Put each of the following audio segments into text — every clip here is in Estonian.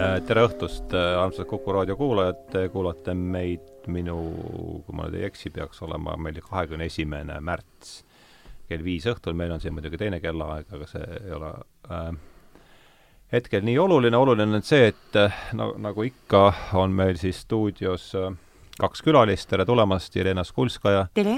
Äh, tere õhtust, äh, armsad Kuku raadio kuulajad, te kuulate meid minu, kui ma nüüd ei eksi, peaks olema meil kahekümne esimene märts kell viis õhtul, meil on siin muidugi teine kellaaeg, aga see ei ole äh, hetkel nii oluline, oluline on see, et no nagu ikka, on meil siis stuudios kaks külalist, tere tulemast, Jelena Skulskaja! tere!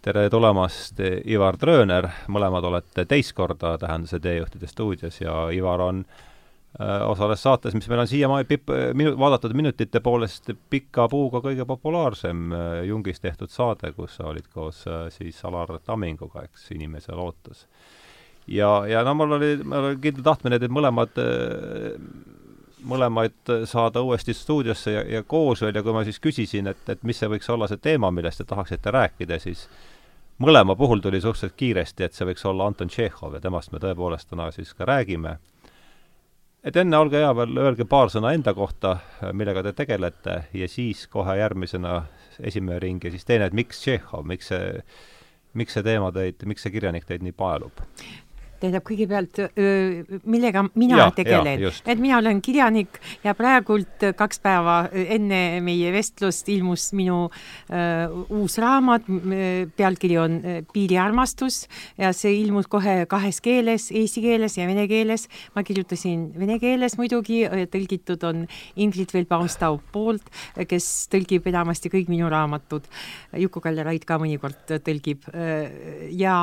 tere tulemast, Ivar Trööner, mõlemad olete teist korda Tähenduse teejuhtide stuudios ja Ivar on Äh, osales saates, mis meil on siiamaani pip-, minu-, vaadatud minutite poolest pika puuga kõige populaarsem äh, Jungis tehtud saade, kus sa olid koos äh, siis Alar Tamminguga, eks, Inimese lootus. ja, ja no mul oli, mul oli kindel tahtmine teid mõlemad, mõlemaid saada uuesti stuudiosse ja, ja koos veel ja kui ma siis küsisin, et, et mis see võiks olla see teema, millest te tahaksite rääkida, siis mõlema puhul tuli suhteliselt kiiresti, et see võiks olla Anton Tšehhov ja temast me tõepoolest täna siis ka räägime et enne, olge hea veel, öelge paar sõna enda kohta, millega te tegelete, ja siis kohe järgmisena esimene ring ja siis teine, et miks Tšehhov, miks see, miks see teema teid, miks see kirjanik teid nii paelub? Tähendab, kõigepealt millega mina ja, tegelen, et mina olen kirjanik ja praegult kaks päeva enne meie vestlust ilmus minu uh, uus raamat, pealkiri on Piiriarmastus ja see ilmus kohe kahes keeles, eesti keeles ja vene keeles. ma kirjutasin vene keeles muidugi, tõlgitud on Ingrid Velbaumstau poolt, kes tõlgib enamasti kõik minu raamatud. Juku-Kalle Raid ka mõnikord tõlgib ja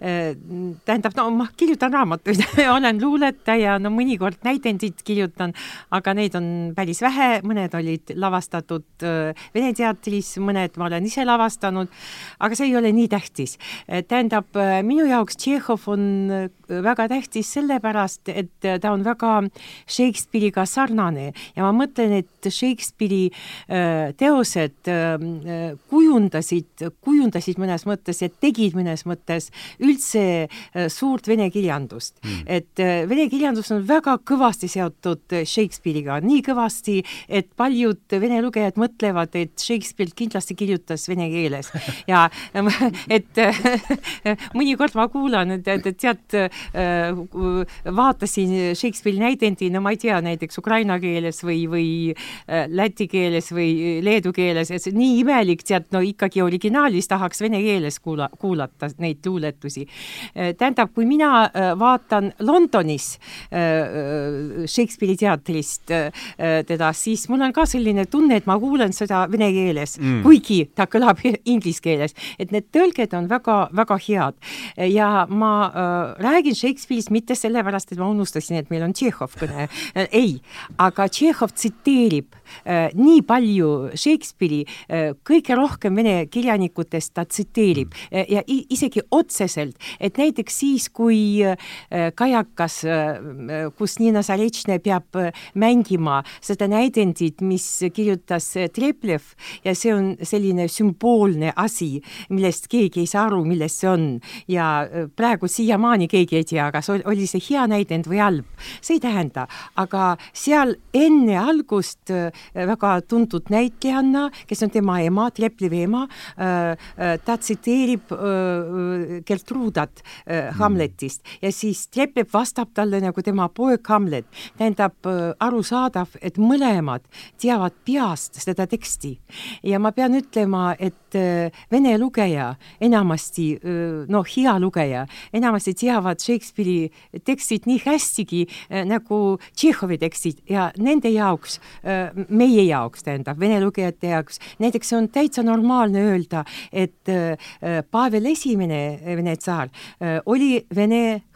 tähendab, no ma kirjutan raamatuid. Olen luuletaja, no mõnikord näidendit kirjutan, aga neid on päris vähe, mõned olid lavastatud äh, Vene teatris, mõned ma olen ise lavastanud, aga see ei ole nii tähtis. tähendab, äh, minu jaoks Tšehhov on äh, väga tähtis sellepärast, et ta on väga Shakespeare'iga sarnane. Ja ma mõtlen, et Shakespeare'i teosed kujundasid, kujundasid mõnes mõttes ja tegid mõnes mõttes üldse suurt vene vene kirjandust. Mm.. et äh, vene kirjandus on väga kõvasti seotud äh, Shakespeare'iga, nii kõvasti, et paljud vene lugejad mõtlevad, et Shakespeare kindlasti kirjutas vene keeles. Ja et mõnikord ma kuulan, et, et, tead, äh, vaatasin Shakespeare'i näidendi, no ma ei tea, näiteks ukraina keeles või, või läti keeles või leedu keeles, et see nii imelik, tead, no ikkagi originaalis tahaks vene keeles kuula, kuulata neid luuletusi. tähendab, kui mina Äh, vaatan Londonis äh, äh, Shakespeare'i teatrist teda, siis mul on ka selline tunne, et ma kuulen seda vene keeles mm., kuigi ta kõlab inglise keeles, et need tõlged on väga-väga head. ja ma räägin Shakespeare'ist mitte sellepärast, et ma unustasin, et meil on Tšehhov kõne ei, aga Tšehhov tsiteerib nii palju Shakespeare'i kõige rohkem vene kirjanikutest ta tsiteerib mm. ja isegi otseselt, et näiteks siis, kui kui äh, kajakas, äh, kus Nina Zarečne peab äh, mängima seda näidendit, mis kirjutas Treplev ja see on selline sümboolne asi, millest keegi ei saa aru, milles see on. Ja praegu siiamaani keegi ei tea, kas oli see hea näidend või halb, see ei tähenda, aga seal enne algust väga tuntud näitlejanna, kes on tema ema, Treplevi ema, ta tsiteerib Gertrudat Hamletist ja siis Treplev vastab talle nagu tema poeg Hamlet. tähendab äh, arusaadav, et mõlemad teavad peast seda teksti. Ja ma pean ütlema, et äh, vene lugeja enamasti, noh, hea lugeja, enamasti teavad Shakespeare'i tekstid nii hästigi nagu Tšehhovi tekstid. Ja nende jaoks, meie jaoks tähendab, vene lugejate jaoks, näiteks on täitsa normaalne öelda, et Pavel Esimene, Vene tsaar, oli vene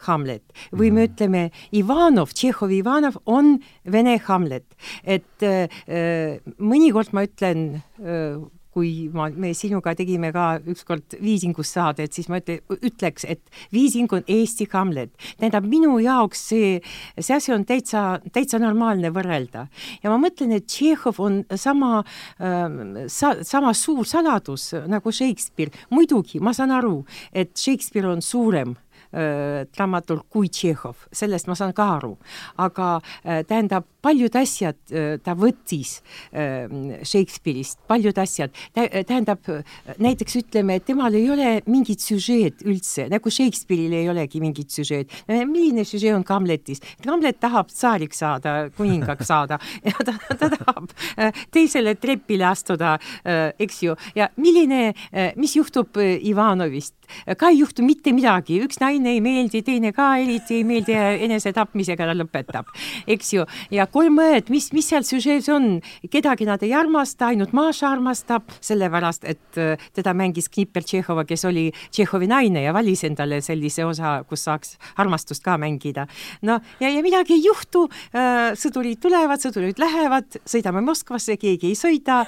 Hamlet või me mhm. ütleme Ivanov, Tšehhovi Ivanov on vene Hamlet, et äh, mõnikord ma ütlen äh, kui ma, me sinuga tegime ka ükskord Viisingus saadet, siis ma ütle, ütleks, et Viising on Eesti Hamlet. tähendab, minu jaoks see, see asi on täitsa, täitsa normaalne võrrelda. ja ma mõtlen, et Tšehhov on sama äh,, sa-, sama suur saladus nagu Shakespeare. muidugi, ma saan aru, et Shakespeare on suurem äh, dramaturg kui Tšehhov, sellest ma saan ka aru. aga äh, tähendab, paljud asjad äh, ta võttis Shakespeare'ist, paljud asjad, tähendab, näiteks ütleme, et temal ei ole mingit süžeed üldse, nagu Shakespeare'il ei olegi mingit süžeed. milline süžee on Hamletis? Hamlet tahab tsaariks saada, kuningaks saada ja ta, ta tahab teisele trepile astuda, eks ju, ja milline, mis juhtub Ivanovist, ka ei juhtu mitte midagi, üks naine ei meeldi, teine ka eriti ei meeldi ja enesetapmisega ta lõpetab, eks ju. ja kolm õed, mis, mis seal süžees on, kedagi nad ei armasta, ainult Maša armastab, sellepärast et äh, teda mängis Knipper Tšehhova, kes oli Tšehhovi naine ja valis endale sellise osa, kus saaks armastust ka mängida. no ja, ja midagi ei juhtu, äh, sõdurid tulevad, sõdurid lähevad, sõidame Moskvasse, keegi ei sõida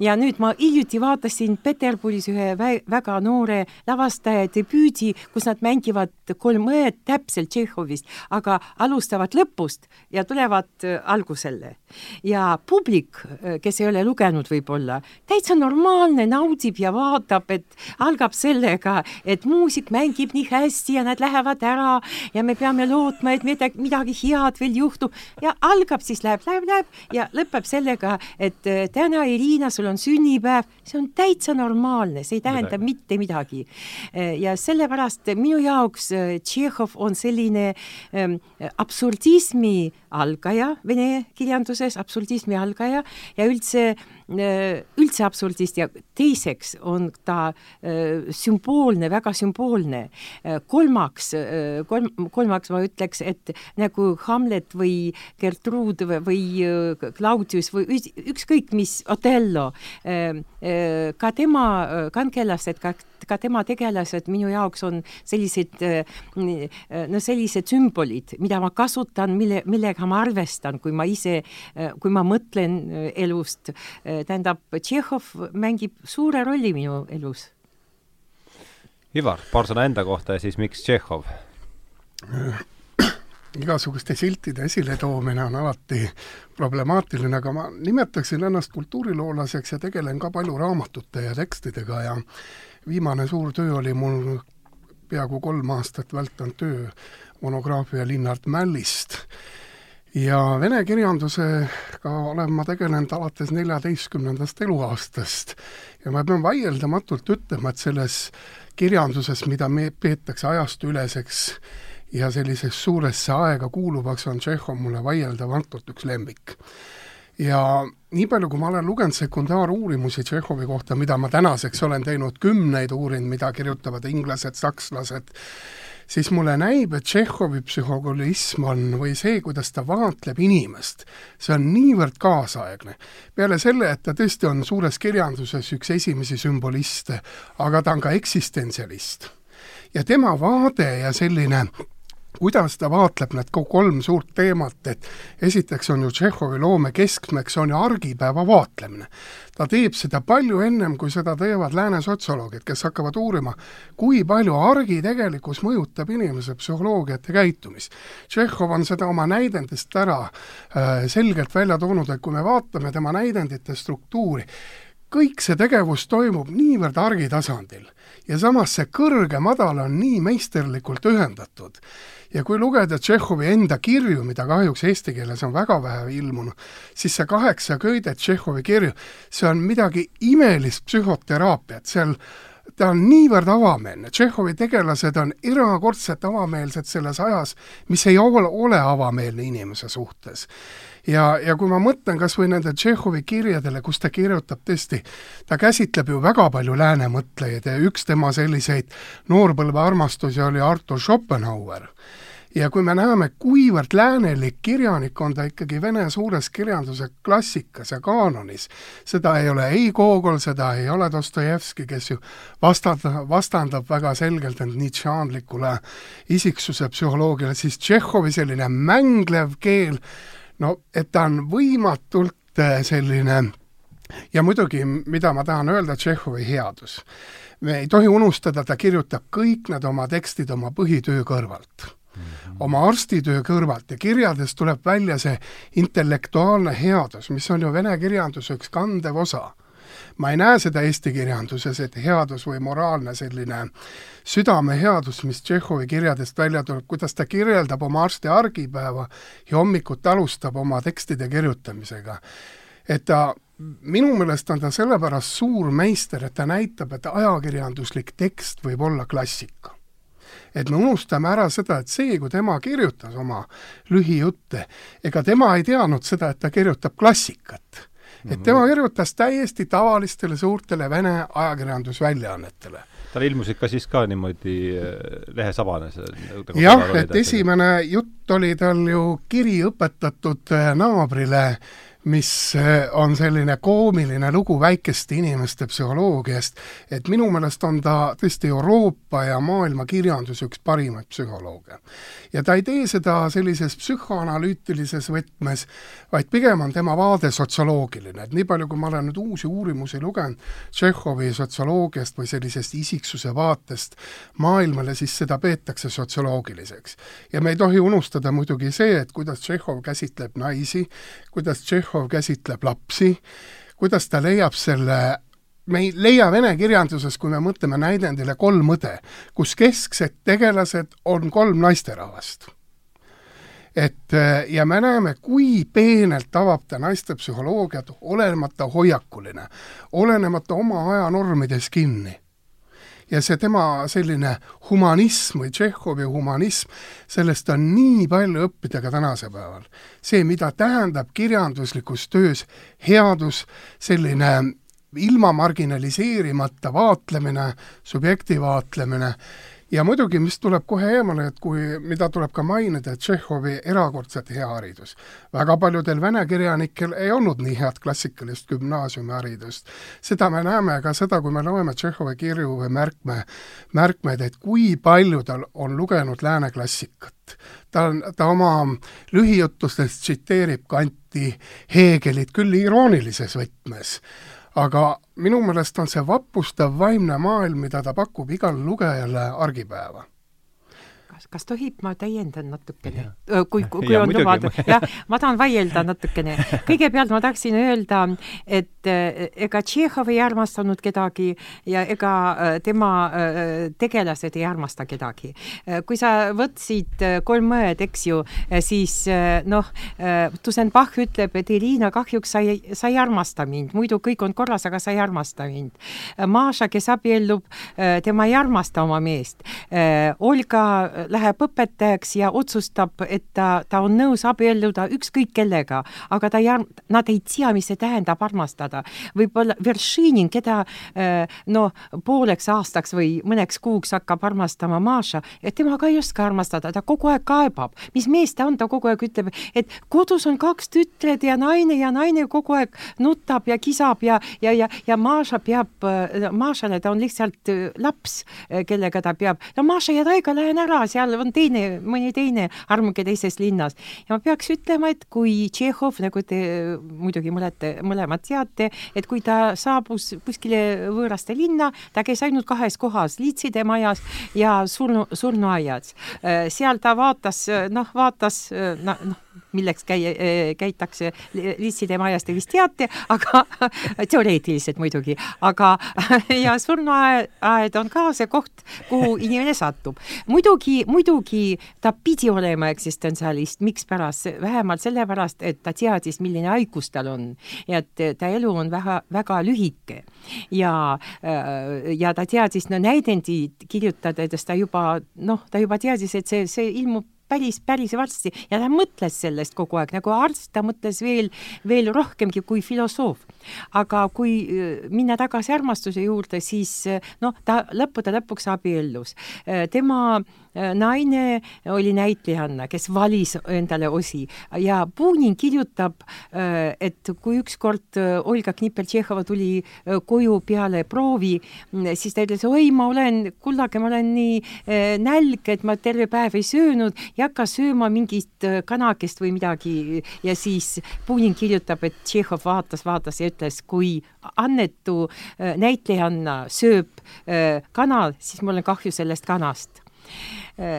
ja nüüd ma hiljuti vaatasin Peterburis ühe väga noore lavastaja debüüdi, kus nad mängivad kolm õed täpselt Tšehhovist, aga alustavad lõpust ja tulevad äh, algusele. ja publik, äh, kes ei ole lugenud võib-olla, täitsa normaalne, naudib ja vaatab, et algab sellega, et muusik mängib nii hästi ja nad lähevad ära ja me peame lootma, et midagi, midagi head veel juhtub ja algab siis läheb, läheb, läheb ja lõpeb sellega, et äh, täna, Irina, sul on sünnipäev, see on täitsa normaalne, see ei tähenda midagi. mitte midagi. Ja sellepärast minu jaoks Tšehhov on selline ähm, absurdismi algaja vene kirjanduses, absurdismi algaja ja üldse äh, üldse absurdist ja teiseks on ta äh, sümboolne, väga sümboolne. Äh, kolmaks, kolm, kolmaks ma ütleks, et nagu Hamlet või Gertrude või, Claudius või ükskõik mis, Otello, ka tema kangelased, ka ka tema tegelased minu jaoks on sellised, no sellised sümbolid, mida ma kasutan, mille, millega ma arvestan, kui ma ise, kui ma mõtlen äh, elust. Äh, tähendab, Tšehhov mängib suure rolli minu elus. Ivar, paar sõna enda kohta ja siis miks Tšehhov? igasuguste siltide esiletoomine on alati problemaatiline, aga ma nimetaksin ennast kultuuriloolaseks ja tegelen ka palju raamatute ja tekstidega ja viimane suur töö oli mul peaaegu kolm aastat vältanud töö monograafia Linnart Mällist ja vene kirjandusega olen ma tegelenud alates neljateistkümnendast eluaastast ja ma pean vaieldamatult ütlema, et selles kirjanduses, mida me peetakse ajastuüleseks ja selliseks suuresse aega kuuluvaks, on Tšehhov mulle vaieldamatult üks lemmik. Ja nii palju, kui ma olen lugenud sekundaaruurimusi Tšehhovi kohta, mida ma tänaseks olen teinud kümneid uurinud, mida kirjutavad inglased, sakslased, siis mulle näib, et Tšehhovi psühhologism on, või see, kuidas ta vaatleb inimest, see on niivõrd kaasaegne. peale selle, et ta tõesti on suures kirjanduses üks esimesi sümboliste, aga ta on ka eksistentsialist. ja tema vaade ja selline kuidas ta vaatleb need kolm suurt teemat, et esiteks on ju Tšehhovi loome keskmeks on ju argipäeva vaatlemine. ta teeb seda palju ennem, kui seda teevad lääne sotsioloogid, kes hakkavad uurima, kui palju argi tegelikkus mõjutab inimese psühholoogiat ja käitumist. Tšehhov on seda oma näidendist ära äh, selgelt välja toonud, et kui me vaatame tema näidendite struktuuri, kõik see tegevus toimub niivõrd argitasandil ja samas see kõrge-madal on nii meisterlikult ühendatud ja kui lugeda Tšehhovi enda kirju, mida kahjuks eesti keeles on väga vähe ilmunud, siis see kaheksa köidet Tšehhovi kirju, see on midagi imelist psühhoteraapiat, seal ta on niivõrd avameelne, Tšehhovi tegelased on erakordselt avameelsed selles ajas, mis ei ole, avameelne inimese suhtes ja, ja kui ma mõtlen kas või nende Tšehhovi kirjadele, kus ta kirjutab tõesti, ta käsitleb ju väga palju lääne mõtlejaid ja üks tema selliseid noorpõlve armastusi oli Artur Schopenhauer. Ja kui me näeme, kuivõrd läänelik kirjanik on ta ikkagi vene suures kirjanduse klassikas ja kaanonis, seda ei ole ei Gogol, seda ei ole Dostojevski, kes ju vastandab, vastandab väga selgelt end Nietzscheanlikule isiksuse psühholoogiale, siis Tšehhovi selline mänglev keel, no et ta on võimatult äh, selline ja muidugi, mida ma tahan öelda, Tšehhovi headus. me ei tohi unustada, ta kirjutab kõik need oma tekstid oma põhitöö kõrvalt -hmm. oma arstitöö kõrvalt ja kirjades tuleb välja see intellektuaalne headus, mis on ju vene kirjanduse üks kandev osa ma ei näe seda eesti kirjanduses, et headus või moraalne selline südameheadus, mis Tšehhovi kirjadest välja tuleb, kuidas ta kirjeldab oma arsti argipäeva ja hommikut alustab oma tekstide kirjutamisega. et ta minu meelest on ta sellepärast suur meister, et ta näitab, et ajakirjanduslik tekst võib olla klassika et me unustame ära seda, et see, kui tema kirjutas oma lühijutte, ega tema ei teadnud seda, et ta kirjutab klassikat. Et tema kirjutas täiesti tavalistele suurtele Vene ajakirjandusväljaannetele tal ilmusid ka siis ka niimoodi äh, lehesabanes? jah, et esimene jutt oli tal ju kiri õpetatud äh, naabrile äh, mis eh, on selline koomiline lugu väikeste inimeste psühholoogiast, et minu meelest on ta tõesti Euroopa ja maailma kirjanduse üks parimaid psühholooge. ja ta ei tee seda sellises psühhoanalüütilises võtmes, vaid pigem on tema vaade sotsioloogiline, et nii palju, kui ma olen nüüd uusi uurimusi lugenud Tšehhovi sotsioloogiast või sellisest isiksuse vaatest maailmale, siis seda peetakse sotsioloogiliseks. ja me ei tohi unustada muidugi see, et kuidas Tšehhov käsitleb naisi, kuidas Tšehhov Tšehhov käsitleb lapsi, kuidas ta leiab selle me ei leia vene kirjanduses, kui me mõtleme näidendile kolm õde, kus kesksed tegelased on kolm naisterahvast. et ja me näeme, kui peenelt avab ta naiste psühholoogiat, olenemata hoiakuline, olenemata oma aja normides kinni ja see tema selline humanism või Tšehhovi humanism, sellest on nii palju õppida ka tänasel päeval. see, mida tähendab kirjanduslikus töös headus, selline ilma marginaliseerimata vaatlemine, subjekti vaatlemine ja muidugi, mis tuleb kohe eemale, et kui, mida tuleb ka mainida, et Tšehhovi erakordselt hea haridus. väga paljudel vene kirjanikel ei olnud nii head klassikalist gümnaasiumiharidust. seda me näeme ka seda, kui me loeme Tšehhovi kirju või märkme, märkmeid, et kui palju tal on lugenud lääne klassikat. ta on, ta oma lühijutustes tsiteerib Kanti, Heegelit küll iroonilises võtmes aga minu meelest on see vapustav vaimne maailm, mida ta pakub igale lugejale argipäeva kas, tohib, ma täiendan natukene, kui, kui, kui ja, on lubada, jah, ma tahan vaielda natukene. kõigepealt ma tahtsin öelda, et ega Tšehhov ei armastanud kedagi ja ega tema tegelased ei armasta kedagi. kui sa võtsid Kolm õed, eks ju, siis noh, Tusenbach ütleb, et Irina, kahjuks sa ei, sa ei armasta mind, muidu kõik on korras, aga sa ei armasta mind. Maša, kes abiellub, tema ei armasta oma meest. Olga läheb õpetajaks ja otsustab, et ta, ta on nõus abielluda ükskõik kellega, aga ta ei, nad ei tea, mis see tähendab armastada. võib-olla Veršinin, keda noh, pooleks aastaks või mõneks kuuks hakkab armastama Maša, et tema ka ei oska armastada, ta kogu aeg kaebab. mis mees ta on, ta kogu aeg ütleb, et kodus on kaks tütred ja naine ja naine kogu aeg nutab ja kisab ja, ja, ja, ja Maša peab, Mašale ta on lihtsalt laps, kellega ta peab, no Maša ja Taiga, lähen ära, seal seal on teine, mõni teine armuke teises linnas. ja ma peaks ütlema, et kui Tšehhov, nagu te muidugi mõlete, mõlemad teate, et kui ta saabus kuskile võõraste linna, ta käis ainult kahes kohas, Liitside majas ja surnu, surnuaias. seal ta vaatas, noh, vaatas, noh, noh milleks käia, eh, käitakse Liitside majas, te vist teate, aga teoreetiliselt muidugi, aga ja surnuaed on ka see koht, kuhu inimene satub. muidugi, muidugi ta pidi olema eksistentsialist, mikspärast, vähemalt sellepärast, et ta teadis, milline haigus tal on et ta elu on väga, väga lühike ja, äh, ja ta teadis, no näidendi kirjutades ta juba noh, ta juba teadis, et see, see ilmub päris, päris varsti ja ta mõtles sellest kogu aeg, nagu arst ta mõtles veel, veel rohkemgi kui filosoof. aga kui äh, minna tagasi armastuse juurde, siis äh, noh, ta lõppude lõpuks abiellus. Äh, tema naine oli näitlejanna, kes valis endale osi. Ja Punin kirjutab, et kui ükskord Olga Knipel-Tšehhova tuli koju peale proovi, siis ta ütles, oi, ma olen, kullake, ma olen nii nälg, et ma terve päev ei söönud ei hakka sööma mingit äh, kanakest või midagi. Ja siis Punin kirjutab, et Tšehhov vaatas, vaatas ja ütles, kui Annetu äh, näitlejanna sööb äh, kana, siis mul on kahju sellest kanast. Äh,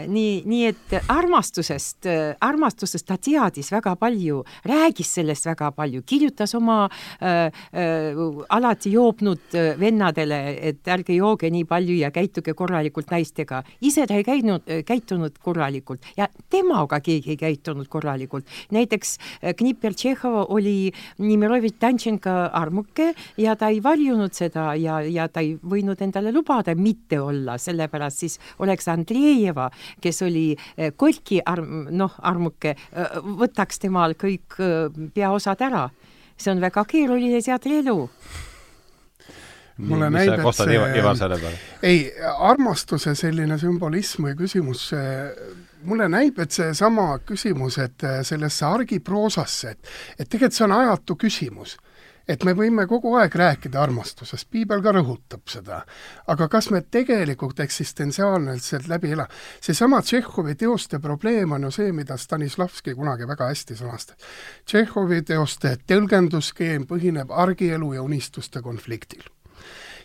nii, nii et armastusest, äh, armastusest ta teadis väga palju, rääkis sellest väga palju, kirjutas oma äh, äh, alati joobnud äh, vennadele, et ärge jooge nii palju ja käituge korralikult naistega. ise ta ei käinud, käitunud korralikult ja temaga keegi ei käitunud korralikult. näiteks Knipper Tšehhov oli Nimirovitš Tantšenko armuke ja ta ei varjunud seda ja, ja ta ei võinud endale lubada mitte olla, sellepärast siis oleks Andreeva kes oli eh, Kolki arm, noh, armuke, eh, võtaks temal kõik eh, peaosad ära. see on väga keeruline teatrielu mulle näib, et see, ei, armastuse selline sümbolism või küsimus, mulle näib, et seesama küsimus, et sellesse argiproosasse, et et tegelikult see on ajatu küsimus et me võime kogu aeg rääkida armastusest, piibel ka rõhutab seda. aga kas me tegelikult eksistentsiaalselt läbi ela-, seesama Tšehhovi teoste probleem on ju see, mida Stanislavski kunagi väga hästi sõnastas. Tšehhovi teoste tõlgendusskeem põhineb argielu ja unistuste konfliktil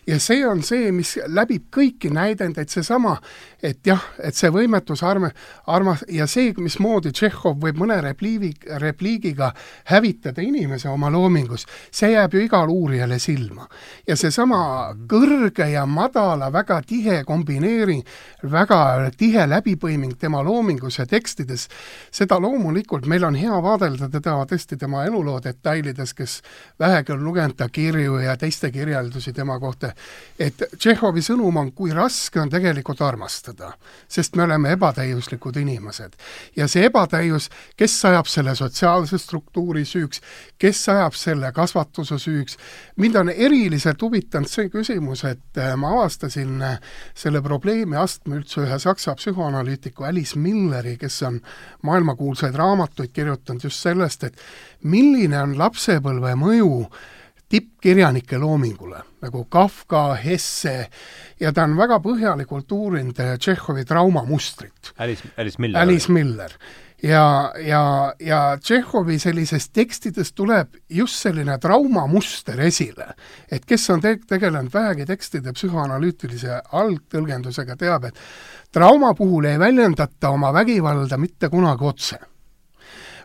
ja see on see, mis läbib kõiki näidendeid, seesama, et jah, et see võimetus arm-, armas- ja see, mismoodi Tšehhov võib mõne repliigi, repliigiga hävitada inimese oma loomingus, see jääb ju igale uurijale silma. ja seesama kõrge ja madala väga tihe kombineering, väga tihe läbipõiming tema loomingus ja tekstides, seda loomulikult meil on hea vaadelda teda tõesti tema eluloo detailides, kes vähegi on lugenud ta kirju ja teiste kirjeldusi tema kohta, et Tšehhovi sõnum on, kui raske on tegelikult armastada, sest me oleme ebatäiuslikud inimesed. ja see ebatäius, kes ajab selle sotsiaalse struktuuri süüks, kes ajab selle kasvatuse süüks, mind on eriliselt huvitanud see küsimus, et äh, ma avastasin äh, selle probleemi astme üldse ühe saksa psühhoanalüütiku Alice Milleri, kes on maailmakuulsaid raamatuid kirjutanud just sellest, et milline on lapsepõlve mõju tippkirjanike loomingule, nagu Kafka, Hesse, ja ta on väga põhjalikult uurinud äh, Tšehhovi traumamustrit. Alice, Alice Miller. Alice Miller. ja, ja, ja Tšehhovi sellisest tekstidest tuleb just selline traumamuster esile. et kes on te-, tegelenud vähegi tekstide psühhoanalüütilise algtõlgendusega, teab, et trauma puhul ei väljendata oma vägivalda mitte kunagi otse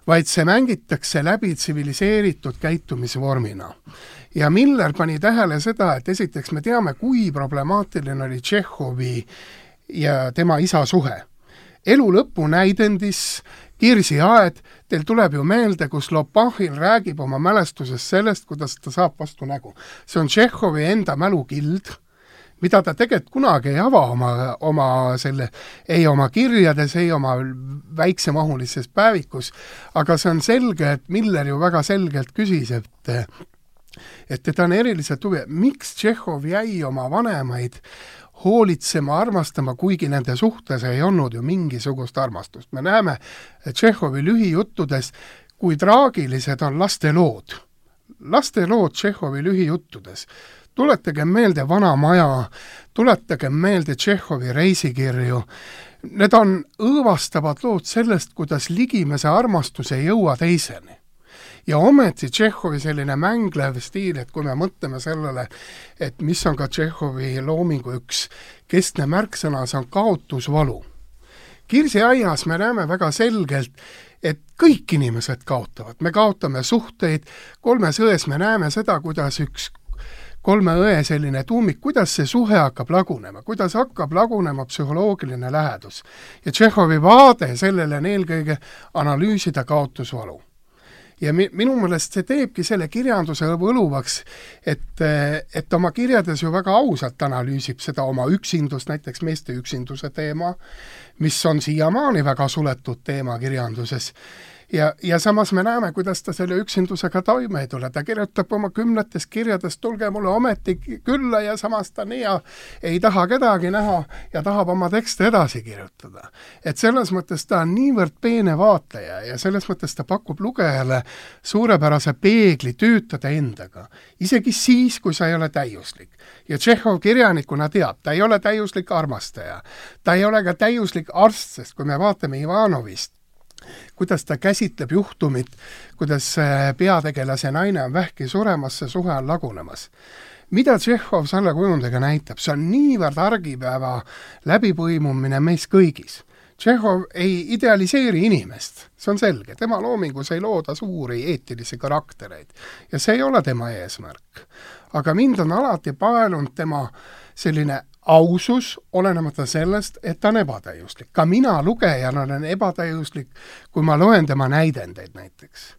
vaid see mängitakse läbi tsiviliseeritud käitumisvormina. ja Miller pani tähele seda, et esiteks me teame, kui problemaatiline oli Tšehhovi ja tema isa suhe. elu lõpu näidendis Kirsi aed, teil tuleb ju meelde, kus Lopahhin räägib oma mälestusest sellest, kuidas ta saab vastu nägu. see on Tšehhovi enda mälukild mida ta tegelikult kunagi ei ava oma, oma selle, ei oma kirjades, ei oma väiksemahulises päevikus, aga see on selge, et Miller ju väga selgelt küsis, et et teda on eriliselt huvi, miks Tšehhov jäi oma vanemaid hoolitsema, armastama, kuigi nende suhtes ei olnud ju mingisugust armastust. me näeme Tšehhovi lühijuttudes, kui traagilised on lastelood. lastelood Tšehhovi lühijuttudes tuletagem meelde Vana Maja, tuletagem meelde Tšehhovi reisikirju, need on õõvastavad lood sellest, kuidas ligimese armastus ei jõua teiseni. Ja ometi Tšehhovi selline mänglev stiil, et kui me mõtleme sellele, et mis on ka Tšehhovi loomingu üks keskne märksõna, see on kaotusvalu. Kirsiaias me näeme väga selgelt, et kõik inimesed kaotavad, me kaotame suhteid, kolmes ões me näeme seda, kuidas üks kolme õe selline tuumik, kuidas see suhe hakkab lagunema, kuidas hakkab lagunema psühholoogiline lähedus. ja Tšehhovi vaade sellele on eelkõige analüüsida kaotusvalu ja mi-, minu meelest see teebki selle kirjanduse võluvaks, et, et oma kirjades ju väga ausalt analüüsib seda oma üksindust, näiteks meeste üksinduse teema, mis on siiamaani väga suletud teema kirjanduses ja, ja samas me näeme, kuidas ta selle üksindusega toime ei tule, ta kirjutab oma kümnetes kirjades, tulge mulle ometi külla ja samas ta nii ei taha kedagi näha ja tahab oma tekste edasi kirjutada. et selles mõttes ta on niivõrd peene vaatleja ja selles mõttes ta pakub lugejale suurepärase peegli töötada endaga, isegi siis, kui sa ei ole täiuslik. ja Tšehhov kirjanikuna teab, ta ei ole täiuslik armastaja, ta ei ole ka täiuslik arst, sest kui me vaatame Ivanovist, kuidas ta käsitleb juhtumit, kuidas peategelase naine on vähki suremas, see suhe on lagunemas. mida Tšehhov selle kujundiga näitab, see on niivõrd argipäeva läbipõimumine meis kõigis. Tšehhov ei idealiseeri inimest, see on selge, tema loomingus ei looda suuri eetilisi karaktereid ja see ei ole tema eesmärk. aga mind on alati paelunud tema selline ausus, olenemata sellest, et ta on ebatäiuslik. ka mina lugejana olen ebatäiuslik, kui ma loen tema näidendeid näiteks.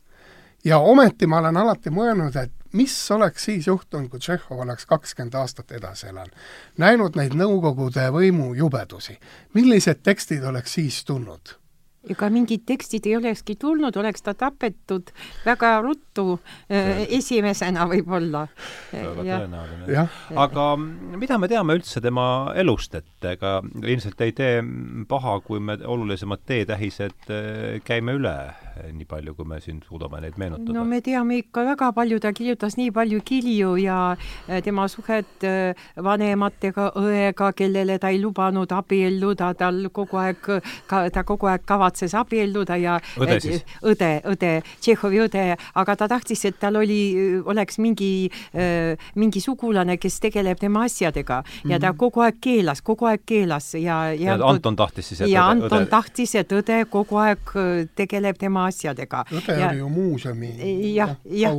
ja ometi ma olen alati mõelnud, et mis oleks siis juhtunud, kui Tšehhov oleks kakskümmend aastat edasi elanud, näinud neid Nõukogude võimu jubedusi, millised tekstid oleks siis tulnud? Ega mingid tekstid ei olekski tulnud, oleks ta tapetud väga ruttu äh, esimesena võib-olla. väga tõenäoline. aga mida me teame üldse tema elust, et ega ilmselt ei tee paha, kui me olulisemad teetähised äh, käime üle, nii palju, kui me siin suudame neid meenutada? no me teame ikka väga palju, ta kirjutas nii palju kirju ja äh, tema suhet äh, vanematega, õega, kellele ta ei lubanud abielluda, tal kogu aeg, ta kogu aeg kavatses kavatses abielluda ja õde siis? õde, õde, Tšehhovi õde, aga ta tahtis, et tal oli, oleks mingi, mingi sugulane, kes tegeleb tema asjadega ja mm -hmm. ta mhm. kogu aeg keelas, kogu aeg keelas ja, ja, ja Anton tahtis siis, et ja õde, Anton õde... tahtis, et õde kogu aeg tegeleb tema asjadega. õde ja, oli ju muuseumi jah, jah,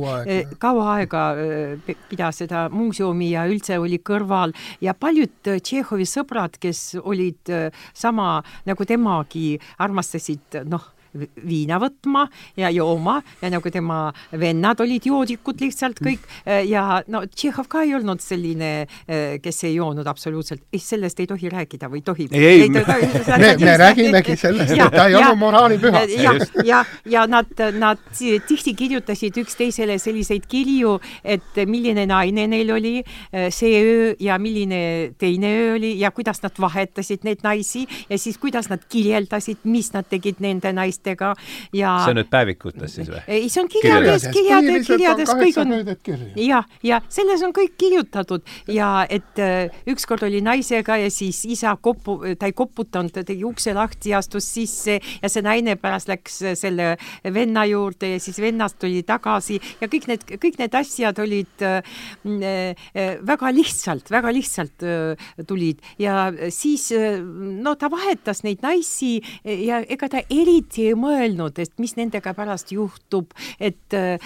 kaua aega pidas seda muuseumi ja üldse oli kõrval ja paljud Tšehhovi sõbrad, kes olid sama nagu temagi, armastasid noh, viina võtma ja jooma ja nagu tema vennad olid joodikud lihtsalt kõik mm. ja no Tšehhov ka ei olnud selline, eh, kes ei joonud absoluutselt, sellest ei tohi rääkida või tohib? ei, ei, me, me, me räägimegi sellest, et ta ei olnud moraalipüha. ja, ja, ja nad, nad tihti kirjutasid üksteisele selliseid kirju, et milline naine neil oli eh, see öö ja milline teine öö oli ja kuidas nad vahetasid neid naisi ja siis kuidas nad kirjeldasid, mis nad tegid nende naiste näidetega ja see on nüüd päevikutes siis või? ei, see on kirjades, kirjades, kirjades, kõik on jah, ja selles on kõik kirjutatud. Ja et äh, ükskord oli naisega ja siis isa kopu, ta ei koputanud, ta tegi ukse lahti ja astus sisse ja see naine pärast läks selle venna juurde ja siis vennast tuli tagasi. Ja kõik need, kõik need asjad olid äh, äh, väga lihtsalt, väga lihtsalt äh, tulid. Ja siis äh, no ta vahetas neid naisi ja ega ta eriti ei mõelnud, et mis nendega pärast juhtub, et äh,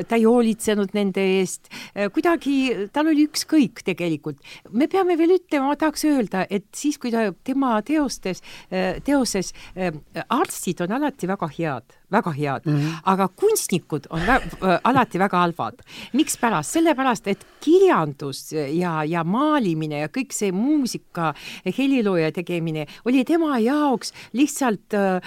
ta ei hoolitsenud nende eest, äh, kuidagi tal oli ükskõik tegelikult. me peame veel ütlema, ma tahaks öelda, et siis, kui ta tema teostes, äh, teoses, arstid on alati väga head väga head mm, -hmm. aga kunstnikud on vä alati väga halvad. mikspärast? sellepärast, et kirjandus ja, ja maalimine ja kõik see muusika, helilooja tegemine oli tema jaoks lihtsalt äh,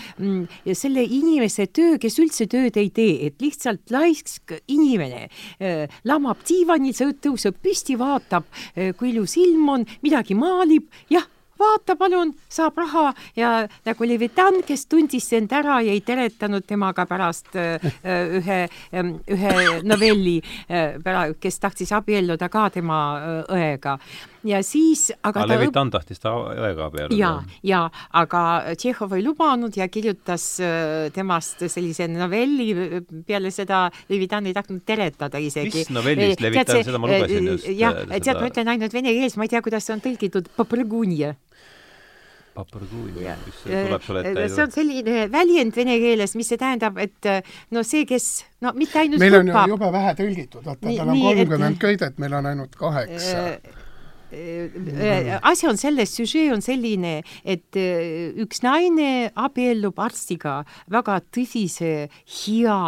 selle inimese töö, kes üldse tööd ei tee, et lihtsalt laisk inimene äh, lamab diivanil, tõuseb püsti, vaatab äh,, kui ilus ilm on, midagi maalib, jah vaata palun, saab raha ja nagu Levitan, kes tundis end ära ja ei teretanud temaga pärast äh, ühe, ähm, ühe novelli äh,, kes tahtis abielluda ka tema äh, õega ja siis aga, aga Levitan õp... tahtis ta õega abielluda? ja, ja aga Tšehhov ei lubanud ja kirjutas temast sellise novelli, peale seda Levitan ei tahtnud teretada isegi. mis novellist Levitan, seda ma lugesin just. jah, tead, ma ütlen ainult vene keeles, ma ei tea, kuidas see on tõlgitud, paparguun, mis tuleb sulle ette? see on selline väljend vene keeles, mis see tähendab, et no see, kes no mitte ainult meil on ju jube vähe tõlgitud, vaata, tal on kolmkümmend köidet, meil on ainult kaheksa Äh, asi on selles, süžee on selline, et äh, üks naine abiellub arstiga, väga tõsise, hea,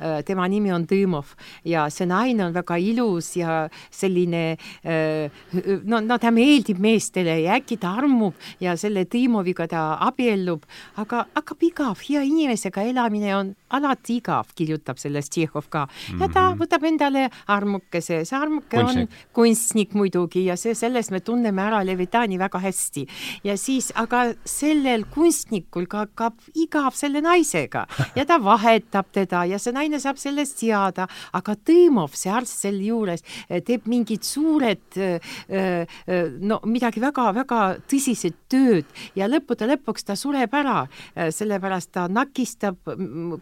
äh, tema nimi on Dõmov ja see naine on väga ilus ja selline no, no ta meeldib meestele ja äkki ta armub ja selle Dõmoviga ta abiellub, aga hakkab igav, hea inimesega elamine on alati igav, kirjutab sellest Tšehhov ka ja ta mhm. võtab endale armukese, see armuke kunstnik. on kunstnik muidugi ja see selle selles me tunneme ära Levitani väga hästi. ja siis, aga sellel kunstnikul ka hakkab igav selle naisega. Ja ta vahetab teda ja see naine saab sellest teada, aga Tõimov, see arst selle juures, teeb mingid suured no midagi väga-väga tõsiset tööd. Ja lõppude lõpuks ta sureb ära, sellepärast ta nakistab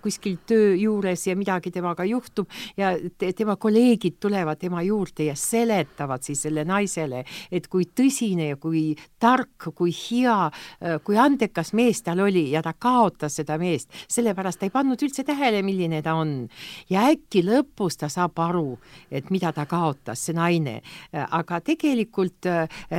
kuskil töö juures ja midagi temaga juhtub. Ja te tema kolleegid tulevad tema juurde ja seletavad siis selle naisele, et kui tõsine ja kui tark, kui hea, kui andekas mees tal oli ja ta kaotas seda meest, sellepärast ta ei pannud üldse tähele, milline ta on. ja äkki lõpus ta saab aru, et mida ta kaotas, see naine. aga tegelikult,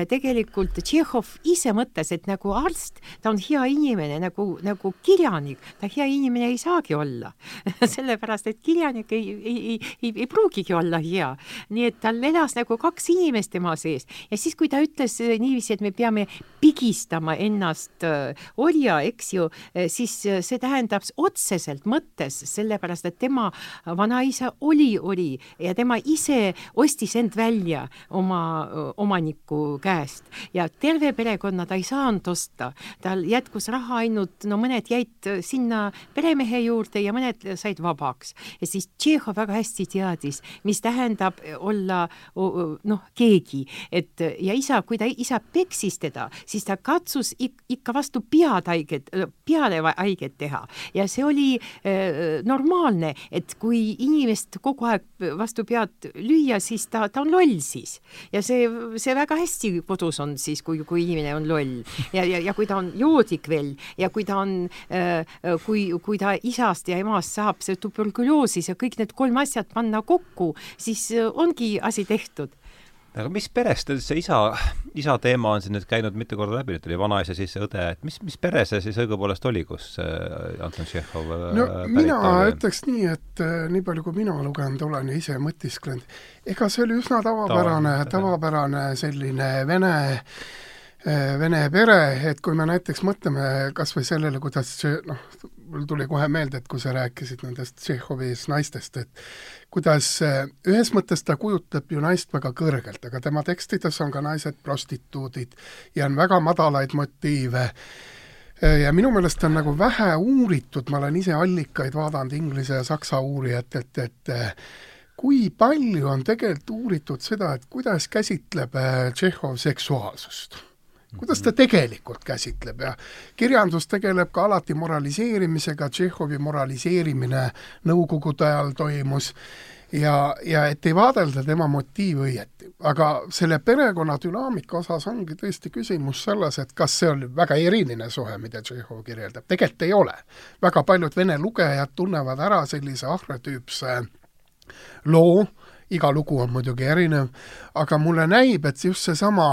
tegelikult Tšehhov ise mõtles, et nagu arst, ta on hea inimene, nagu, nagu kirjanik, ta hea inimene ei saagi olla sellepärast, et kirjanik ei, ei, ei, ei, ei pruugigi olla hea. nii et tal elas nagu kaks inimest tema sees ja siis, kui ta ütles äh, niiviisi, et me peame pigistama ennast äh, orja, eks ju, äh, siis see tähendab otseselt mõttes, sellepärast et tema vanaisa oli ori ja tema ise ostis end välja oma omaniku käest. Ja terve perekonna ta ei saanud osta, tal jätkus raha ainult, no mõned jäid sinna peremehe juurde ja mõned said vabaks. Ja siis Tšehhov väga hästi teadis, mis tähendab olla noh, keegi, et ja isa, kui ta isa peksis teda, siis ta katsus ik ikka vastu pead haiget, peale haiget teha. Ja see oli äh, normaalne, et kui inimest kogu aeg vastu pead lüüa, siis ta, ta on loll siis. Ja see, see väga hästi kodus on siis, kui, kui inimene on loll. Ja, ja, ja kui ta on joodik veel ja kui ta on äh,, kui, kui ta isast ja emast saab see tuberkuloosis ja kõik need kolm asjat panna kokku, siis äh, ongi asi tehtud aga mis perest see isa, isa teema on siin nüüd käinud mitu korda läbi, nüüd oli vanaisa, siis õde, et mis, mis pere see siis õigupoolest oli, kus äh, Anton Tšehhov äh, no mina oli? ütleks nii, et äh, nii palju, kui mina lugenud olen ja ise mõtisklenud, ega see oli üsna tavapärane, tavapärane selline vene vene pere, et kui me näiteks mõtleme kas või sellele, kuidas noh, mul tuli kohe meelde, et kui sa rääkisid nendest Tšehhovis naistest, et kuidas eh, ühes mõttes ta kujutab ju naist väga kõrgelt, aga tema tekstides on ka naised prostituudid ja on väga madalaid motiive. Eh, ja minu meelest on nagu vähe uuritud, ma olen ise allikaid vaadanud Inglise ja Saksa uurijatelt, et, et eh, kui palju on tegelikult uuritud seda, et kuidas käsitleb Tšehhov seksuaalsust kuidas ta tegelikult käsitleb ja kirjandus tegeleb ka alati moraliseerimisega, Tšehhovi moraliseerimine Nõukogude ajal toimus ja, ja et ei vaadelda tema motiivi õieti. aga selle perekonna dünaamika osas ongi tõesti küsimus selles, et kas see on väga eriline suhe, mida Tšehhov kirjeldab, tegelikult ei ole. väga paljud vene lugejad tunnevad ära sellise ahretüüpse loo, iga lugu on muidugi erinev, aga mulle näib, et just seesama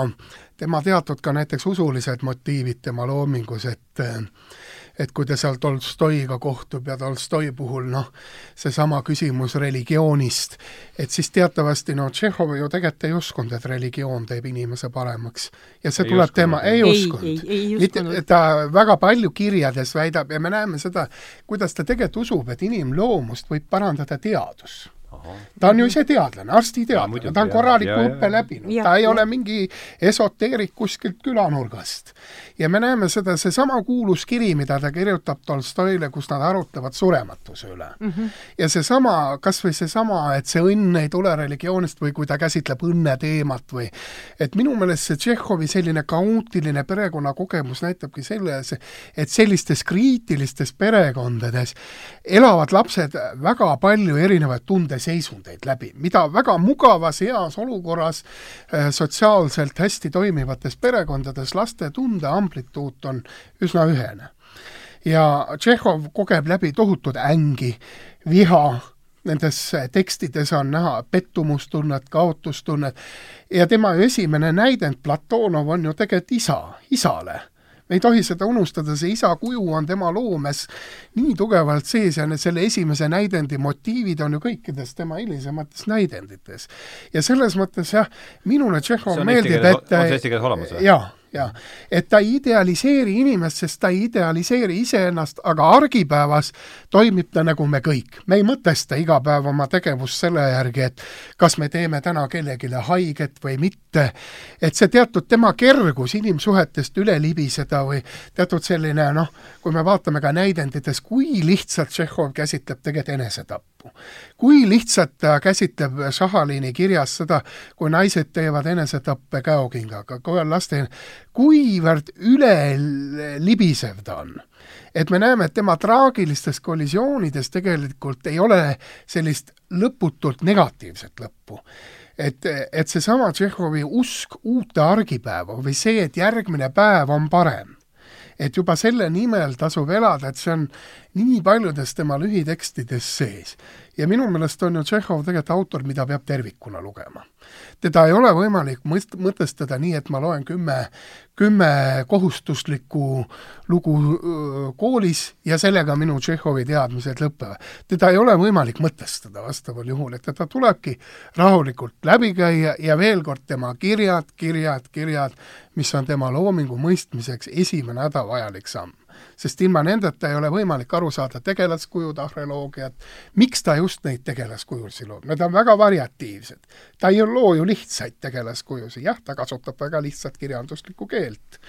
tema teatud ka näiteks usulised motiivid tema loomingus, et et kui ta seal Tolstoiga kohtub ja Tolstoi puhul noh, seesama küsimus religioonist, et siis teatavasti no Tšehhov ju tegelikult ei uskunud, et religioon teeb inimese paremaks. ja see ei tuleb uskunud. tema, ei uskunud. mitte, ta väga palju kirjades väidab ja me näeme seda, kuidas ta tegelikult usub, et inimloomust võib parandada teadus ta on ju ise teadlane, arstiteadlane, ta on korraliku õppe läbinud, ta ei ja. ole mingi esoteerik kuskilt külanurgast. ja me näeme seda, seesama kuulus kiri, mida ta kirjutab Tolstoile, kus nad arutavad surematuse üle mm. -hmm. ja seesama, kas või seesama, et see õnn ei tule religioonist või kui ta käsitleb õnne teemat või et minu meelest see Tšehhovi selline kaootiline perekonnakogemus näitabki selles, et sellistes kriitilistes perekondades elavad lapsed väga palju erinevaid tundeid seisundeid läbi, mida väga mugavas, heas olukorras äh, sotsiaalselt hästi toimivates perekondades laste tundeamplituut on üsna ühene. ja Tšehhov kogeb läbi tohutut ängi, viha, nendes tekstides on näha pettumustunnet, kaotustunnet ja tema esimene näidend, Platonov, on ju tegelikult isa, isale me ei tohi seda unustada, see isa kuju on tema loomes nii tugevalt sees ja need selle esimese näidendi motiivid on ju kõikides tema hilisemates näidendites. ja selles mõttes jah, minule Tšehhov meeldib, et on see eesti keeles olemas või? jaa jaa. et ta ei idealiseeri inimest, sest ta ei idealiseeri iseennast, aga argipäevas toimib ta nagu me kõik. me ei mõtesta iga päev oma tegevust selle järgi, et kas me teeme täna kellelegi haiget või mitte. et see teatud tema kergus inimsuhetest üle libiseda või teatud selline noh, kui me vaatame ka näidendites, kui lihtsalt Tšehhov käsitleb tegelikult enesetappu. Kui lihtsalt ta käsitleb Šahalini kirjas seda, kui naised teevad enesetappe käokingaga, laste kuivõrd ülelibisev ta on. et me näeme, et tema traagilistes kollisioonides tegelikult ei ole sellist lõputult negatiivset lõppu. Et, et seesama Tšehhovi usk uute argipäeva või see, et järgmine päev on parem, et juba selle nimel tasub elada, et see on nii paljudes tema lühitekstides sees. ja minu meelest on ju Tšehhov tegelikult autor, mida peab tervikuna lugema teda ei ole võimalik mõist-, mõtestada nii, et ma loen kümme, kümme kohustuslikku lugu koolis ja sellega minu Tšehhovi teadmised lõpevad. teda ei ole võimalik mõtestada vastaval juhul, et teda tulebki rahulikult läbi käia ja veel kord tema kirjad, kirjad, kirjad, mis on tema loomingu mõistmiseks esimene hädavajalik samm sest ilma nendeta ei ole võimalik aru saada tegelaskujude arheoloogiat, miks ta just neid tegelaskujusid loob, need on väga variatiivsed. ta ei loo ju lihtsaid tegelaskujusid, jah, ta kasutab väga lihtsat kirjanduslikku keelt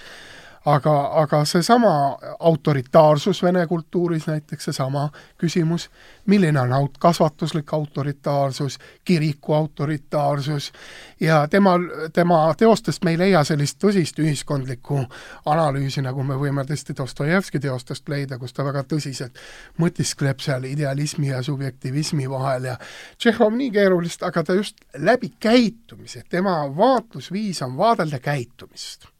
aga, aga seesama autoritaarsus Vene kultuuris näiteks, seesama küsimus, milline on aut-, kasvatuslik autoritaarsus, kiriku autoritaarsus ja tema, tema teostest me ei leia sellist tõsist ühiskondlikku analüüsi, nagu me võime tõesti Dostojevski teostest leida, kus ta väga tõsiselt mõtiskleb seal idealismi ja subjektivismi vahel ja Tšehhov nii keerulist, aga ta just läbi käitumise, tema vaatlusviis on vaadelda käitumist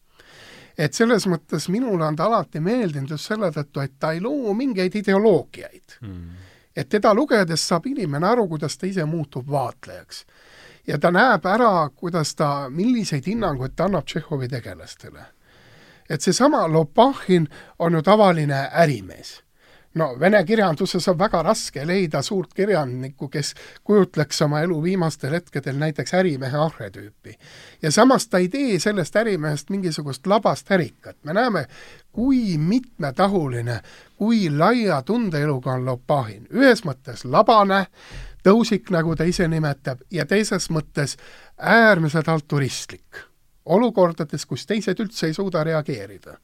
et selles mõttes minule on ta alati meeldinud just selle tõttu, et ta ei loo mingeid ideoloogiaid mm.. et teda lugedes saab inimene aru, kuidas ta ise muutub vaatlejaks. ja ta näeb ära, kuidas ta, milliseid hinnanguid ta annab Tšehhovi tegelastele. et seesama Lopahin on ju tavaline ärimees no vene kirjanduses on väga raske leida suurt kirjanikku, kes kujutleks oma elu viimastel hetkedel näiteks ärimehe arhetüüpi. ja samas ta ei tee sellest ärimehest mingisugust labast ärikat, me näeme, kui mitmetahuline, kui laia tundeeluga on Lopahin, ühes mõttes labane, tõusik, nagu ta ise nimetab, ja teises mõttes äärmiselt altruistlik olukordades, kus teised üldse ei suuda reageerida.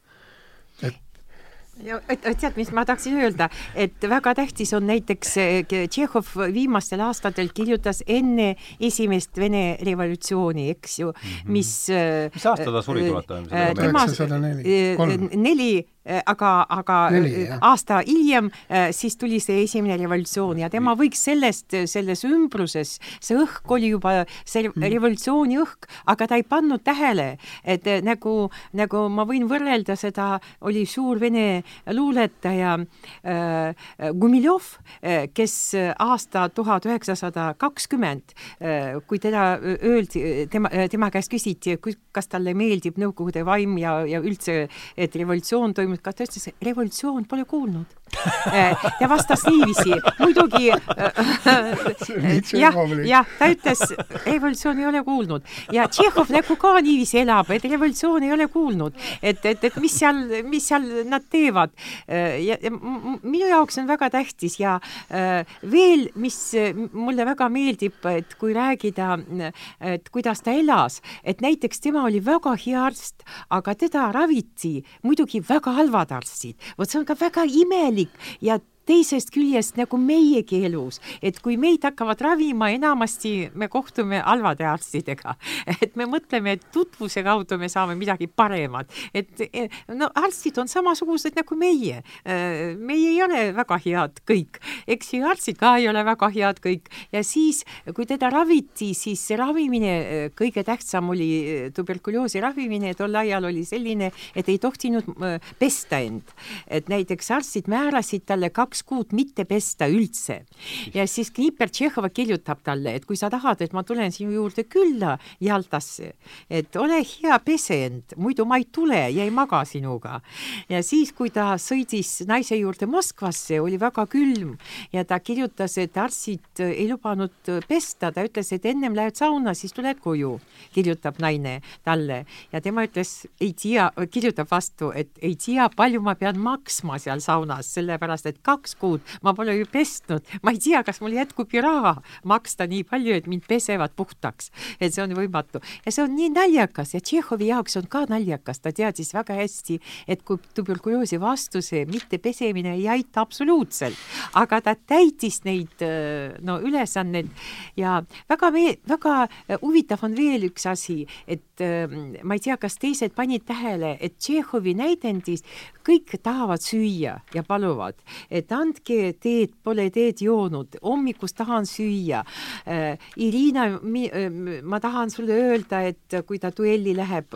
Ja tead, mis ma tahtsin öelda, et väga tähtis on näiteks eh, Tšehhov viimastel aastatel kirjutas enne esimest Vene revolutsiooni, eks ju, mhm. mis mis aasta ta suri, tuletame? üheksasada neli. Äh, aga, aga Neli, äh, aasta hiljem äh, siis tuli see esimene revolutsioon ja tema võiks sellest, selles ümbruses, see õhk oli juba see mm. revolutsiooni õhk, aga ta ei pannud tähele, et nagu, nagu ma võin võrrelda seda, oli suur vene luuletaja äh, Gumiljov, kes aasta tuhat üheksasada kakskümmend, kui teda öeldi, tema, tema käest küsiti, kas talle meeldib Nõukogude vaim ja, ja üldse, et revolutsioon toimus ka ta ütles, revolutsioon pole kuulnud? Ja vastas niiviisi, muidugi jah, jah, ta ütles, revolutsioon ei ole kuulnud. Ja Tšehhov nagu ka niiviisi elab, et revolutsioon ei ole kuulnud, et, et, et mis seal, mis seal nad teevad. ja, ja minu jaoks on väga tähtis ja veel, mis mulle väga meeldib, et kui rääkida, et kuidas ta elas, et näiteks tema oli väga hea arst, aga teda raviti muidugi väga halvad arstid. vot see on ka väga imelik valik ja teisest küljest nagu meiegi elus, et kui meid hakkavad ravima, enamasti me kohtume halvade arstidega, et me mõtleme, et tutvuse kaudu me saame midagi paremat, et no arstid on samasugused nagu meie. meie ei ole väga head kõik, eks ju, arstid ka ei ole väga head kõik. Ja siis, kui teda raviti, siis see ravimine, kõige tähtsam oli tuberkuloosi ravimine, tol ajal oli selline, et ei tohtinud pesta end, et näiteks arstid määrasid talle kaks kaks kuud mitte pesta üldse. ja siis Kniper Tšehhova kirjutab talle, et kui sa tahad, et ma tulen sinu juurde külla Jaltasse, et ole hea, pese end, muidu ma ei tule ja ei maga sinuga. ja siis, kui ta sõitis naise juurde Moskvasse, oli väga külm ja ta kirjutas, et arstid ei lubanud pesta, ta ütles, et ennem lähed sauna, siis tuled koju, kirjutab naine talle ja tema ütles, ei tea, kirjutab vastu, et ei tea, palju ma pean maksma seal saunas, sellepärast et kaks kuud. Ma pole ju pesnud, ma ei tea, kas mul jätkub ju raha maksta nii palju, et mind pesevad puhtaks, et see on võimatu. Ja see on nii naljakas. Ja Tšehhovi jaoks on ka naljakas, ta teadis väga hästi, et kui tuberkuloosi vastu see mittepesemine ei aita absoluutselt, aga ta täitis neid no ülesandeid. Ja väga, väga huvitav on veel üks asi, et ma ei tea, kas teised panid tähele, et Tšehhovi näidendis kõik tahavad süüa ja paluvad, et andke teed, pole teed joonud, hommikust tahan süüa äh,. Irina, ma tahan sulle öelda, et kui ta duelli läheb,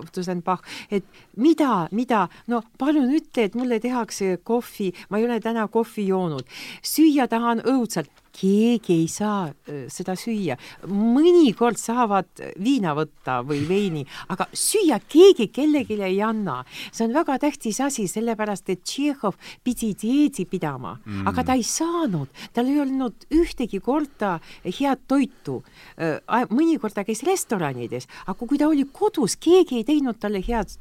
et mida, mida, no palun ütle, et mulle tehakse kohvi, ma ei ole täna kohvi joonud, süüa tahan õudselt keegi ei saa seda süüa. mõnikord saavad viina võtta või veini, aga süüa keegi kellelegi ei anna. see on väga tähtis asi, sellepärast et Tšehhov pidi dieedi pidama mm., aga ta ei saanud, tal ei olnud ühtegi korda head toitu. mõnikord ta käis restoranides, aga kui ta oli kodus, keegi ei teinud talle head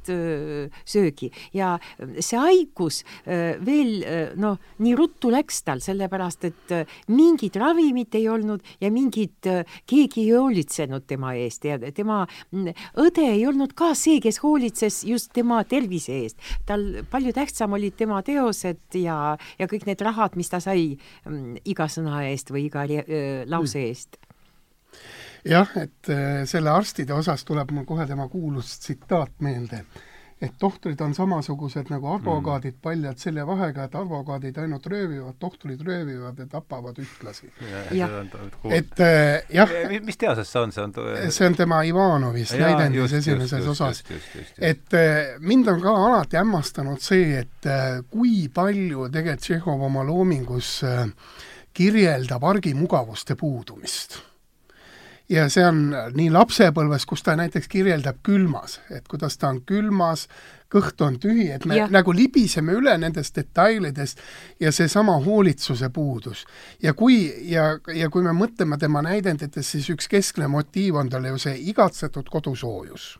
söögi ja see haigus veel noh, nii ruttu läks tal, sellepärast et mingi mingit ravimit ei olnud ja mingit, äh, keegi ei hoolitsenud tema eest ja tema mm, õde ei olnud ka see, kes hoolitses just tema tervise eest. tal palju tähtsam olid tema teosed ja, ja kõik need rahad, mis ta sai mm, iga sõna eest või iga lause mm. eest jah, et äh, selle arstide osas tuleb mul kohe tema kuulus tsitaat meelde et tohtrid on samasugused nagu advokaadid mm., paljad selle vahega, et advokaadid ainult röövivad, tohtrid röövivad ja tapavad ühtlasi. et äh, jah. mis teoses see on, see on see on tema Ivanovist näidendis esimeses osas. et äh, mind on ka alati hämmastanud see, et äh, kui palju tegelikult Tšehhov oma loomingus äh, kirjeldab argimugavuste puudumist ja see on nii lapsepõlves, kus ta näiteks kirjeldab külmas, et kuidas ta on külmas, kõht on tühi, et me ja. nagu libiseme üle nendest detailidest ja seesama hoolitsuse puudus. ja kui, ja, ja kui me mõtleme tema näidendites, siis üks keskne motiiv on tal ju see igatsetud kodusoojus,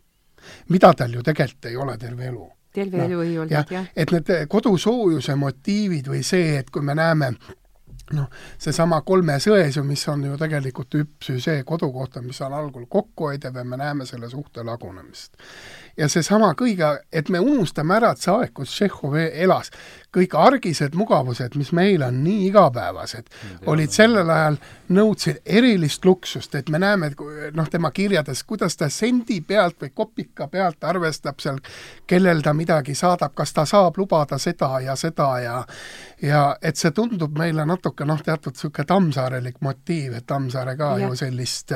mida tal ju tegelikult ei ole terve elu terve no, elu ei olnud, jah ja.. et need kodusoojuse motiivid või see, et kui me näeme noh, seesama Kolme sões ju, mis on ju tegelikult üks see kodu kohta, mis on algul kokkuhoidev ja me näeme selle suhte lagunemist. ja seesama kõige, et me unustame ära, et see aeg, kus Tšehhov elas, kõik argised mugavused, mis meil on nii igapäevased, olid sellel ajal, nõudsid erilist luksust, et me näeme, noh, tema kirjades, kuidas ta sendi pealt või kopika pealt arvestab seal, kellel ta midagi saadab, kas ta saab lubada seda ja seda ja ja et see tundub meile natuke noh, teatud niisugune tammsaarelik motiiv, et Tammsaare ka ja. ju sellist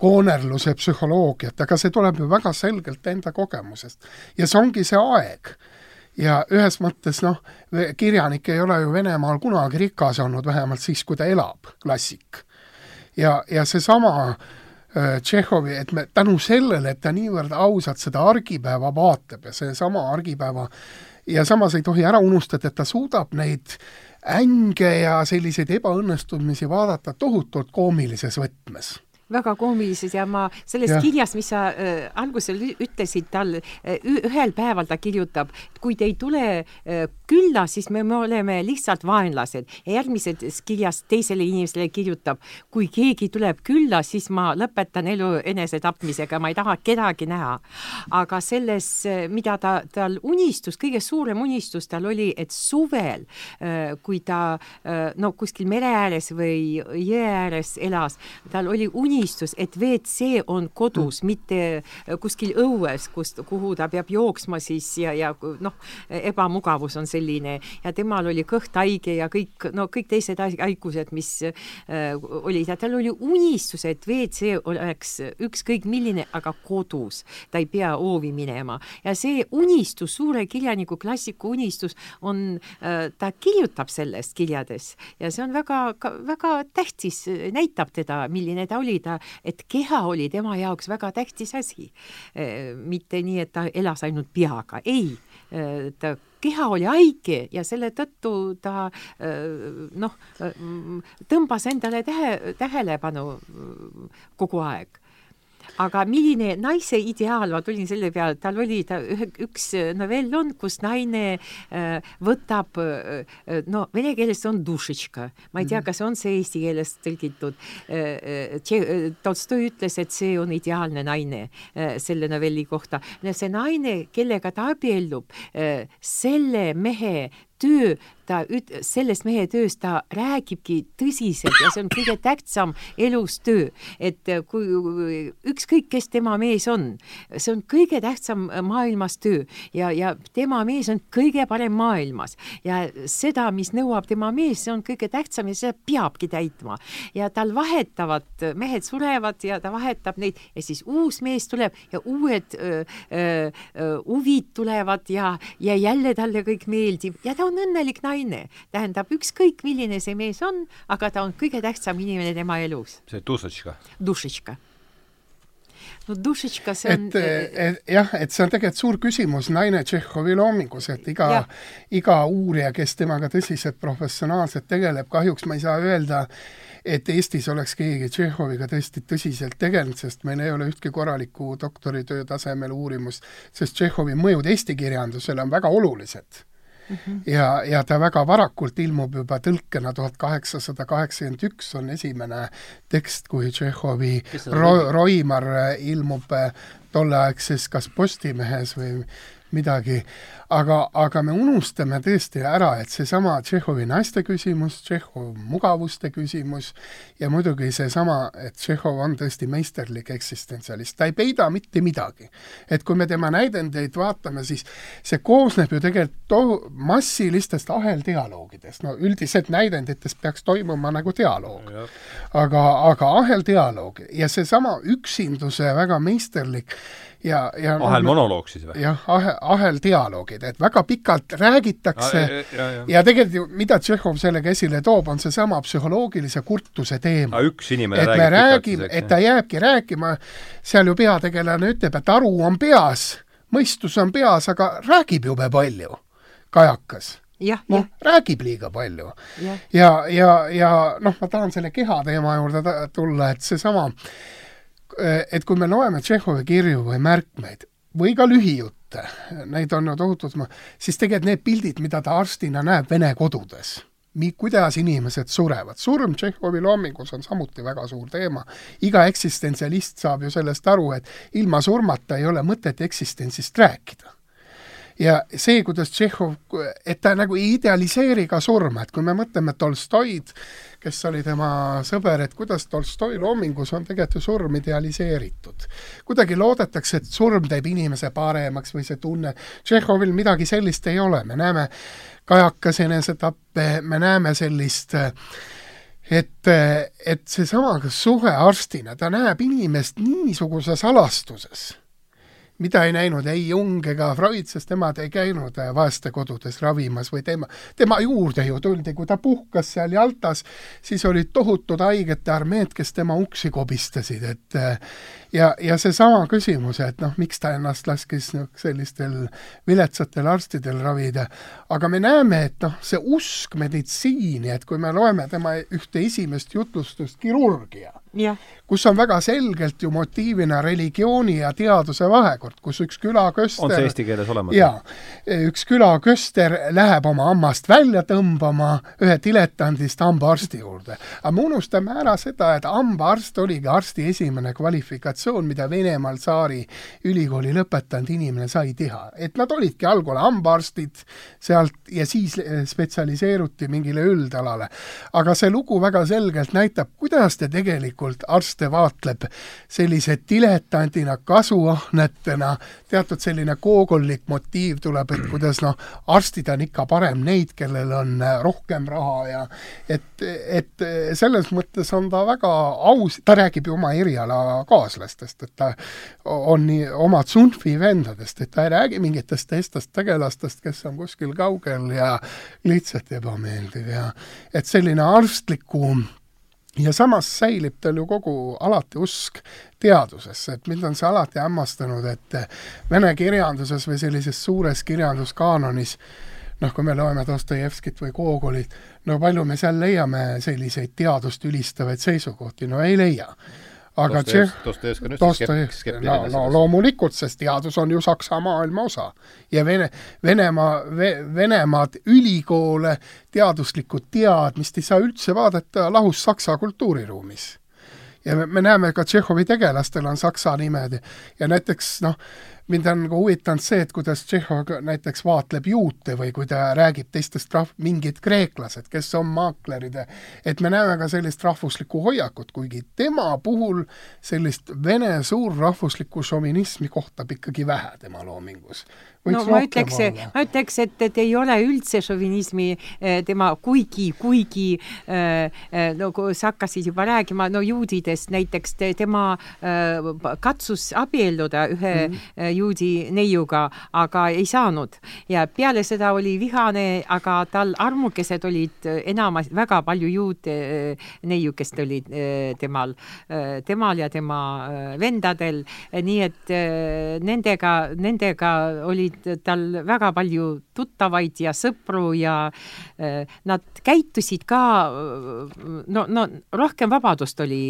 koonerluse psühholoogiat, aga see tuleb ju väga selgelt enda kogemusest. ja see ongi see aeg ja ühes mõttes noh, kirjanik ei ole ju Venemaal kunagi rikas olnud, vähemalt siis, kui ta elab, klassik. ja, ja seesama äh, Tšehhovi, et me tänu sellele, et ta niivõrd ausalt seda argipäeva vaatab ja seesama argipäeva ja samas ei tohi ära unustada, et ta suudab neid änge ja selliseid ebaõnnestumisi vaadata tohutult koomilises võtmes väga koomilised ja ma sellest ja. kirjast, mis sa äh, algusel ütlesid tal äh,, ühel päeval ta kirjutab, kui te ei tule äh, külla, siis me, me oleme lihtsalt vaenlased järgmises kirjas teisele inimesele kirjutab, kui keegi tuleb külla, siis ma lõpetan elu enesetapmisega, ma ei taha kedagi näha. aga selles, äh, mida ta, tal unistus, kõige suurem unistus tal oli, et suvel, äh, kui ta äh, no kuskil mere ääres või jõe ääres elas, tal oli unistus unistus, et WC on kodus mm., mitte kuskil õues, kust, kuhu ta peab jooksma siis ja, ja noh, ebamugavus on selline. Ja temal oli kõht haige ja kõik, no kõik teised haigused, mis äh, olid. Ja tal oli unistus, et WC oleks ükskõik milline, aga kodus, ta ei pea hoovi minema. Ja see unistus, suure kirjaniku klassiku unistus on äh,, ta kirjutab sellest kirjades. Ja see on väga, väga tähtis, näitab teda, milline ta oli, ta, et keha oli tema jaoks väga tähtis asi. Äh, mitte nii, et ta elas ainult peaga, ei, äh, ta keha oli haige ja selle tõttu ta äh, noh, tõmbas endale tähe, tähelepanu kogu aeg aga milline naise ideaal, ma tulin selle peale, tal oli ta ühe, üks novell on, kus naine äh, võtab äh,, no vene keeles on dušitška, ma ei tea, mhm. kas on see eesti keeles tõlgitud äh,. äh Tolstoi ütles, et see on ideaalne naine äh, selle novelli kohta. see naine, kellega ta abiellub äh,, selle mehe töö ta üt-, sellest mehe tööst ta räägibki tõsiselt ja see on kõige tähtsam elus töö. et äh, kui ükskõik, kes tema mees on, see on kõige tähtsam maailmas töö ja, ja tema mees on kõige parem maailmas ja seda, mis nõuab tema mees, see on kõige tähtsam ja seda peabki täitma. ja tal vahetavad, mehed surevad ja ta vahetab neid ja siis uus mees tuleb ja uued öö, öö, huvid tulevad ja, ja jälle talle kõik meeldib ja ta on õnnelik naine naine. tähendab, ükskõik milline see mees on, aga ta on kõige tähtsam inimene tema elus. see dušetška. dušetška no dušetška, see on et, et jah, et see on tegelikult suur küsimus naine Tšehhovi loomingus, et iga, iga uurija, kes temaga tõsiselt professionaalselt tegeleb, kahjuks ma ei saa öelda, et Eestis oleks keegi Tšehhoviga tõesti tõsiselt tegelenud, sest meil ei ole ühtki korralikku doktoritöö tasemel uurimust, sest Tšehhovi mõjud eesti kirjandusele on väga olulised Mm -hmm. ja, ja ta väga varakult ilmub juba tõlkena, tuhat kaheksasada kaheksakümmend üks on esimene tekst, kui Tšehhovi Ro-, Roimar ilmub tolleaegses kas Postimehes või midagi, aga, aga me unustame tõesti ära, et seesama Tšehhovi naiste küsimus, Tšehhov mugavuste küsimus ja muidugi seesama, et Tšehhov on tõesti meisterlik eksistentsialist, ta ei peida mitte midagi. et kui me tema näidendeid vaatame, siis see koosneb ju tegelikult to-, massilistest aheldialoogidest, no üldiselt näidendites peaks toimuma nagu dialoog. aga, aga aheldialoog ja seesama üksinduse väga meisterlik ja, ja ahelmonoloog siis või? jah, ahel, aheldialoogid, et väga pikalt räägitakse ah, ja, ja, ja tegelikult ju, mida Tšehhov sellega esile toob, on seesama psühholoogilise kurtuse teema. üks inimene et räägib me räägime, et ta jääbki rääkima, seal ju peategelane ütleb, et aru on peas, mõistus on peas, aga räägib jube palju, kajakas noh, räägib liiga palju. ja, ja, ja, ja noh, ma tahan selle keha teema juurde tulla, et seesama äh, et kui me loeme Tšehhovi kirju või märkmeid või ka lühijutte, neid on ju tohutult, siis tegelikult need pildid, mida ta arstina näeb vene kodudes, kuidas inimesed surevad. surm Tšehhovi loomingus on samuti väga suur teema. iga eksistentsialist saab ju sellest aru, et ilma surmata ei ole mõtet eksistentsist rääkida ja see, kuidas Tšehhov, et ta nagu ei idealiseeri ka surma, et kui me mõtleme Tolstoid, kes oli tema sõber, et kuidas Tolstoi loomingus on tegelikult ju surm idealiseeritud. kuidagi loodetakse, et surm teeb inimese paremaks või see tunne, Tšehhovil midagi sellist ei ole, me näeme kajakas enesetappe, me näeme sellist et, et seesama suhe arstina, ta näeb inimest niisuguses alastuses mida ei näinud ei Jung ega Freud, sest nemad ei käinud äh, vaestekodudes ravimas või tema, tema juurde ju tuldi, kui ta puhkas seal Jaltas, siis olid tohutud haigete armeed, kes tema uksi kobistasid, et äh, ja, ja seesama küsimus, et noh, miks ta ennast laskis noh, sellistel viletsatel arstidel ravida, aga me näeme, et noh, see usk meditsiini, et kui me loeme tema ühte esimest jutlustust, kirurgia kus on väga selgelt ju motiivina religiooni ja teaduse vahekord, kus üks külaköster on see eesti keeles olemas? jaa. üks külaköster läheb oma hammast välja tõmbama ühe diletandist hambaarsti juurde. aga me unustame ära seda, et hambaarst oligi arsti esimene kvalifikatsioon operatsioon, mida Venemaal Tsaari ülikooli lõpetanud inimene sai teha. et nad olidki algul hambaarstid sealt ja siis spetsialiseeruti mingile üldalale. aga see lugu väga selgelt näitab, kuidas ta tegelikult arste vaatleb sellise diletandina, kasuahnetena, teatud selline koogollik motiiv tuleb, et kuidas noh, arstid on ikka parem neid, kellel on rohkem raha ja et, et selles mõttes on ta väga aus, ta räägib ju oma erialakaaslastest, et ta on nii oma tsunfi vendadest, et ta ei räägi mingitest teistest tegelastest, kes on kuskil kaugel ja lihtsalt ebameeldiv ja et selline arstliku ja samas säilib tal ju kogu alati usk teadusesse, et mind on see alati hämmastanud, et vene kirjanduses või sellises suures kirjanduskaanonis noh, kui me loeme Dostojevskit või Gogolit, no palju me seal leiame selliseid teadust ülistavaid seisukohti, no ei leia aga Dostojevski üldse skeptiline. no, no loomulikult, sest teadus on ju Saksa maailma osa. ja Vene, Venemaa ve,, Venemaad, ülikoole, teaduslikku teadmist ei saa üldse vaadata lahus Saksa kultuuriruumis ja me, me näeme ka Tšehhovi tegelastel on saksa nimed ja näiteks noh, mind on nagu huvitanud see, et kuidas Tšehhov näiteks vaatleb juute või kui ta räägib teistest rahv-, mingid kreeklased, kes on maaklerid, et me näeme ka sellist rahvuslikku hoiakut, kuigi tema puhul sellist vene suurrahvuslikku šovinismi kohtab ikkagi vähe tema loomingus. No ma ütleks, ma ütleks, et, et ei ole üldse šovinismi eh, tema, kuigi, kuigi äh, nagu sa hakkasid juba rääkima, no juudidest näiteks te, tema katsus abielluda ühe mm -hmm. Juudi neiuga, aga ei saanud. Ja peale seda oli vihane, aga tal armukesed olid enamus, väga palju juute neiukest olid temal, temal ja tema vendadel, nii et nendega, nendega olid tal väga palju tuttavaid ja sõpru ja äh, nad käitusid ka, no, no rohkem vabadust oli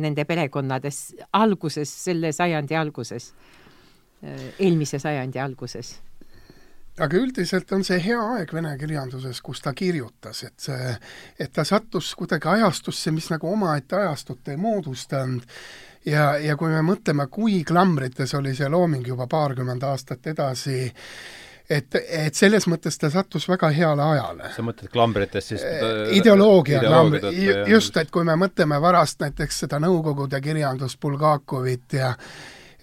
nende perekonnades alguses, selle sajandi alguses, äh, eelmise sajandi alguses. Aga üldiselt on see hea aeg vene kirjanduses, kus ta kirjutas, et see, et ta sattus kuidagi ajastusse, mis nagu omaette ajastut ei moodustanud. Ja, ja kui me mõtleme, kui klambrites oli see looming juba paarkümmend aastat edasi, et, et selles mõttes ta sattus väga heale ajale. sa mõtled klambrites siis äh, ideoloogia klambri, just, et kui me mõtleme varast näiteks seda Nõukogude kirjandust Bulgakovit ja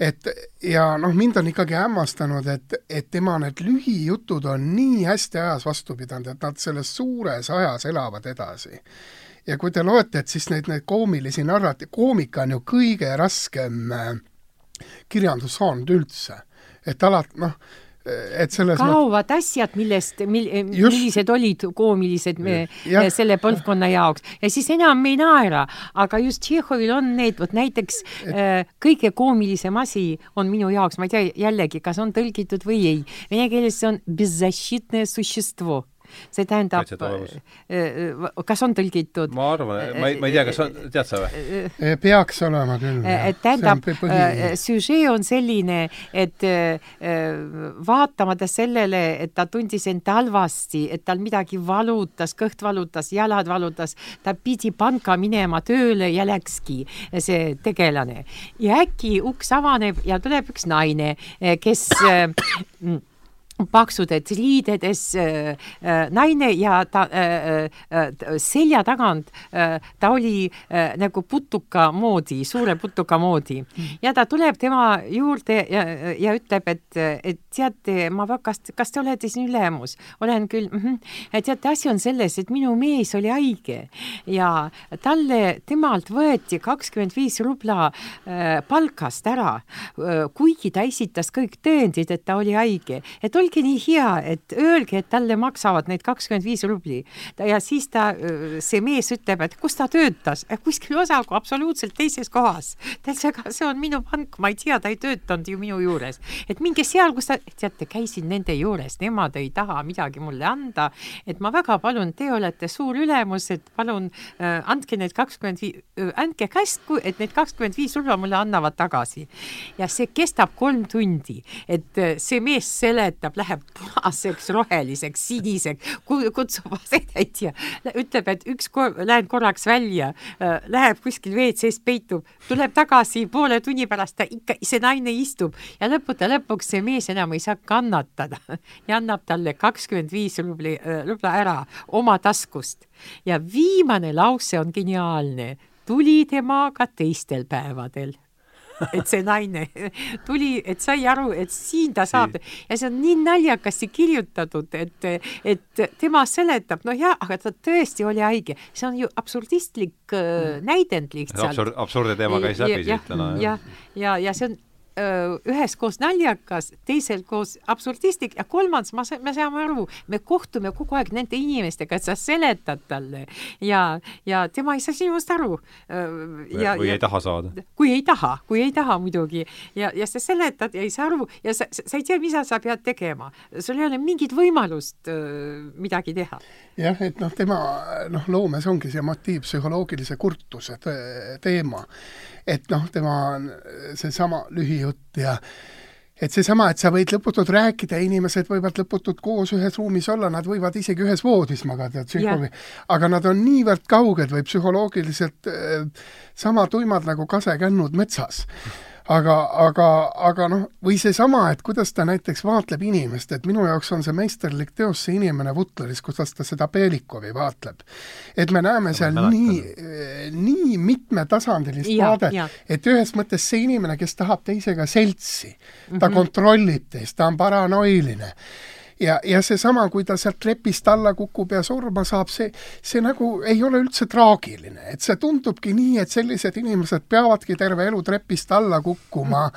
et ja noh, mind on ikkagi hämmastanud, et, et tema need lühijutud on nii hästi ajas vastu pidanud, et nad selles suures ajas elavad edasi ja kui te loete, et siis neid, neid koomilisi narrati-, koomika on ju kõige raskem äh, kirjandussaanud üldse. et alati noh, et selles kaovad mõttes... asjad, millest mil,, millised olid koomilised me, ja. selle põlvkonna jaoks. Ja siis enam ei naera, aga just Tšehhovil on need, vot näiteks et... Äh, kõige koomilisem asi on minu jaoks, ma ei tea jällegi, kas on tõlgitud või ei, vene keeles see on see tähendab, äh, äh, kas on tõlgitud? ma arvan, ma ei, ma ei tea, kas on, tead sa või? Peaks olema küll. et tähendab, süžee on selline, et vaatamata sellele, et ta tundis end halvasti, et tal midagi valutas, kõht valutas, jalad valutas, ta pidi panka minema tööle ja läkski see tegelane. ja äkki uks avaneb ja tuleb üks naine, kes paksudes riidedes äh, äh, naine ja ta äh, selja tagant ta oli nagu putuka moodi, suure putuka moodi ja ta tuleb tema juurde ja, ja ütleb, et, et teate, ma väga, kas te olete siin ülemus? olen küll mm. -hmm. teate, asi on selles, et minu mees oli haige ja talle, temalt võeti kakskümmend viis rubla palkast ära kuigi ta esitas kõik tõendid, et ta oli haige, et olge olge nii hea, et öelge, et talle maksavad need kakskümmend viis rubli. ja siis ta, see mees ütleb, et kus ta töötas, kuskil osaku absoluutselt teises kohas. ta ütles, aga see on minu pank, ma ei tea, ta ei töötanud ju minu juures. et minge seal, kus ta, teate, käisin nende juures, nemad ei taha midagi mulle anda. et ma väga palun, te olete suur ülemus, et palun äh, andke need kakskümmend viis, andke käsku, et need kakskümmend viis rubla mulle annavad tagasi. ja see kestab kolm tundi, et see mees seletab läheb punaseks, roheliseks, siniseks, kutsub asetäitja, ütleb, et üks kor-, lähen korraks välja, äh, läheb kuskil WC-s peitub, tuleb tagasi poole tunni pärast, ta ikka, see naine istub ja lõppude lõpuks see mees enam ei saa kannatada ja annab talle kakskümmend viis rubli, rubla ära oma taskust. ja viimane lause on geniaalne, tuli temaga teistel päevadel et see naine tuli, et sai aru, et siin ta saab ja see on nii naljakasti kirjutatud, et, et tema seletab, noh jah, aga ta tõesti oli haige, see on ju absurdistlik äh, näidend lihtsalt. absurd, absurde teema käis läbi siit täna. jah, ja, ja, ja see on ühes-koos naljakas, teisel koos absurdistlik ja kolmandas ma, me saame aru, me kohtume kogu aeg nende inimestega, et sa seletad talle ja, ja tema ei saa sinust aru. ja, või ja, ei taha saada. kui ei taha, kui ei taha muidugi ja, ja sa seletad ja ei saa aru ja sa, sa ei tea, mida sa pead tegema. sul ei ole mingit võimalust midagi teha. jah, et noh, tema noh, loomes ongi see motiiv, psühholoogilise kurtuse teema et noh, tema on seesama lühijutt ja et seesama, et sa võid lõputult rääkida inimesed võivad lõputult koos ühes ruumis olla, nad võivad isegi ühes voodis magada, psühholoogi, aga nad on niivõrd kauged või psühholoogiliselt äh, sama tuimad nagu kasekännud metsas aga, aga, aga noh, või seesama, et kuidas ta näiteks vaatleb inimest, et minu jaoks on see meisterlik teos, see inimene Vutleris, kuidas ta seda Belikovi vaatleb. et me näeme seal nii, nii mitmetasandilist vaadet, et ühes mõttes see inimene, kes tahab teisega seltsi, ta mm -hmm. kontrollib teist, ta on paranoiline ja, ja seesama, kui ta sealt trepist alla kukub ja surma saab, see, see nagu ei ole üldse traagiline, et see tundubki nii, et sellised inimesed peavadki terve elu trepist alla kukkuma,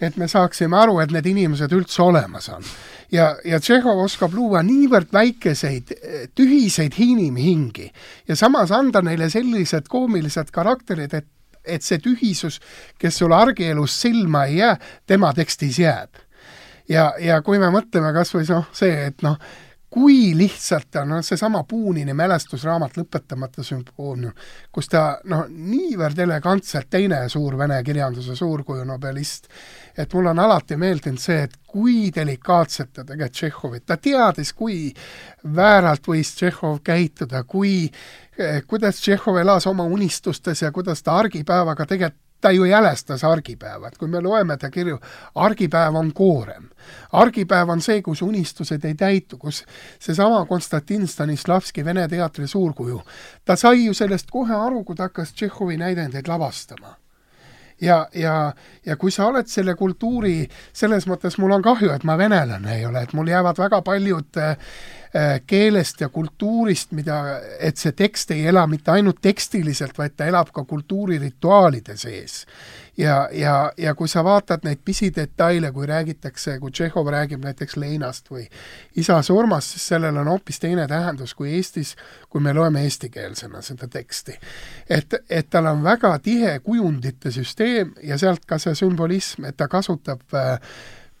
et me saaksime aru, et need inimesed üldse olemas on. ja, ja Tšehhov oskab luua niivõrd väikeseid tühiseid inimhingi ja samas anda neile sellised koomilised karakterid, et et see tühisus, kes sulle argielus silma ei jää, tema tekstis jääb ja, ja kui me mõtleme kas või noh, see, et noh, kui lihtsalt on noh, seesama Puunini mälestusraamat Lõpetamata sümfoonium, kus ta noh, niivõrd elegantselt, teine suur vene kirjanduse suurkuju nobelist, et mulle on alati meeldinud see, et kui delikaatselt ta tegelikult Tšehhovit, ta teadis, kui vääralt võis Tšehhov käituda, kui eh, kuidas Tšehhov elas oma unistustes ja kuidas ta argipäevaga tegelikult ta ju jälestas argipäeva, et kui me loeme ta kirju, argipäev on koorem. argipäev on see, kus unistused ei täitu, kus seesama Konstantin Stanislavski Vene teatri suurkuju, ta sai ju sellest kohe aru, kui ta hakkas Tšehhovi näidendeid lavastama ja, ja, ja kui sa oled selle kultuuri, selles mõttes mul on kahju, et ma venelane ei ole, et mul jäävad väga paljud äh, keelest ja kultuurist, mida, et see tekst ei ela mitte ainult tekstiliselt, vaid ta elab ka kultuurirituaalide sees ja, ja, ja kui sa vaatad neid pisidetaile, kui räägitakse, kui Tšehhov räägib näiteks leinast või isa surmast, siis sellel on hoopis teine tähendus kui Eestis, kui me loeme eestikeelsena seda teksti. et, et tal on väga tihe kujundite süsteem ja sealt ka see sümbolism, et ta kasutab äh,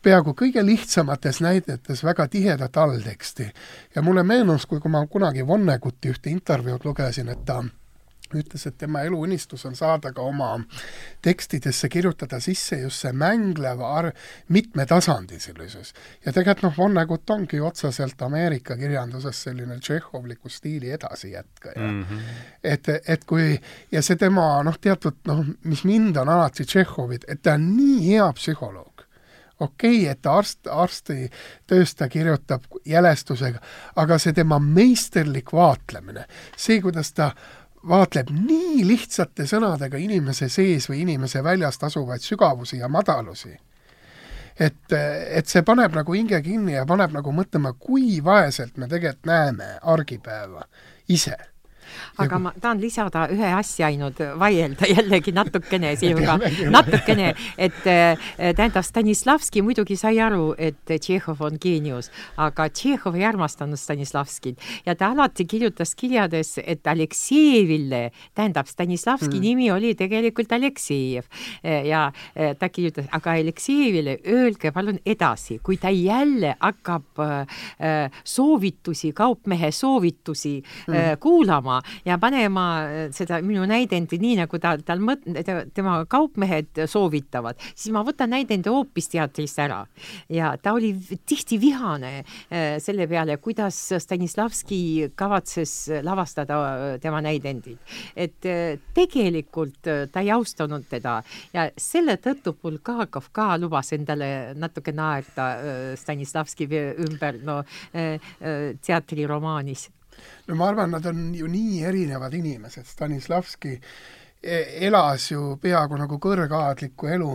peaaegu kõige lihtsamates näidetes väga tihedat allteksti. ja mulle meenus, kui, kui ma kunagi Vonneguti ühte intervjuud lugesin, et ta ütles, et tema eluunistus on saada ka oma tekstidesse kirjutada sisse just see mänglev ar-, mitmetasandilisus. ja tegelikult noh, Vonnegut ongi otseselt Ameerika kirjanduses selline tšehhovliku stiili edasijätkaja mm. -hmm. et, et kui, ja see tema noh, teatud noh, mis mind on alati Tšehhovit, et ta on nii hea psühholoog, okei okay,, et arst, arstitöös ta kirjutab jälestusega, aga see tema meisterlik vaatlemine, see, kuidas ta vaatleb nii lihtsate sõnadega inimese sees või inimese väljast asuvaid sügavusi ja madalusi, et, et see paneb nagu hinge kinni ja paneb nagu mõtlema, kui vaeselt me tegelikult näeme argipäeva ise aga ma tahan lisada ühe asja ainult, vaielda jällegi natukene sinuga, natukene, et äh, tähendab, Stanislavski muidugi sai aru, et Tšehhov on geenius, aga Tšehhov ei armastanud Stanislavskit. Ja ta alati kirjutas kirjades, et Aleksejevile, tähendab, Stanislavski mm. nimi oli tegelikult Aleksejev. Ja äh, ta kirjutas, aga Aleksejevile öelge palun edasi, kui ta jälle hakkab soovitusi, kaupmehe soovitusi mm. kuulama, ja panema seda minu näidendi nii, nagu ta, tal mõt-, tema kaupmehed soovitavad, siis ma võtan näidendi hoopis teatrist ära. ja ta oli tihti vihane äh, selle peale, kuidas Stanislavski kavatses lavastada äh, tema näidendid. et äh, tegelikult ta ei austanud teda ja selle tõttu Bulgakov ka lubas endale natuke naerda Stanislavski ümber, no teatriromaanis no ma arvan, nad on ju nii erinevad inimesed, Stanislavski e-, elas ju peaaegu nagu kõrgaadlikku elu,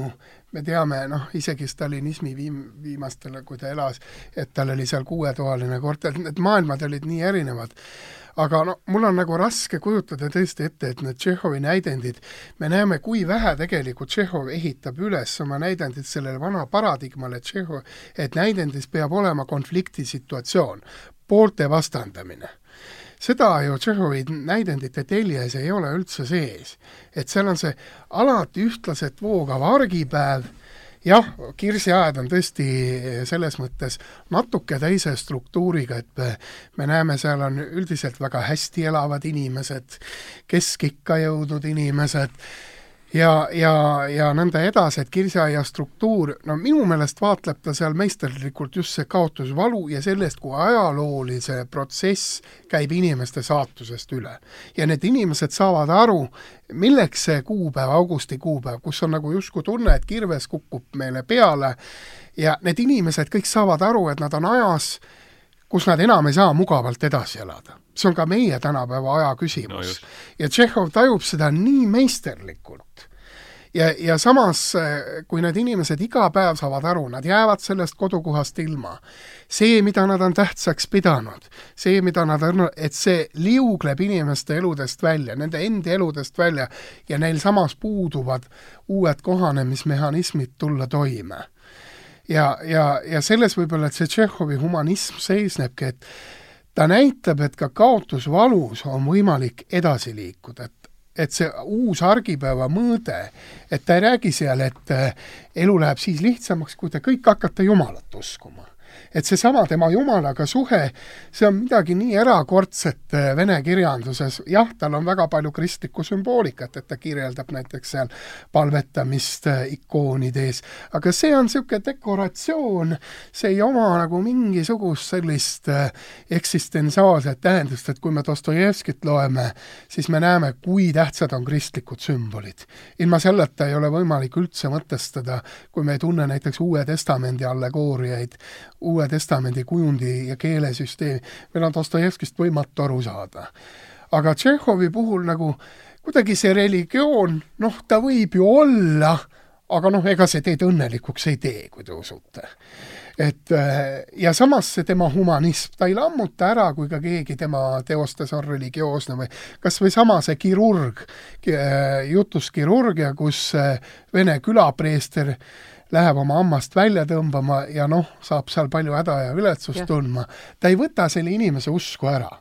me teame, noh, isegi stalinismi viim-, viimastel, kui ta elas, et tal oli seal kuuetoaline korter, need maailmad olid nii erinevad. aga no mul on nagu raske kujutada tõesti ette, et need Tšehhovi näidendid, me näeme, kui vähe tegelikult Tšehhov ehitab üles oma näidendit sellele vana paradigmale Tšehhov, et näidendis peab olema konfliktisituatsioon, poolte vastandamine seda ju Tšehhovi näidendite teljes ei ole üldse sees. et seal on see alati ühtlaselt voogav argipäev, jah, Kirsiaed on tõesti selles mõttes natuke teise struktuuriga, et me, me näeme, seal on üldiselt väga hästi elavad inimesed, keskikka jõudnud inimesed, ja, ja, ja nõnda edasi, et kirsiaia struktuur, no minu meelest vaatleb ta seal meisterlikult just see kaotusvalu ja sellest, kui ajaloolise protsess käib inimeste saatusest üle. ja need inimesed saavad aru, milleks see kuupäev, augusti kuupäev, kus on nagu justkui tunne, et kirves kukub meile peale ja need inimesed kõik saavad aru, et nad on ajas, kus nad enam ei saa mugavalt edasi elada. See on ka meie tänapäeva aja küsimus. No. ja Tšehhov tajub seda nii meisterlikult. Ja, ja samas, kui need inimesed iga päev saavad aru, nad jäävad sellest kodukohast ilma, see, mida nad on tähtsaks pidanud, see, mida nad on, et see liugleb inimeste eludest välja, nende endi eludest välja ja neil samas puuduvad uued kohanemismehhanismid tulla toime. Ja, ja, ja selles võib-olla, et see Tšehhovi humanism seisnebki, et ta näitab, et ka kaotusvalus on võimalik edasi liikuda, et et see uus argipäeva mõõde, et ta ei räägi seal, et elu läheb siis lihtsamaks, kui te kõik hakkate Jumalat uskuma et seesama tema Jumalaga suhe, see on midagi nii erakordset äh, vene kirjanduses, jah, tal on väga palju kristlikku sümboolikat, et ta kirjeldab näiteks seal palvetamist äh, ikoonide ees, aga see on niisugune dekoratsioon, see ei oma nagu mingisugust sellist äh, eksistentsiaalset tähendust, et kui me Dostojevskit loeme, siis me näeme, kui tähtsad on kristlikud sümbolid. ilma selleta ei ole võimalik üldse mõtestada, kui me ei tunne näiteks Uue Testamendi allegooriaid, Uue Testamendi kujundi ja keelesüsteemi, meil on Dostojevskist võimatu aru saada. aga Tšehhovi puhul nagu kuidagi see religioon, noh, ta võib ju olla, aga noh, ega see teid õnnelikuks ei tee, kui te usute. et äh, ja samas see tema humanism, ta ei lammuta ära, kui ka keegi tema teostes on religioosne või kas või sama see kirurg, äh, jutus kirurgia, kus äh, vene külapreester läheb oma hammast välja tõmbama ja noh, saab seal palju häda ja viletsust ja. tundma, ta ei võta selle inimese usku ära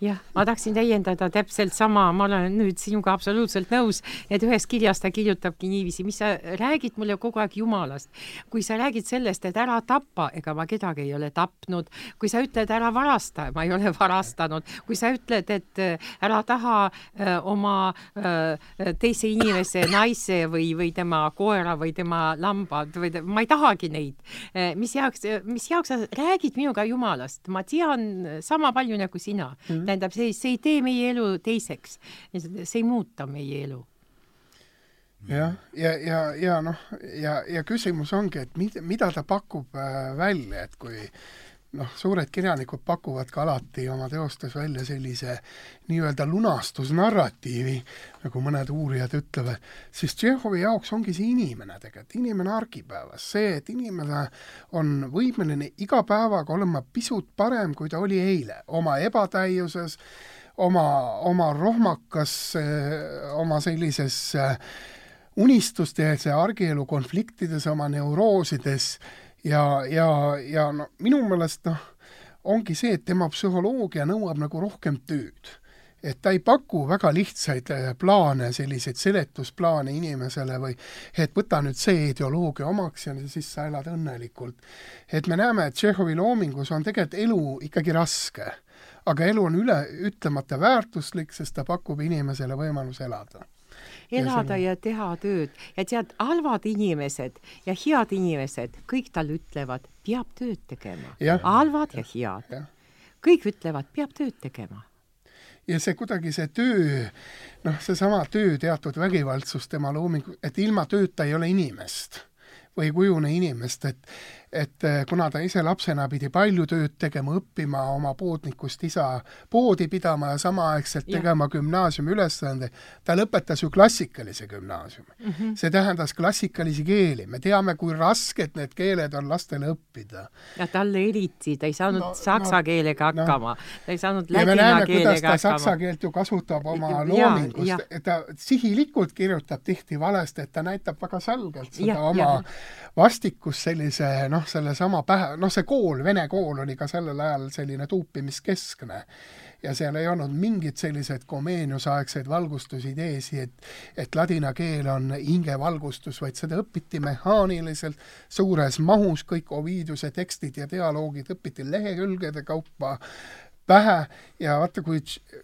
jah, ma tahtsin täiendada täpselt sama, ma olen nüüd sinuga absoluutselt nõus, et ühes kirjas ta kirjutabki niiviisi, mis sa räägid mulle kogu aeg Jumalast. kui sa räägid sellest, et ära tapa, ega ma kedagi ei ole tapnud, kui sa ütled ära varasta, ma ei ole varastanud, kui sa ütled, et äh, ära taha öö, äh, oma öö, äh, teise inimese naise või, või tema koera või tema lambad või te, ma ei tahagi neid, mis jaoks, mis jaoks sa räägid minuga Jumalast, ma tean sama palju nagu sina. Mm. -hmm tähendab, see, see ei tee meie elu teiseks, see ei muuta meie elu. Jah, ja, ja, ja, ja noh, ja, ja küsimus ongi, et mida, mida ta pakub äh, välja, et kui noh, suured kirjanikud pakuvad ka alati oma teostes välja sellise nii-öelda lunastusnarratiivi, nagu mõned uurijad ütlevad, siis Tšehhovi jaoks ongi see inimene tegelikult, inimene argipäevas, see, et inimene on võimeline iga päevaga olema pisut parem, kui ta oli eile, oma ebatäiuses, oma, oma rohmakas, oma sellises unistuste ja argielu konfliktides, oma neuroosides ja, ja, ja no minu meelest noh, ongi see, et tema psühholoogia nõuab nagu rohkem tööd. et ta ei paku väga lihtsaid äh, plaane, selliseid seletusplaane inimesele või et võta nüüd see ideoloogia omaks ja siis sa elad õnnelikult. et me näeme, et Tšehhovi loomingus on tegelikult elu ikkagi raske aga elu on üle, ütlemata väärtuslik, sest ta pakub inimesele võimaluse elada elada ja, ja teha tööd. Ja tead, halvad inimesed ja head inimesed, kõik talle ütlevad, peab tööd tegema. halvad ja head. kõik ütlevad, peab tööd tegema. Ja see kuidagi see töö, noh, seesama töö teatud vägivaldsus tema loomingu, et ilma tööta ei ole inimest või ei kujune inimest, et et eh, kuna ta ise lapsena pidi palju tööd tegema, õppima oma poodnikust isa poodi pidama ja samaaegselt ja. tegema gümnaasiumi ülesandeid, ta lõpetas ju klassikalise gümnaasiumi mm. -hmm. see tähendas klassikalisi keeli, me teame, kui rasked need keeled on lastele õppida. ja talle eriti, ta ei saanud no, saksa no, keelega hakkama no., ta ei saanud ladina keelega hakkama. saksa keelt ju kasutab oma loomingus, ta sihilikult kirjutab tihti valesti, et ta näitab väga selgelt seda ja, oma ja. vastikust sellise noh, noh, sellesama pähe, noh, see kool, vene kool oli ka sellel ajal selline tuupimiskeskne. ja seal ei olnud mingeid selliseid komeeniusaegseid valgustusideesi, et et ladina keel on hingevalgustus, vaid seda õpiti mehaaniliselt suures mahus, kõik Ovidiuse tekstid ja dialoogid õpiti lehekülgede kaupa pähe ja vaata, kui,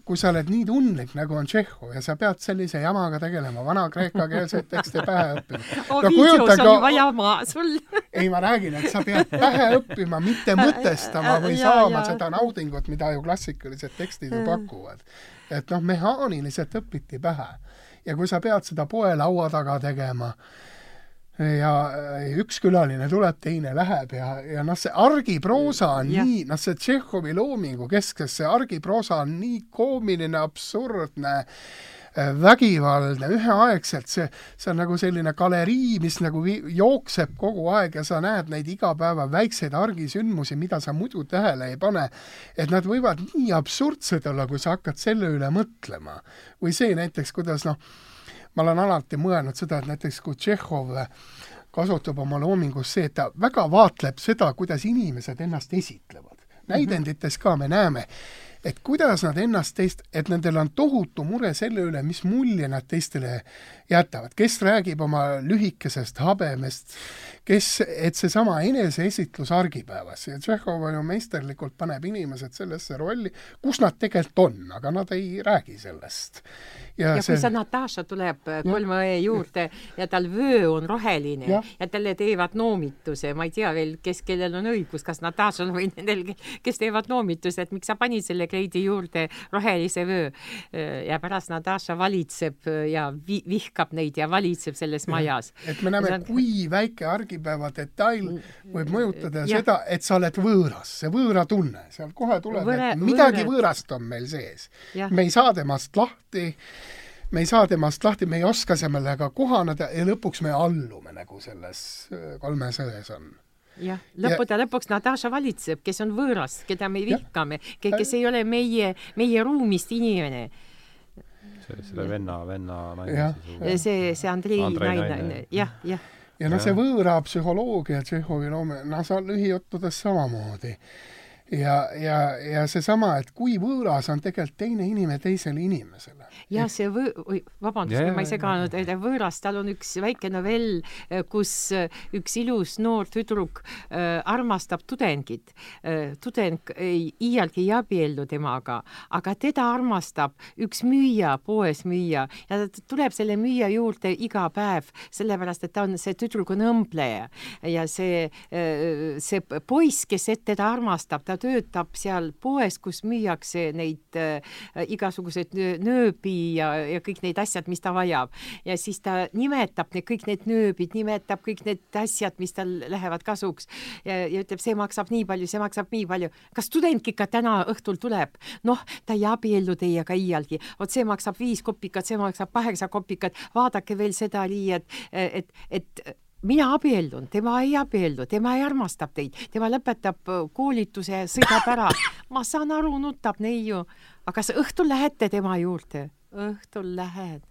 kui sa oled nii tundlik, nagu on Tšehhov ja sa pead sellise jamaga tegelema, vana-kreekakeelseid tekste pähe õppima. Ovidius on juba jama sul ei, ma räägin, et sa pead pähe õppima, mitte mõtestama või ja, saama ja. seda naudingut, mida ju klassikalised tekstid ju pakuvad. et noh, mehaaniliselt õpiti pähe. ja kui sa pead seda poelaua taga tegema, ja äh, üks külaline tuleb, teine läheb ja, ja noh, see argiproosa on ja. nii, noh, see Tšehhovi loomingu keskes, see argiproosa on nii koomiline, absurdne, äh, vägivaldne, üheaegselt see, see on nagu selline galerii, mis nagu jookseb kogu aeg ja sa näed neid igapäeva väikseid argisündmusi, mida sa muidu tähele ei pane. et nad võivad nii absurdsed olla, kui sa hakkad selle üle mõtlema. või see näiteks, kuidas noh, ma olen alati mõelnud seda, et näiteks kui Tšehhov kasutab oma loomingus see, et ta väga vaatleb seda, kuidas inimesed ennast esitlevad. näidendites ka me näeme, et kuidas nad ennast teist, et nendel on tohutu mure selle üle, mis mulje nad teistele jätavad, kes räägib oma lühikesest habemest, kes, et seesama eneseesitlus argipäevas ja Tšehhov ju meisterlikult paneb inimesed sellesse rolli, kus nad tegelikult on, aga nad ei räägi sellest ja, ja see... kui see Natasha tuleb kolme õe juurde ja tal vöö on roheline ja. ja talle teevad noomituse, ma ei tea veel, kes, kellel on õigus, kas Natashal või nendel, kes teevad noomituse, et miks sa panid selle kleidi juurde rohelise vöö. Äh, ja pärast Natasha valitseb äh, ja vi vihkab neid ja valitseb selles majas. et me näeme, kui väike argipäeva detail võib mõjutada ja. seda, et sa oled võõras, see võõratunne, seal kohe tuleb, et midagi võõre. võõrast on meil sees. me ei saa temast lahti me ei saa temast lahti, me ei oska sellega kohaneda ja lõpuks me allume, nagu selles äh, kolmes ões on jah, lõppude ja... lõpuks Natasha valitseb, kes on võõras, keda me vihkame, kes ei ole meie, meie ruumist inimene. see, selle venna, venna naine see, see Andrei, Andrei naine, jah, jah. Ja noh, see võõra psühholoogia loome, noh, sa lühijuttudes samamoodi ja, ja, ja seesama, et kui võõras on tegelikult teine inimene teisele inimesele. Jah, see võ-, oi, vabandust yeah,, ma ei seganud, võõras, tal on üks väike novell, eh, kus eh, üks ilus noor tüdruk äh, armastab tudengit. Äh,. tudeng ei, iialgi ei abiellu temaga, aga teda armastab üks müüja, poes müüja ja ta tuleb selle müüja juurde iga päev, sellepärast et ta on, see tüdruk on õmbleja. Ja see äh,, see poiss, kes teda armastab, ta ta töötab seal poes, kus müüakse neid äh, igasuguseid nööbi ja, ja kõik need asjad, mis ta vajab. ja siis ta nimetab need, kõik need nööbid, nimetab kõik need asjad, mis tal lähevad kasuks ja, ja ütleb, see maksab nii palju, see maksab nii palju. kas tudeng ikka täna õhtul tuleb? noh, ta ei abiellu teiega iialgi. vot see maksab viis kopikat, see maksab kaheksa kopikat, vaadake veel seda nii, et, et, et mina abiellun, tema ei abiellu, tema ei armastab teid, tema lõpetab äh, koolituse ja sõidab ära. ma saan aru, nutab neiu, aga kas õhtul lähete tema juurde? Õhtul lähen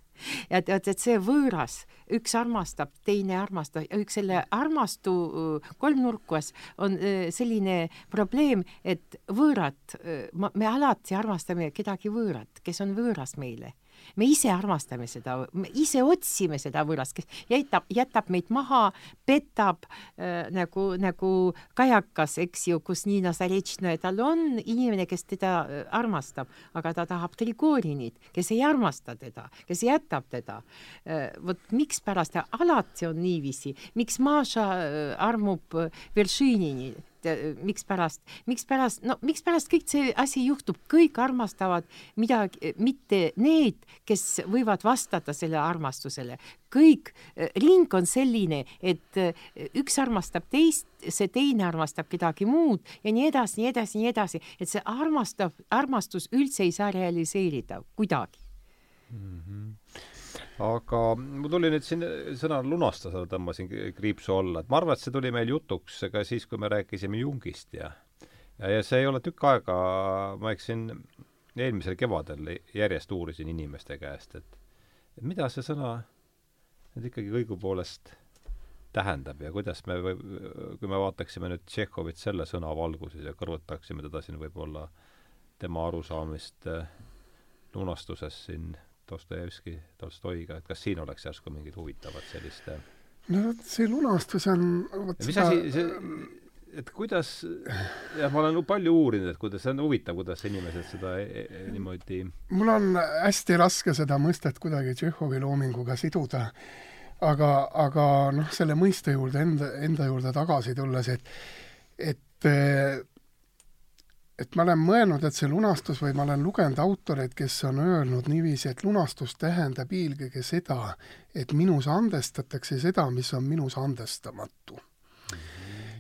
ja tead, et see võõras, üks armastab, teine armastab, üks selle armastu äh, kolmnurkas on äh, selline probleem, et võõrad, me alati armastame kedagi võõrat, kes on võõras meile me ise armastame seda, me ise otsime seda võõrast, kes jätab, jätab meid maha, petab äh, nagu, nagu kajakas, eks ju, kus Niina Zarečnõja, tal on inimene, kes teda äh, armastab, aga ta tahab Trigorinit, kes ei armasta teda, kes jätab teda äh,. vot mikspärast alati on niiviisi, miks Maša äh, armub äh, Veršinini et mikspärast, mikspärast, no mikspärast kõik see asi juhtub, kõik armastavad midagi, mitte need, kes võivad vastata selle armastusele. kõik, ring on selline, et üks armastab teist, see teine armastab kedagi muud ja nii edasi, nii edasi, nii edasi, et see armastab, armastus üldse ei saa realiseerida kuidagi mm. -hmm aga mul tuli nüüd siin sõna lunastada, tõmbasin kriipsu alla, et ma arvan, et see tuli meil jutuks ka siis, kui me rääkisime Jungist ja ja, ja see ei ole tükk aega, ma eksin, eelmisel kevadel järjest uurisin inimeste käest, et et mida see sõna nüüd ikkagi õigupoolest tähendab ja kuidas me või kui me vaataksime nüüd Tšehhovit selle sõna valguses ja kõrvutaksime teda siin võib-olla tema arusaamist äh, lunastuses siin Dostojevski, Tolstoiga, et kas siin oleks järsku mingit huvitavat sellist no see lunastus on vot mis seda... asi, see, et kuidas, jah, ma olen palju uurinud, et kuidas, see on huvitav, kuidas inimesed seda e e niimoodi mul on hästi raske seda mõistet kuidagi Tšehhovi loominguga siduda, aga, aga noh, selle mõiste juurde enda, enda juurde tagasi tulles, et et et ma olen mõelnud, et see lunastus või ma olen lugenud autoreid, kes on öelnud niiviisi, et lunastus tähendab eelkõige seda, et minus andestatakse seda, mis on minus andestamatu.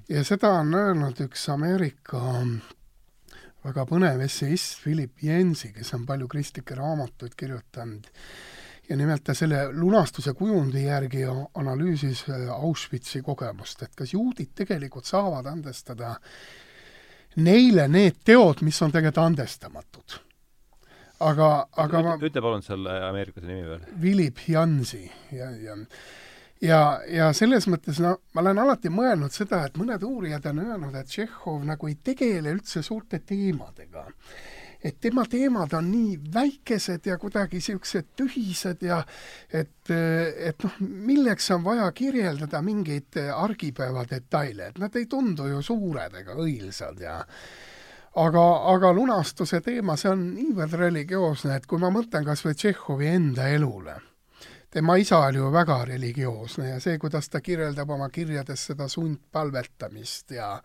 ja seda on öelnud üks Ameerika väga põnev esseist Philip Jensi, kes on palju kristlikke raamatuid kirjutanud ja nimelt ta selle lunastuse kujundi järgi analüüsis Auschwitzi kogemust, et kas juudid tegelikult saavad andestada neile need teod, mis on tegelikult andestamatud. aga, aga ma ütle palun selle ameeriklase nimi veel. Philip Jansi ja, ja ja, ja selles mõttes no ma olen alati mõelnud seda, et mõned uurijad on öelnud, et Tšehhov nagu ei tegele üldse suurte teemadega et tema teemad on nii väikesed ja kuidagi niisugused tühised ja et, et noh, milleks on vaja kirjeldada mingeid argipäeva detaile, et nad ei tundu ju suured ega õilsad ja aga, aga lunastuse teema, see on niivõrd religioosne, et kui ma mõtlen kas või Tšehhovi enda elule, tema isa oli ju väga religioosne ja see, kuidas ta kirjeldab oma kirjades seda sundpalvetamist ja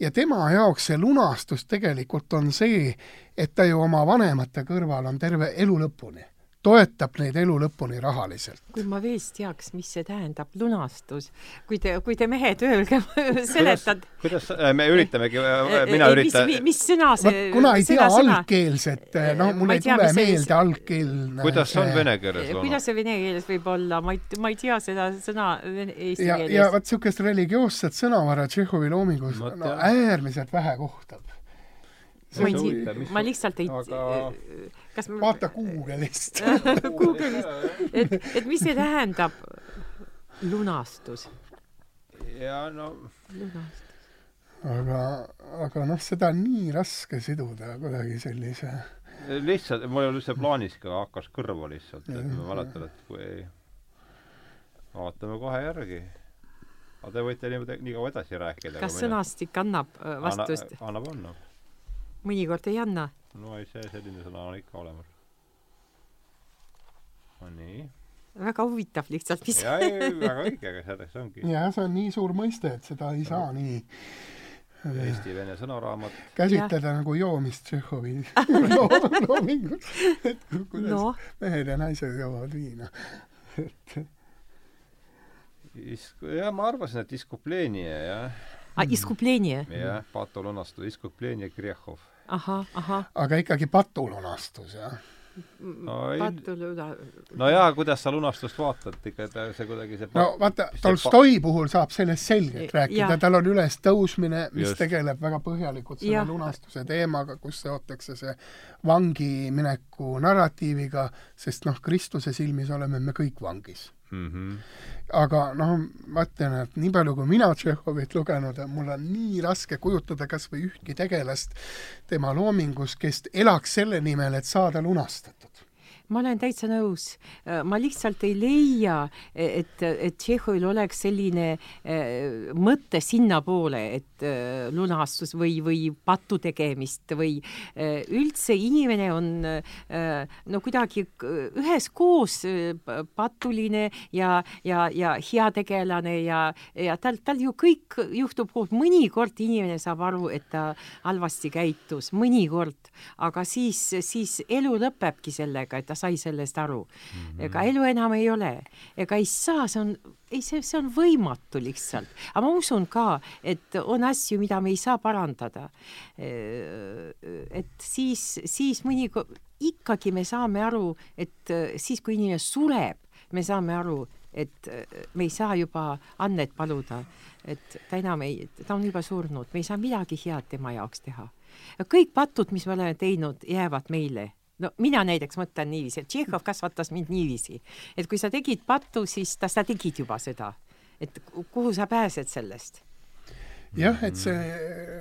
ja tema jaoks see lunastus tegelikult on see, et ta ju oma vanemate kõrval on terve elu lõpuni toetab neid elu lõpuni rahaliselt. kui ma veest teaks, mis see tähendab, lunastus, kui te, kui te mehed öelge, seletad. kuidas, kuidas, me üritamegi, mina üritan. mis, sõna see kuna ei tea algkeelset, noh, mul ei tule meelde algkeel. kuidas on vene keeles kuidas see vene keeles võib olla, ma ei, ma ei tea seda sõna eesti ja, keeles. ja vot niisugust religioosset sõnavara Tšehhovi loomingus no, äärmiselt vähe kohtab ma ei tea, ma lihtsalt ei aga... kas ma... vaata Google'ist Google'ist, et, et mis see tähendab, lunastus? ja no lunastus. aga, aga noh, seda on nii raske siduda kuidagi sellise lihtsalt, mul oli üldse plaanis ka, hakkas kõrva lihtsalt, et ma mäletan, et kui ei vaatame kohe järgi aga te võite nii, nii kaua edasi rääkida. kas sõnastik annab äh, vastust? annab, annab mõnikord ei anna. no ei, see selline sõna on ikka olemas. no nii. väga huvitav lihtsalt, mis jaa, ei, väga õige, aga selleks ongi. jah, see on nii suur mõiste, et seda ei saa nii Eesti-Vene sõnaraamat. käsitleda ja. nagu joomist Tšehhovi loomingut, et kuidas no. mehed ja naised joovad viina et Isk-, jah, ma arvasin, et Iskupleenie, jah. Ah, Iskupleenie? jah, Krehhov ahah, ahah. Aga ikkagi patulunastus, jah? no ei, no jaa, kuidas sa lunastust vaatad, ikka ta, see kuidagi see no vaata, Tolstoi puhul saab sellest selgelt rääkida, tal on ülestõusmine, mis Just. tegeleb väga põhjalikult selle ja. lunastuse teemaga, kus seotakse see vangi mineku narratiiviga, sest noh, Kristuse silmis oleme me kõik vangis mm. -hmm. aga noh, ma ütlen, et nii palju, kui mina Tšehhovit lugenud, mul on nii raske kujutada kas või ühtki tegelast tema loomingus, kes elaks selle nimel, et saada lunastatud ma olen täitsa nõus. Äh, ma lihtsalt ei leia, et, et Tšehhovil oleks selline äh, mõte sinnapoole, et äh, lunastus või, või patu tegemist või üldse inimene on no kuidagi üheskoos patuline ja, ja, ja heategelane ja, ja tal, tal ju kõik juhtub mõnikord inimene saab aru, et ta halvasti käitus, mõnikord, aga siis, siis elu lõpebki sellega, et ta sai sellest aru mm. -hmm. ega elu enam ei ole, ega ei saa, see on, ei, see, see on võimatu lihtsalt. aga ma usun ka, et on asju, mida me ei saa parandada. et siis, siis mõnikord ikkagi me saame aru, et siis, kui inimene sureb, me saame aru, et me ei saa juba annet paluda, et ta enam ei, ta on juba surnud, me ei saa midagi head tema jaoks teha. kõik patud, mis me oleme teinud, jäävad meile no mina näiteks mõtlen niiviisi, et Tšehhov kasvatas mind niiviisi, et kui sa tegid pattu, siis ta, sa tegid juba seda. et kuhu sa pääsed sellest? Jah, et see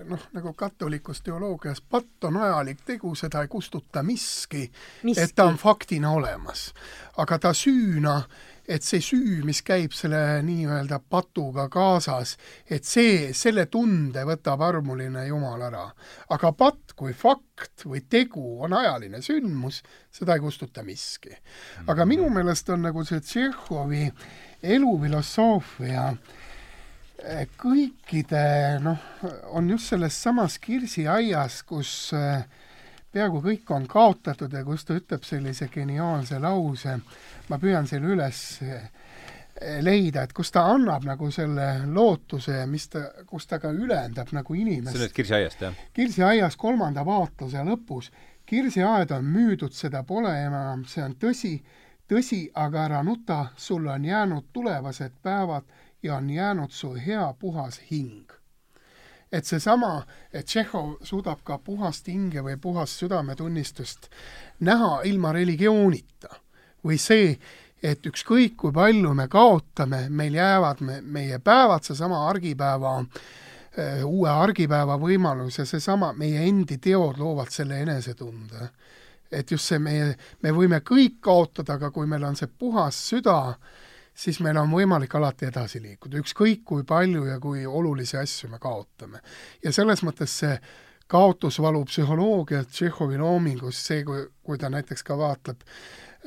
noh, nagu katolikus teoloogias, patt on ajalik tegu, seda ei kustuta miski, miski., et ta on faktina olemas. aga ta süüna et see süü, mis käib selle nii-öelda patuga kaasas, et see, selle tunde võtab armuline Jumal ära. aga patt kui fakt või tegu on ajaline sündmus, seda ei kustuta miski. aga minu mhm. meelest on nagu see Tšehhovi elufilosoofia eh, kõikide noh, on just selles samas kirsiaias, kus äh, peaaegu kõik on kaotatud ja kus ta ütleb sellise geniaalse lause, ma püüan selle üles eh, leida, et kus ta annab nagu selle lootuse ja mis ta, kus ta ka ülendab nagu inimest. see on nüüd Kirsiaiast, jah? kirsiaias kolmanda vaatluse lõpus. kirsiaed on müüdud, seda pole enam, see on tõsi, tõsi, aga ära nuta, sulle on jäänud tulevased päevad ja on jäänud su hea puhas hing et seesama, et Tšehhov suudab ka puhast hinge või puhast südametunnistust näha ilma religioonita või see, et ükskõik kui palju me kaotame, meil jäävad me, meie päevad, seesama argipäeva äh, uue argipäeva võimalus ja seesama meie endi teod loovad selle enesetunde. et just see meie, me võime kõik kaotada, aga kui meil on see puhas süda, siis meil on võimalik alati edasi liikuda, ükskõik kui palju ja kui olulisi asju me kaotame. ja selles mõttes see kaotusvalu psühholoogia Tšehhovi loomingus, see, kui, kui ta näiteks ka vaatleb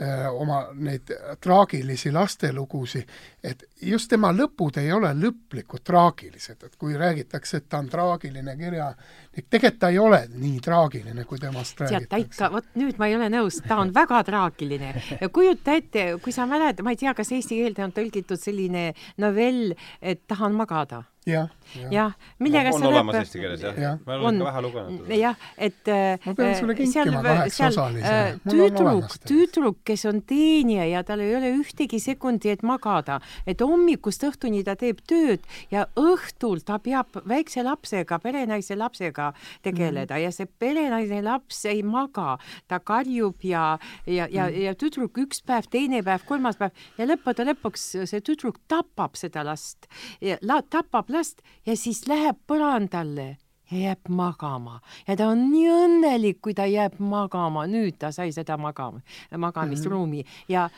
Äh, oma neid traagilisi lastelugusid, et just tema lõpud ei ole lõplikult traagilised, et kui räägitakse, et ta on traagiline kirjanik, tegelikult ta ei ole nii traagiline, kui temast räägitakse. tead, ta ikka, vot nüüd ma ei ole nõus, ta on väga traagiline. kujuta ette, kui sa mäletad, ma ei tea, kas eesti keelde on tõlgitud selline novell, et tahan magada jah, jah, millega on, on olemas eesti keeles jah ja.? ma olen ikka vähe lugenud. jah, et ma pean sulle kinkima kaheksaosalise. tüdruk, tüdruk, kes on teenija ja tal ei ole ühtegi sekundi, et magada, et hommikust õhtuni ta teeb tööd ja õhtul ta peab väikse lapsega, perenaise lapsega tegeleda mm. ja see perenaise laps ei maga, ta karjub ja, ja, ja mm., ja tüdruk üks päev, teine päev, kolmas päev ja lõppude lõpuks see tüdruk tapab seda last ja la, tapab last ja siis läheb põrandale ja jääb magama ja ta on nii õnnelik, kui ta jääb magama, nüüd ta sai seda magama, magamisruumi mm -hmm. ja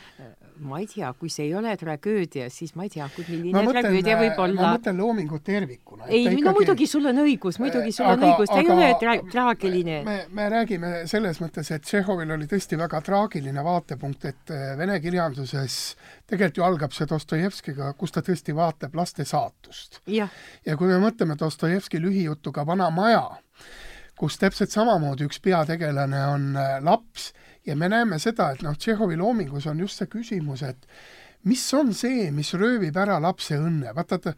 ma ei tea, kui see ei ole tragöödia, siis ma ei tea, milline mõtlen, tragöödia võib olla. ma mõtlen loomingut tervikuna. ei, ikkagi... no muidugi sul on õigus, muidugi sul aga, on õigus, ta aga, ei ole tra traagiline. me, me räägime selles mõttes, et Tšehhovil oli tõesti väga traagiline vaatepunkt, et äh, vene kirjanduses tegelikult ju algab see Dostojevskiga, kus ta tõesti vaatleb laste saatust. ja kui me mõtleme Dostojevski lühijutuga Vana maja, kus täpselt samamoodi üks peategelane on äh, laps ja me näeme seda, et noh, Tšehhovi loomingus on just see küsimus, et mis on see, mis röövib ära lapse õnne, vaata ta,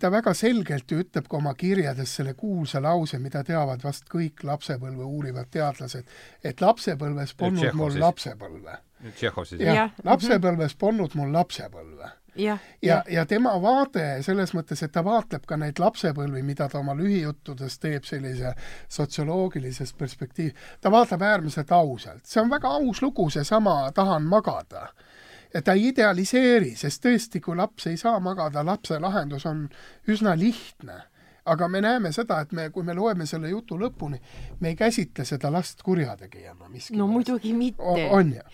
ta väga selgelt ju ütleb ka oma kirjades selle kuulsa lause, mida teavad vast kõik lapsepõlve uurivad teadlased, et lapsepõlves polnud mul lapsepõlve. Tšehhov siis? jah, lapsepõlves polnud mul lapsepõlve ja, ja, ja tema vaade selles mõttes, et ta vaatleb ka neid lapsepõlvi, mida ta oma lühijuttudes teeb sellise sotsioloogilises perspektiiv, ta vaatab äärmiselt ausalt, see on väga aus lugu, seesama Tahan magada. ja ta ei idealiseeri, sest tõesti, kui laps ei saa magada, lapse lahendus on üsna lihtne aga me näeme seda, et me, kui me loeme selle jutu lõpuni, me ei käsitle seda last kurjategijana miski. no muidugi mitte. on ju.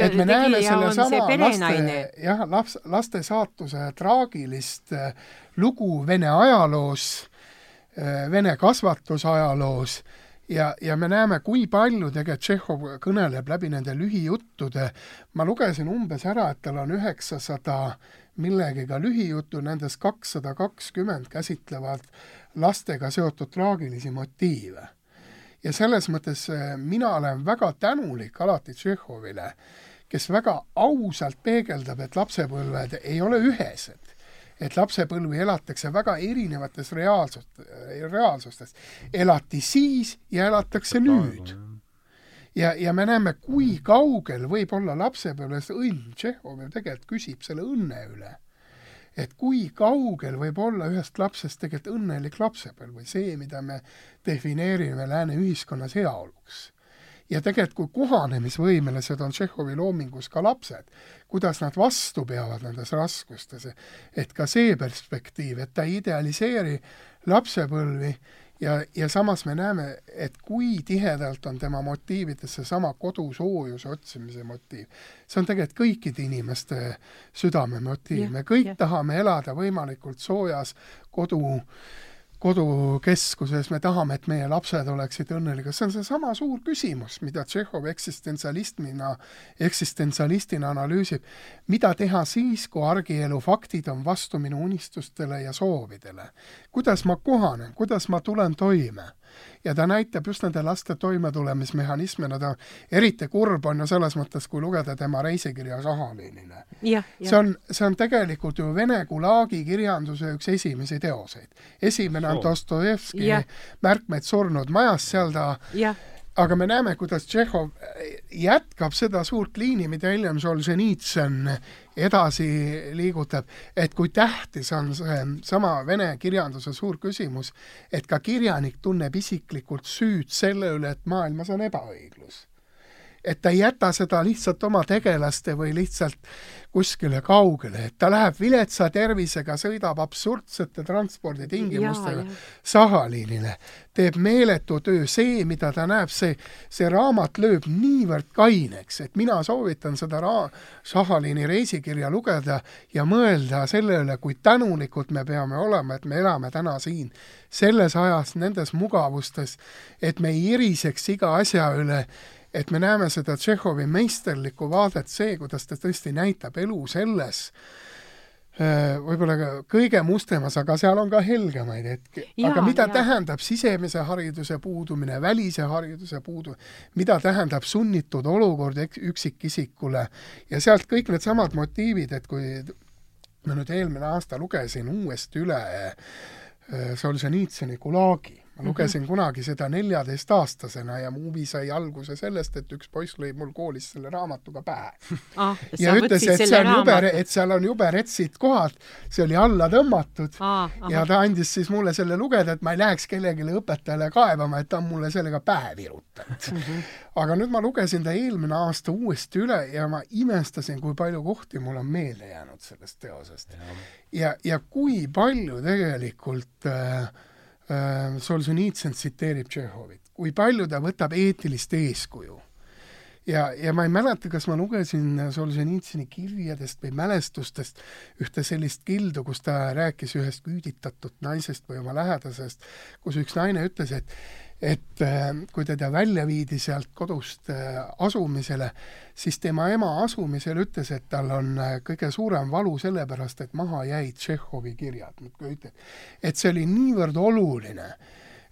et me näeme sellesama laste, jah, laps, laste saatuse traagilist äh, lugu Vene ajaloos, äh, Vene kasvatusajaloos ja, ja me näeme, kui palju tegelikult Tšehhov kõneleb läbi nende lühijuttude. ma lugesin umbes ära, et tal on üheksasada millegiga lühijuttu, nendest kakssada kakskümmend käsitlevad lastega seotud traagilisi motiive. ja selles mõttes äh, mina olen väga tänulik alati Tšehhovile, kes väga ausalt peegeldab, et lapsepõlved ei ole ühesed et lapsepõlvi elatakse väga erinevates reaalsust, reaalsustes. elati siis ja elatakse nüüd. ja, ja me näeme, kui kaugel võib olla lapsepõlves õnn, Tšehhov ju tegelikult küsib selle õnne üle. Et kui kaugel võib olla ühest lapsest tegelikult õnnelik lapsepõlv või see, mida me defineerime lääne ühiskonnas heaoluks? Ja tegelikult, kui kohanemisvõimelised on Tšehhovi loomingus ka lapsed, kuidas nad vastu peavad nendes raskustes, et ka see perspektiiv, et ta ei idealiseeri lapsepõlvi ja, ja samas me näeme, et kui tihedalt on tema motiivides seesama kodusoojuse otsimise motiiv. see on tegelikult kõikide inimeste südame motiiv, me kõik ja. tahame elada võimalikult soojas kodu kodukeskuses, me tahame, et meie lapsed oleksid õnnelikud, see on seesama suur küsimus, mida Tšehhov eksistentsialismina, eksistentsialistina analüüsib. mida teha siis, kui argielu faktid on vastu minu unistustele ja soovidele? kuidas ma kohanen, kuidas ma tulen toime? Ja ta näitab just nende laste toimetulemismehhanisme, nad on, eriti kurb on ju selles mõttes, kui lugeda tema reisikirja Sahalinile. see on, see on tegelikult ju Vene Gulagi kirjanduse üks esimesi teoseid. esimene on Dostojevski Märkmeid surnud majas, seal ta ja aga me näeme, kuidas Tšehhov jätkab seda suurt liini, mida hiljem Solženitsõn edasi liigutab, et kui tähtis on see sama vene kirjanduse suur küsimus, et ka kirjanik tunneb isiklikult süüd selle üle, et maailmas on ebaõiglus et ta ei jäta seda lihtsalt oma tegelaste või lihtsalt kuskile kaugele, et ta läheb viletsa tervisega, sõidab absurdsete transporditingimustega Sahaliinile, teeb meeletu töö, see, mida ta näeb, see, see raamat lööb niivõrd kaineks, et mina soovitan seda ra-, Sahaliini reisikirja lugeda ja mõelda selle üle, kui tänulikud me peame olema, et me elame täna siin, selles ajas, nendes mugavustes, et me ei iriseks iga asja üle et me näeme seda Tšehhovi meisterlikku vaadet, see, kuidas ta tõesti näitab elu selles äh, võib-olla kõige mustemas, aga seal on ka helgemaid hetki. aga mida ja. tähendab sisemise hariduse puudumine, välise hariduse puudu, mida tähendab sunnitud olukord üksikisikule ja sealt kõik needsamad motiivid, et kui ma nüüd eelmine aasta lugesin uuesti üle äh, Solženitsõni Gulagi ma lugesin mm -hmm. kunagi seda neljateistaastasena ja mu huvi sai alguse sellest, et üks poiss lõi mul koolis selle raamatuga pähe ah,. ja ütles, et see on jube, et seal on jube retsid kohad, see oli alla tõmmatud ah, ja ta andis siis mulle selle lugeda, et ma ei läheks kellelegi õpetajale kaevama, et ta on mulle sellega pähe virutanud mm. -hmm. aga nüüd ma lugesin ta eelmine aasta uuesti üle ja ma imestasin, kui palju kohti mul on meelde jäänud sellest teosest. ja, ja kui palju tegelikult äh, Äh, Solženitsõn tsiteerib Tšehhovit, kui palju ta võtab eetilist eeskuju. ja, ja ma ei mäleta, kas ma lugesin Solženitsõni kirjadest või mälestustest ühte sellist kildu, kus ta rääkis ühest küüditatud naisest või oma lähedasest, kus üks naine ütles, et et äh, kui teda välja viidi sealt kodust äh, asumisele, siis tema ema asumisel ütles, et tal on äh, kõige suurem valu sellepärast, et maha jäid Tšehhovi kirjad. et see oli niivõrd oluline,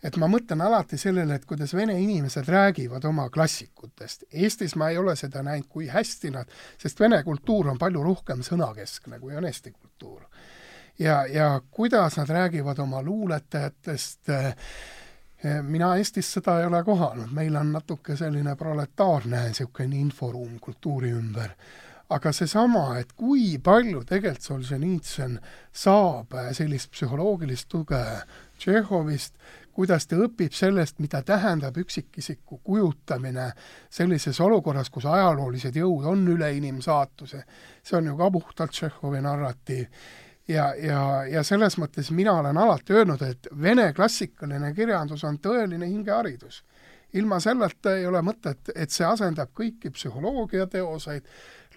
et ma mõtlen alati sellele, et kuidas vene inimesed räägivad oma klassikutest. Eestis ma ei ole seda näinud, kui hästi nad, sest vene kultuur on palju rohkem sõnakeskne, kui on eesti kultuur. ja, ja kuidas nad räägivad oma luuletajatest äh,, mina Eestis seda ei ole kohanud, meil on natuke selline proletaarne niisugune inforuum kultuuri ümber. aga seesama, et kui palju tegelikult Solženitsõn saab sellist psühholoogilist tuge Tšehhovist, kuidas ta õpib sellest, mida tähendab üksikisiku kujutamine sellises olukorras, kus ajaloolised jõud on üle inimsaatuse, see on ju ka puhtalt Tšehhovi narratiiv ja, ja, ja selles mõttes mina olen alati öelnud, et vene klassikaline kirjandus on tõeline hingeharidus. ilma selleta ei ole mõtet, et see asendab kõiki psühholoogiateoseid,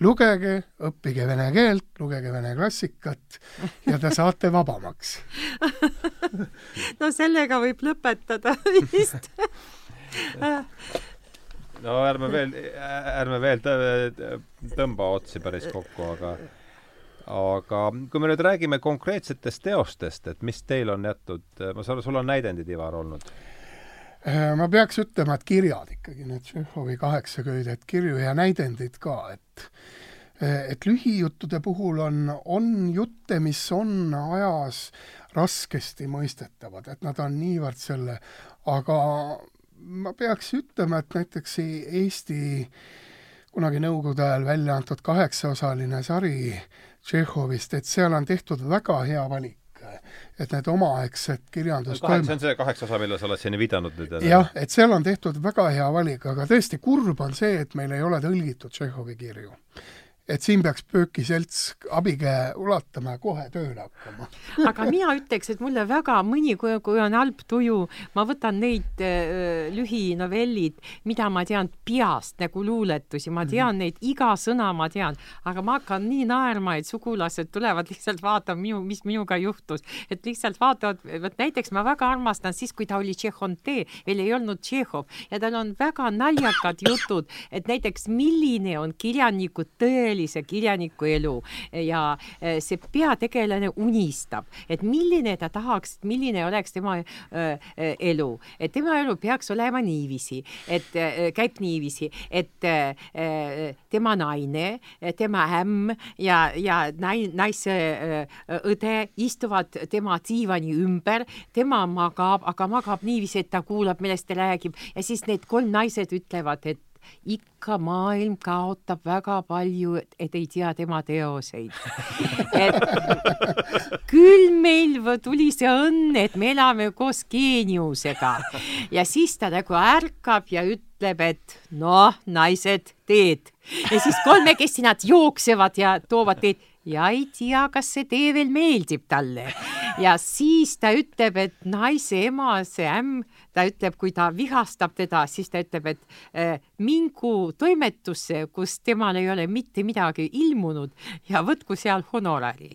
lugege, õppige vene keelt, lugege vene klassikat ja te saate vabamaks. No sellega võib lõpetada vist. No ärme veel, ärme veel tõmba otsi päris kokku, aga aga kui me nüüd räägime konkreetsetest teostest, et mis teil on jätud, ma saan aru, sul on näidendid, Ivar, olnud? Äh, ma peaks ütlema, et kirjad ikkagi, need Tšehhovi kaheksaköidet kirju ja näidendid ka, et et lühijuttude puhul on, on jutte, mis on ajas raskesti mõistetavad, et nad on niivõrd selle, aga ma peaks ütlema, et näiteks Eesti kunagi Nõukogude ajal välja antud kaheksaosaline sari Tšehhovist, et seal on tehtud väga hea valik et need omaaegsed kirjandus kaheksa, see on see kaheksa osa, millele sa oled siiani viidanud nüüd? jah, et seal on tehtud väga hea valik, aga tõesti kurb on see, et meil ei ole tõlgitud Tšehhovi kirju et siin peaks pöökiselts abikäe ulatama ja kohe tööle hakkama aga mina ütleks, et mulle väga mõni, kui, on halb tuju, ma võtan neid äh, lühinovellid, mida ma tean peast nagu luuletusi, ma tean mm -hmm. neid, iga sõna ma tean, aga ma hakkan nii naerma, et sugulased tulevad lihtsalt vaatama minu, mis minuga juhtus, et lihtsalt vaatavad, vot näiteks ma väga armastan siis, kui ta oli Tšehhontee, veel ei olnud Tšehhov ja tal on väga naljakad jutud, et näiteks milline on kirjaniku tõeline tõelise kirjaniku elu. Ja eh, see peategelane unistab, et milline ta tahaks, milline oleks tema äh, elu, et tema elu peaks olema niiviisi, et käib niiviisi, et tema naine, tema ämm ja, ja nai-, naise õde istuvad tema diivani ümber, tema magab, aga magab niiviisi, et ta kuulab, millest ta räägib. Ja siis need kolm naised ütlevad, et ikka maailm kaotab väga palju, et ei tea tema teoseid. et küll meil tuli see õnn, et me elame koos geeniusega. Ja siis ta nagu ärkab ja ütleb, et noh, naised, teed. Ja siis kolmekesti nad jooksevad ja toovad teed ja ei tea, kas see tee veel meeldib talle. ja siis ta ütleb, et naise ema, see ämm, ta ütleb, kui ta vihastab teda, siis ta ütleb, et äh, mingu toimetusse, kus temal ei ole mitte midagi ilmunud ja võtku seal honorari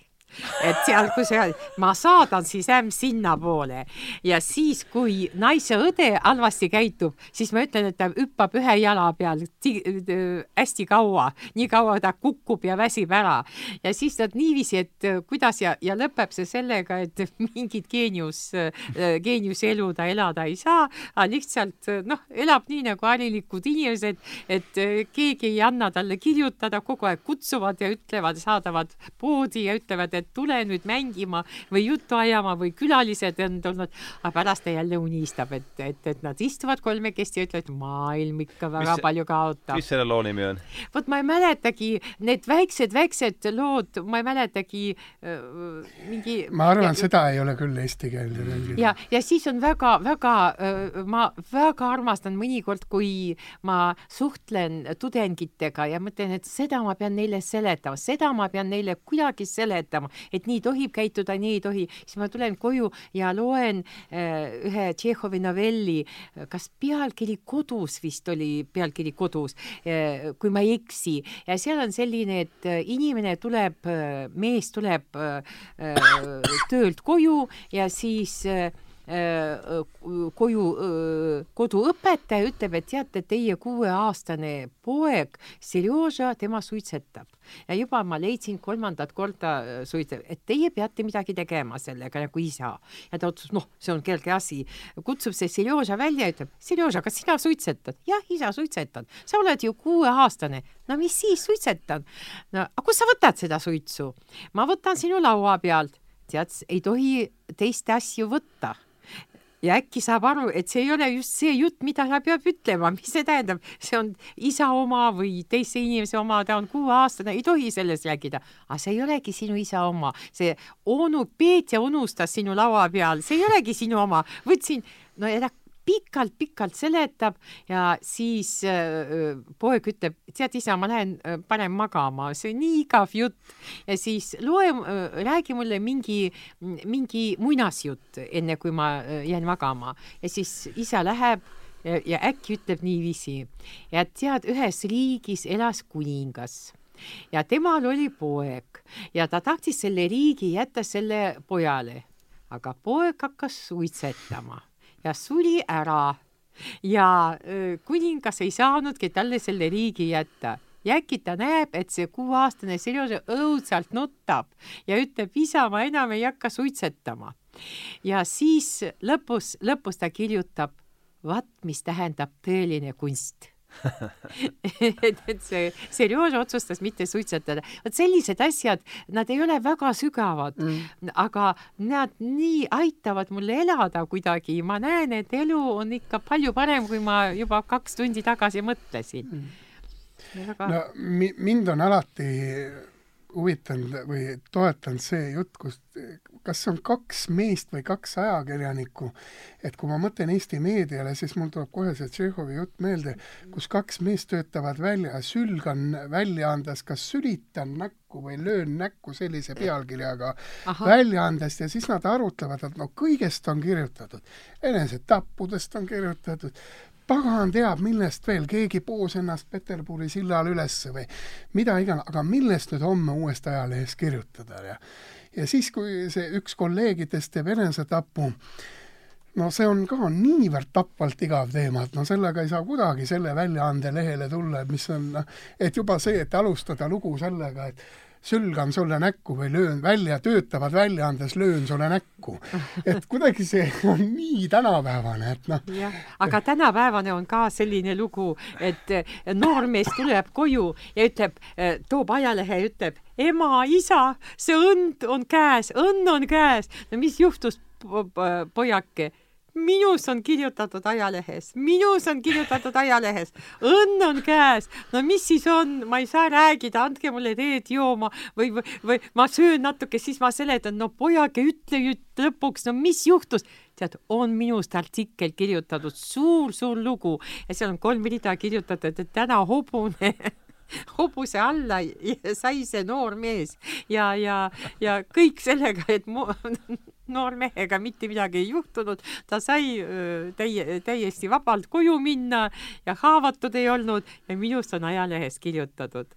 et seal, kui see, ma saadan siis ämm sinnapoole. Ja siis, kui naise õde halvasti käitub, siis ma ütlen, et ta hüppab ühe jala peal hästi kaua, nii kaua ta kukub ja väsib ära. Ja siis nad niiviisi, et kuidas ja, ja lõpeb see sellega, et mingit geenius, geeniuse elu ta elada ei saa, aga lihtsalt noh, elab nii nagu harilikud inimesed, et keegi ei anna talle kirjutada, kogu aeg kutsuvad ja ütlevad, saadavad poodi ja ütlevad, et et tule nüüd mängima või juttu ajama või külalised on tulnud, aga pärast ta jälle unistab, et, et, et nad istuvad kolmekesti ja ütlevad, maailm ikka väga mis, palju kaotab. mis selle loo nimi on? vot ma ei mäletagi, need väiksed-väiksed lood, ma ei mäletagi äh, mingi ma arvan, seda ei ole küll eesti keelde tõlgitud. ja, ja siis on väga-väga äh,, ma väga armastan mõnikord, kui ma suhtlen tudengitega ja mõtlen, et seda ma pean neile seletama, seda ma pean neile kuidagi seletama, et nii tohib käituda, nii ei tohi, siis ma tulen koju ja loen äh, ühe Tšehhovi novelli, kas pealkiri Kodus vist oli pealkiri Kodus? Äh,, kui ma ei eksi, ja seal on selline, et äh, inimene tuleb, äh, mees tuleb äh, äh, töölt koju ja siis äh, koju, koduõpetaja ütleb, et teate, teie kuueaastane poeg Serjoža, tema suitsetab ja juba ma leidsin kolmandat korda suitsetab, et teie peate midagi tegema sellega nagu isa. ja ta otsustas, noh, see on kerge asi, kutsub see Serjoža välja ja ütleb, Serjoža, kas sina suitsetad? jah, isa, suitsetan. sa oled ju kuueaastane. no mis siis, suitsetan. no aga kust sa võtad seda suitsu? ma võtan sinu laua pealt tead, ei tohi teiste asju võtta ja äkki saab aru, et see ei ole just see jutt, mida ta peab ütlema, mis see tähendab, see on isa oma või teise inimese oma, ta on kuueaastane, ei tohi sellest rääkida. aga see ei olegi sinu isa oma, see onu Peetja unustas sinu laua peal, see ei olegi sinu oma, võtsin, no ära pikalt-pikalt seletab ja siis poeg ütleb, tead isa, ma lähen äh, parem magama, see on nii igav jutt. ja siis loe räägi mulle mingi, mingi muinasjutt, enne kui ma jään magama ja siis isa läheb ja, ja äkki ütleb niiviisi, et tead, ühes riigis elas kuningas ja temal oli poeg ja ta tahtis selle riigi jätta selle pojale, aga poeg hakkas suitsetama ja suri ära. Ja kuningas ei saanudki talle selle riigi jätta. Ja äkki ta näeb, et see kuueaastane Serjože õudselt nutab ja ütleb, isa, ma enam ei hakka suitsetama. ja siis lõpus, lõpus ta kirjutab, vaat mis tähendab tõeline kunst et, et see Serjož otsustas mitte suitsetada. vot sellised asjad, nad ei ole väga sügavad mm., aga nad nii aitavad mul elada kuidagi, ma näen, et elu on ikka palju parem, kui ma juba kaks tundi tagasi mõtlesin mm.. Väga... no mi-, mind on alati huvitanud või toetanud see jutt, kus kas on kaks meest või kaks ajakirjanikku, et kui ma mõtlen Eesti meediale, siis mul tuleb kohe see Tšehhovi jutt meelde, kus kaks meest töötavad välja, sülgan väljaandes kas sülitan näkku või löön näkku sellise pealkirjaga väljaandest ja siis nad arutlevad, et no kõigest on kirjutatud, enesetappudest on kirjutatud, pagan teab, millest veel, keegi poos ennast Peterburi sillal ülesse või mida iganes, aga millest nüüd homme uuest ajalehes kirjutada ja ja siis, kui see üks kolleegidest teeb enesetapu, no see on ka niivõrd tapvalt igav teema, et no sellega ei saa kuidagi selle väljaande lehele tulla, mis on noh, et juba see, et alustada lugu sellega, et sülgan sulle näkku või löön välja, töötavad väljaandes löön sulle näkku. et kuidagi see on nii tänapäevane, et noh. aga tänapäevane on ka selline lugu, et noormees tuleb koju ja ütleb, toob ajalehe ja ütleb, ema, isa, see õnd on käes, õnn on käes. no mis juhtus, pojake? Minus on kirjutatud ajalehes, minus on kirjutatud ajalehes, õnn on käes, no mis siis on, ma ei saa rääkida, andke mulle teed jooma. Või, või, või ma söön natuke, siis ma seletan, no pojake, ütle ju lõpuks, no mis juhtus? Tead, on minust artikkel kirjutatud. Suur,, suur-suur lugu. Ja seal on kolm rida kirjutatud, et täna hobune hobuse alla sai see noor mees ja, ja, ja kõik sellega, et mu, noor mehega mitte midagi ei juhtunud, ta sai täie, täiesti vabalt koju minna ja haavatud ei olnud ja minust on ajalehes kirjutatud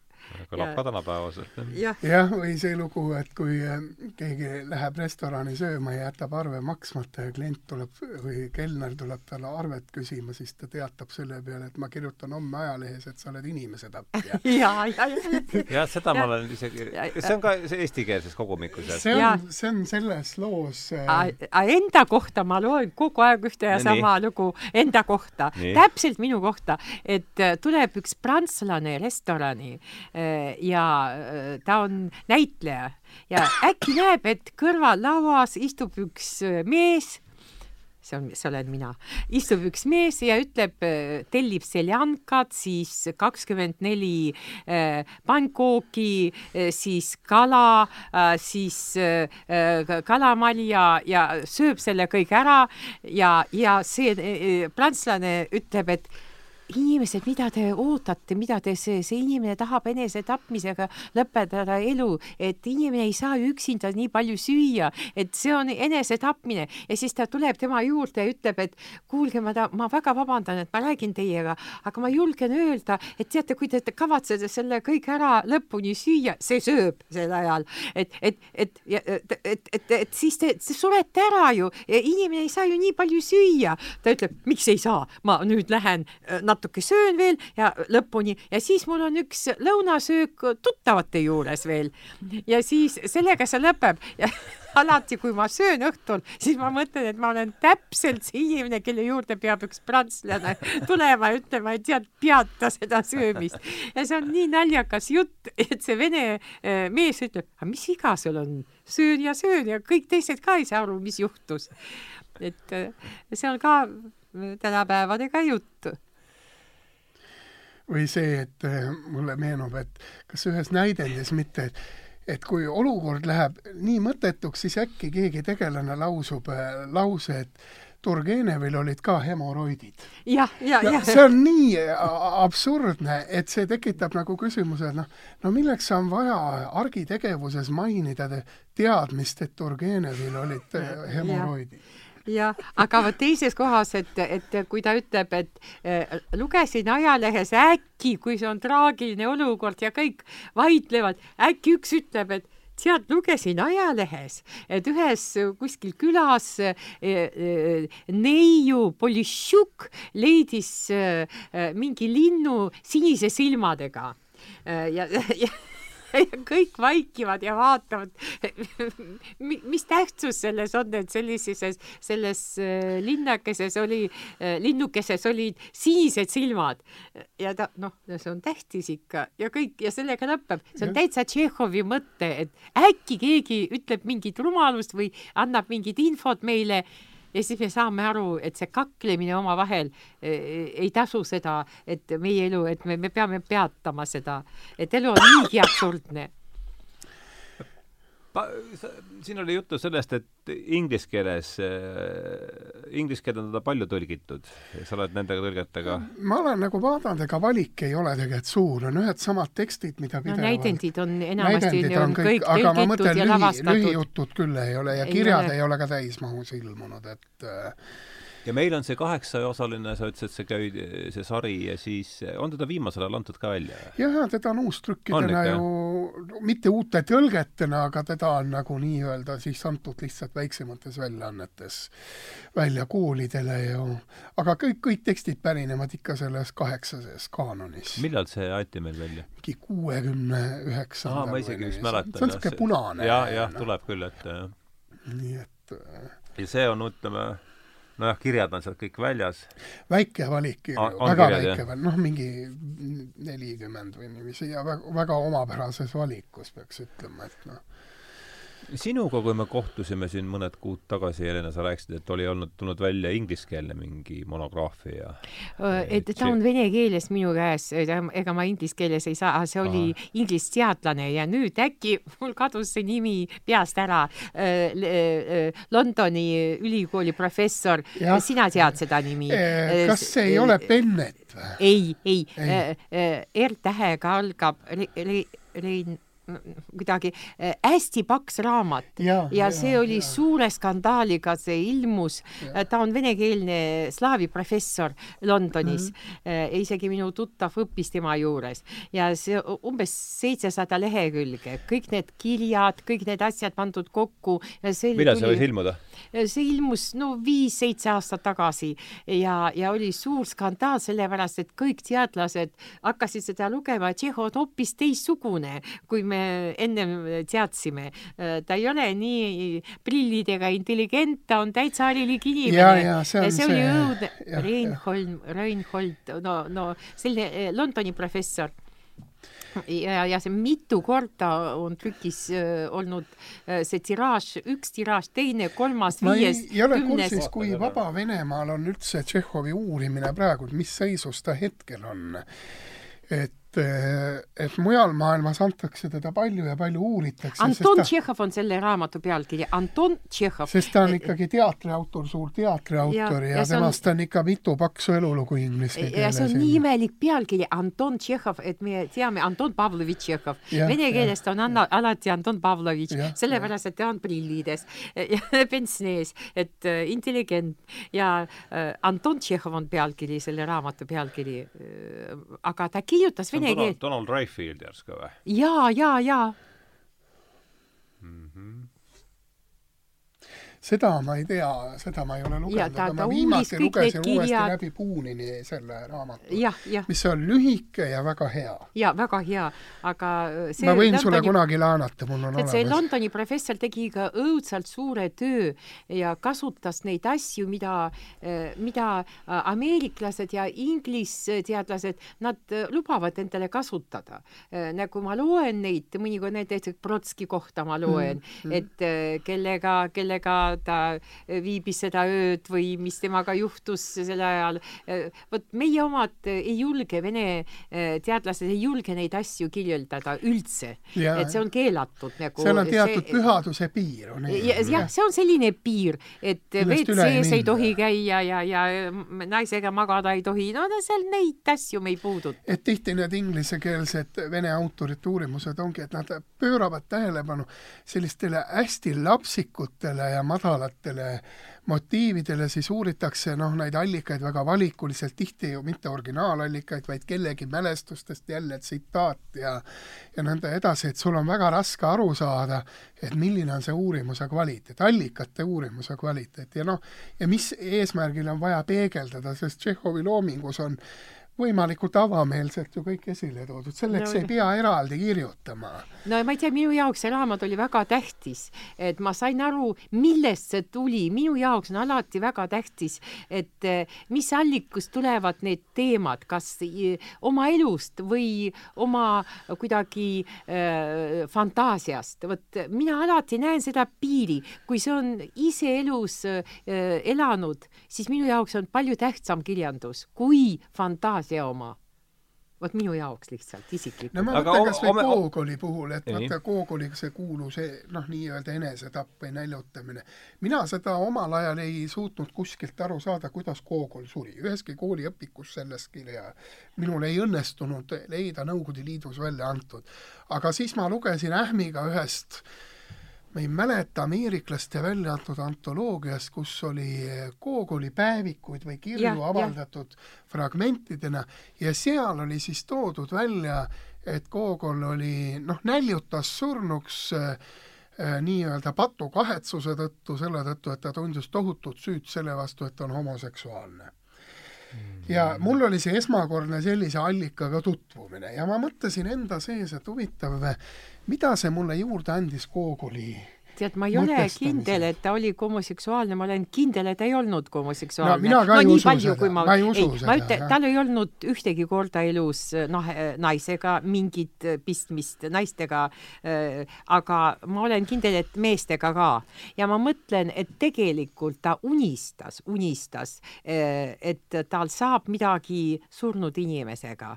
kõlab ka tänapäevaselt. jah ja,, või see lugu, et kui äh, keegi läheb restorani sööma ja jätab arve maksmata ja klient tuleb või kelner tuleb talle arvet küsima, siis ta teatab selle peale, et ma kirjutan homme ajalehes, et sa oled inimese tapja. ja, ja, ja. jah, seda ma olen isegi, see on ka eestikeelses kogumikus. see on, see on selles loos äh.... Enda kohta ma loen kogu aeg ühte ja sama Nii. lugu enda kohta, täpselt minu kohta, et äh, tuleb üks prantslane restorani ja äh, ta on näitleja. Ja äkki näeb, et kõrvallauas istub üks äh, mees see on, see olen mina, istub üks mees ja ütleb, tellib seljankat, siis kakskümmend neli pannkooki, siis kala, siis kalamali ja, ja sööb selle kõik ära. Ja, ja see prantslane ütleb, et inimesed, mida te ootate, mida te, see, see inimene tahab enesetapmisega lõpetada elu, et inimene ei saa üksinda nii palju süüa, et see on enesetapmine ja siis ta tuleb tema juurde ja ütleb, et kuulge, ma ma väga vabandan, et ma räägin teiega, aga ma julgen öelda, et teate, kui te kavatsete selle kõik ära lõpuni süüa, see sööb sel ajal, et, et, et, et, et, et, et siis te, te surete ära ju, inimene ei saa ju nii palju süüa. ta ütleb, miks ei saa, ma nüüd lähen natuke natuke söön veel ja lõpuni ja siis mul on üks lõunasöök tuttavate juures veel. ja siis sellega see lõpeb ja alati, kui ma söön õhtul, siis ma mõtlen, et ma olen täpselt see inimene, kelle juurde peab üks prantslane tulema ja ütlema, et tead, peata seda söömist. ja see on nii naljakas jutt, et see vene eh, mees ütleb, aga mis viga sul on, söön ja söön ja kõik teised ka ei saa aru, mis juhtus. et eh, see on ka tänapäevadega jutt või see, et äh, mulle meenub, et kas ühes näidendis mitte, et et kui olukord läheb nii mõttetuks, siis äkki keegi tegelane lausub äh, lause, et Turgenevil olid ka hemoroidid. jah, ja, ja, ja. see on nii absurdne, et see tekitab nagu küsimuse, et noh, no milleks on vaja argitegevuses mainida teadmist, et Turgenevil olid hemoroidid jah, aga vot teises kohas, et, et kui ta ütleb, et äh, lugesin ajalehes äkki, kui see on traagiline olukord ja kõik vaidlevad, äkki üks ütleb, et tead, lugesin ajalehes, et ühes kuskil külas äh, äh, neiu Polishuk leidis äh, mingi linnu sinise silmadega. Ja, ja ja kõik vaikivad ja vaatavad, mis tähtsus selles on, et sellises, selles äh, linnakeses oli, äh, linnukeses olid sinised silmad. Ja ta noh, see on tähtis ikka. Ja kõik ja sellega lõpeb, see on täitsa Tšehhovi mõte, et äkki keegi ütleb mingit rumalust või annab mingit infot meile ja siis me saame aru, et see kaklemine omavahel e, e, ei tasu seda, et meie elu, et me, me peame peatama seda, et elu on niigi absurdne siin oli juttu sellest, et inglise keeles äh,, inglise keelde on teda palju tõlgitud. sa oled nendega tõlgetega? ma olen nagu vaadanud, ega valik ei ole tegelikult suur, on ühed samad tekstid, mida pidevalt no näidendid on enamasti on, on kõik, kõik aga ma mõtlen, lühi, lühijutud küll ei ole ja ei kirjad ole. ei ole ka täismahus ilmunud, et äh, ja meil on see kaheksaosaline, sa ütlesid, see käi-, see sari ja siis on teda viimasel ajal antud ka välja? jah, ja teda on uustrükkidena ju, mitte uute tõlgetena, aga teda on nagu nii-öelda siis antud lihtsalt väiksemates väljaannetes välja koolidele ja aga kõik, kõik tekstid pärinevad ikka selles kaheksases kaanonis. millal see anti meil välja? mingi kuuekümne üheksandal. ma isegi vist mäletan. see on niisugune punane. jah, jah, tuleb küll ette, jah. nii et äh, ja see on, ütleme, nojah, kirjad on sealt kõik väljas. väike valik väga kirjad, väike noh, mingi nelikümmend või niiviisi ja väga, väga omapärases valikus peaks ütlema, et noh sinuga, kui me kohtusime siin mõned kuud tagasi, Helena, sa rääkisid, et oli olnud, tulnud välja ingliskeelne mingi monograafia. et ta on vene keeles minu käes, ega ma inglise keeles ei saa, see oli inglisseadlane ja nüüd äkki mul kadus see nimi peast ära. Londoni ülikooli professor, sina tead seda nimi? kas see ei ole Bennet või? ei, ei, R-tähega algab Rein kuidagi äh, hästi paks raamat ja, ja see ja, oli ja. suure skandaaliga, see ilmus, ta on venekeelne slaavi professor Londonis mm, -hmm. isegi minu tuttav õppis tema juures ja see umbes seitsesada lehekülge, kõik need kirjad, kõik need asjad pandud kokku. millal see võis ilmuda? See ilmus no viis-seitse aastat tagasi ja, ja oli suur skandaal, sellepärast et kõik teadlased hakkasid seda lugema, Tšehhov on hoopis teistsugune, kui me ennem teadsime. ta ei ole nii prillidega intelligent, ta on täitsa harilik inimene. see see. oli õudne. Reinhold, Reinhold, no, no selline eh, Londoni professor ja, ja see mitu korda on trükis olnud see tiraaž, üks tiraaž, teine, kolmas, viies, kümnes. ei ole kursis, kui Vaba Venemaal on üldse Tšehhovi uurimine praegu, mis seisus ta hetkel on. et et, et mujal maailmas antakse teda palju ja palju uuritakse. Anton ta, Tšehhov on selle raamatu pealkiri, Anton Tšehhov. sest ta on ikkagi teatriautor, suur teatriautor ja, ja, ja temast on, on ikka mitu paksu elulugu inglise keeles. ja see on nii imelik pealkiri, Anton Tšehhov, et me teame Anton Pavlovitš Tšehhov. Vene keeles ta on Anna, alati Anton Pavlovitš, sellepärast et ta on prillides ja pentsnees, et äh, intelligent ja äh, Anton Tšehhov on pealkiri, selle raamatu pealkiri äh,. aga ta kirjutas vene vene keel. Donald Rayfield järsku või? jaa, jaa, jaa mm. -hmm seda ma ei tea, seda ma ei ole lugenud, aga ma viimati lugesin uuesti läbi Puunini selle raamatu, mis on lühike ja väga hea. ja väga hea, aga see ma võin Londoni, sulle kunagi laenata, mul on olemas. see Londoni professor tegi ka õudselt suure töö ja kasutas neid asju, mida, mida ameeriklased ja inglisteadlased, nad lubavad endale kasutada. nagu ma loen neid, mõnikord näiteks Brotski kohta ma loen mm, mm. et kellega, kellega ta viibis seda ööd või mis temaga juhtus sel ajal. vot meie omad ei julge, vene teadlased ei julge neid asju kirjeldada üldse, et see on keelatud nagu. seal on teatud see, pühaduse piir on. jah, see on selline piir, et WC-s ei tohi käia ja, ja naisega magada ei tohi, no seal neid asju me ei puuduta. et tihti need inglisekeelsed vene autorite uurimused ongi, et nad pööravad tähelepanu sellistele hästi lapsikutele ja madalatele motiividele, siis uuritakse noh, neid allikaid väga valikuliselt, tihti ju mitte originaalallikaid, vaid kellegi mälestustest jälle tsitaat ja ja nõnda edasi, et sul on väga raske aru saada, et milline on see uurimuse kvaliteet, allikate uurimuse kvaliteet. Ja noh, ja mis eesmärgil on vaja peegeldada, sest Tšehhovi loomingus on võimalikult avameelselt ju kõik esile toodud, selleks no, ei pea eraldi kirjutama. no ma ei tea, minu jaoks see raamat oli väga tähtis, et ma sain aru, millest see tuli, minu jaoks on alati väga tähtis, et eh, mis allikust tulevad need teemad, kas eh, oma elust või oma kuidagi äh, fantaasiast, vot mina alati näen seda piiri, kui see on ise elus äh, elanud, siis minu jaoks on palju tähtsam kirjandus kui fantaasia see oma vot minu jaoks lihtsalt isiklikult. no ma mõtlen kas või ome... Gogoli puhul, et vaata Gogoli see kuulus noh, nii-öelda enesetapp või näljutamine. mina seda omal ajal ei suutnud kuskilt aru saada, kuidas Gogol suri, üheski kooliõpikus sellest kirja minul ei õnnestunud leida Nõukogude Liidus välja antud. aga siis ma lugesin ähmiga ühest äh, ma ei mäleta ameeriklaste välja antud antoloogiast, kus oli Gogoli päevikuid või kirju ja, avaldatud ja. fragmentidena ja seal oli siis toodud välja, et Gogol oli noh, näljutas surnuks äh nii-öelda patukahetsuse tõttu, selle tõttu, et ta tundis tohutut süüd selle vastu, et ta on homoseksuaalne ja mul oli see esmakordne sellise allikaga tutvumine ja ma mõtlesin enda sees, et huvitav, mida see mulle juurde andis Gogoli tead, ma ei ole kindel, et ta oli homoseksuaalne, ma olen kindel, et ei olnud homoseksuaalne. no no, usu palju, seda, ma, ma ei ei, seda. ma ütlen, tal ei olnud ühtegi korda elus noh, naisega mingit pistmist, naistega äh,, aga ma olen kindel, et meestega ka. ja ma mõtlen, et tegelikult ta unistas, unistas et tal saab midagi surnud inimesega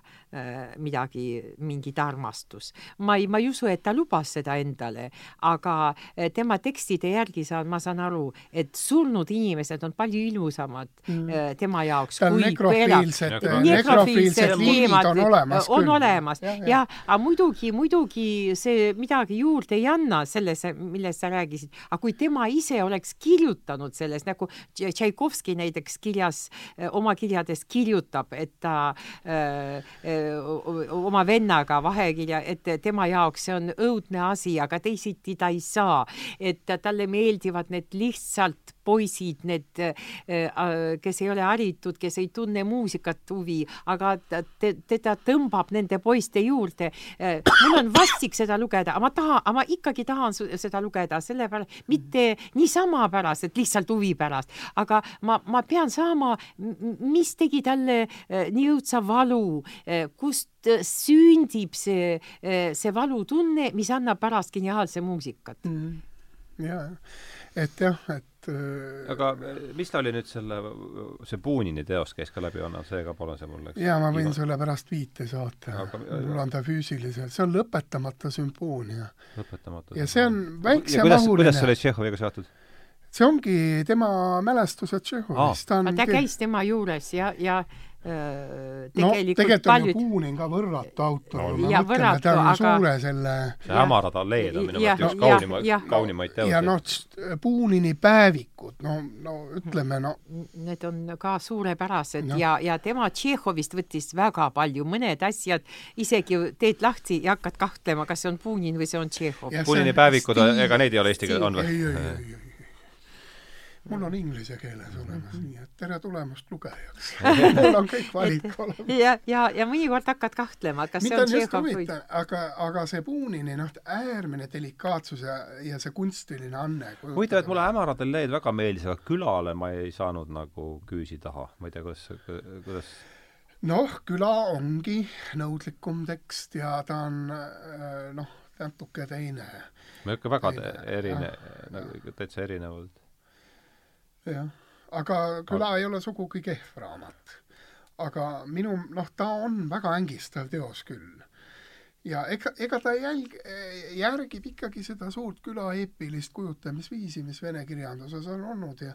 midagi, mingit armastus. ma ei, ma ei usu, et ta lubas seda endale, aga äh, tema tekstide järgi saan, ma saan aru, et surnud inimesed on palju ilusamad mm. Äh, tema jaoks kui nekrofiilsed, nekrofiilsed liimid on olemas on küll. olemas ja, ja. ja, aga muidugi, muidugi see midagi juurde ei anna sellesse, millest sa rääkisid, aga kui tema ise oleks kirjutanud sellest, nagu Tšaikovski näiteks kirjas, äh, oma kirjades kirjutab, et ta öö, äh, öö, oma vennaga vahekirja, et tema jaoks see on õudne asi, aga teisiti ta ei saa. Et talle meeldivad need lihtsalt poisid, need, äh, kes ei ole haritud, kes ei tunne muusikat huvi, aga te, teda tõmbab nende poiste juurde. Äh, mul on vastik seda lugeda, aga ma tahan, aga ma ikkagi tahan seda lugeda, sellepärast mitte niisama pärast, et lihtsalt huvi pärast, aga ma, ma pean saama, mis tegi talle äh, nii õudsa valu, kust sündib see, see valutunne, mis annab pärast geniaalse muusikat? Mm jaa, et jah, et äh, aga äh, mis ta oli nüüd selle, see Punini teos käis ka läbi, anna see ka palun, see mulle jaa, ma võin sulle pärast viite saata. mul on ta füüsiliselt, see on Lõpetamata sümfoonia. lõpetamata. ja see on väiksemahuline. kuidas see oli Tšehhoviga seotud? see ongi tema mälestused Tšehhovist ah.. ta käis tema juures ja, ja tegelikult no, tegelikult paljud... on ju Puunin ka võrratu autor no,, ma mõtlen, ta on aga... suure selle see Hämarad alleed on minu meelest üks kaunima, kaunimaid teoseid. ja noh, Puunini päevikud, no, no ütleme, no Need on ka suurepärased no. ja, ja tema Tšehhovist võttis väga palju, mõned asjad isegi teed lahti ja hakkad kahtlema, kas see on Puunin või see on Tšehhov. Puunini päevikud, ega neid ei ole eesti keeles, on või? ei, ei, ei, ei mul on inglise keeles olemas, nii et tere tulemast lugejaks mul on kõik valik olemas. ja, ja, ja mõnikord hakkad kahtlema, kas Mitte see on Tšehhov või aga, aga see Punini noh, äärmine delikaatsus ja, ja see kunstiline anne. huvitav, et mulle Hämarad leed väga meeldis, aga külale ma ei saanud nagu küüsi taha, ma ei tea, kuidas, kuidas noh, küla ongi nõudlikum tekst ja ta on noh, natuke teine. ikka väga teine, erine, nagu täitsa erinevalt jah, aga küla ei ole sugugi kehv raamat. aga minu, noh, ta on väga ängistav teos küll ja ega, ega ta jälg-, järgib ikkagi seda suurt küla eepilist kujutamisviisi, mis vene kirjanduses on olnud ja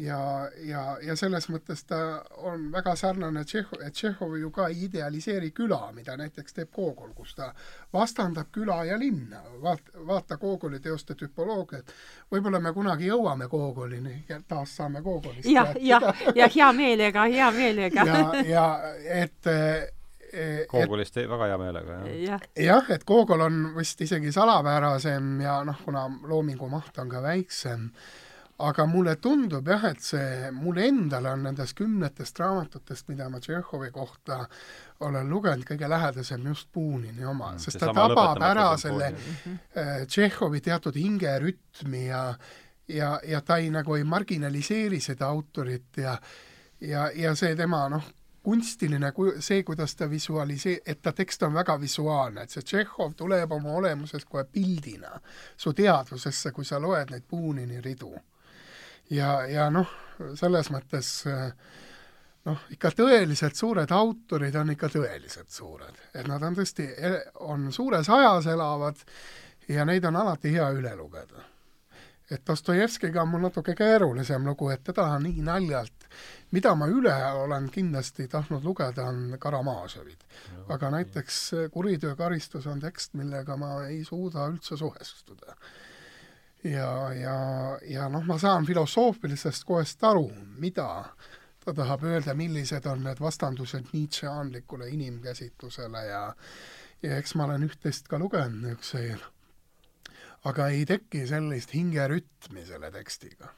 ja, ja, ja selles mõttes ta on väga sarnane Tšehhov, et Tšehhov ju ka ei idealiseeri küla, mida näiteks teeb Gogol, kus ta vastandab küla ja linna. vaat-, vaata Gogoli teoste tüpoloogiat. võib-olla me kunagi jõuame Gogolini ja taas saame Gogolist jah, jah, ja hea meelega, hea meelega ja, ja et Gogolist väga hea meelega, jah. jah, et Gogol on vist isegi salapärasem ja noh, kuna loomingu maht on ka väiksem, aga mulle tundub jah, et see, mulle endale on nendest kümnetest raamatutest, mida ma Tšehhovi kohta olen lugenud, kõige lähedasem just Punini oma mm,, sest ta tabab ära selle äh, Tšehhovi teatud hingerütmi ja ja, ja ta ei, nagu ei marginaliseeri seda autorit ja ja, ja see tema noh, kunstiline see, kuidas ta visualisee-, et ta tekst on väga visuaalne, et see Tšehhov tuleb oma olemuses kohe pildina su teadvusesse, kui sa loed neid Punini ridu ja, ja noh, selles mõttes noh, ikka tõeliselt suured autorid on ikka tõeliselt suured, et nad on tõesti, on suures ajas elavad ja neid on alati hea üle lugeda. et Dostojevskiga on mul natuke keerulisem lugu, et teda on nii naljalt, mida ma üle olen kindlasti tahtnud lugeda, on Karamaažovid. aga näiteks Kuritöö karistus on tekst, millega ma ei suuda üldse suhestuda ja, ja, ja noh, ma saan filosoofilisest kohest aru, mida ta tahab öelda, millised on need vastandused Nietzscheanlikule inimkäsitlusele ja ja eks ma olen üht-teist ka lugenud niisuguseid, aga ei teki sellist hingerütmi selle tekstiga.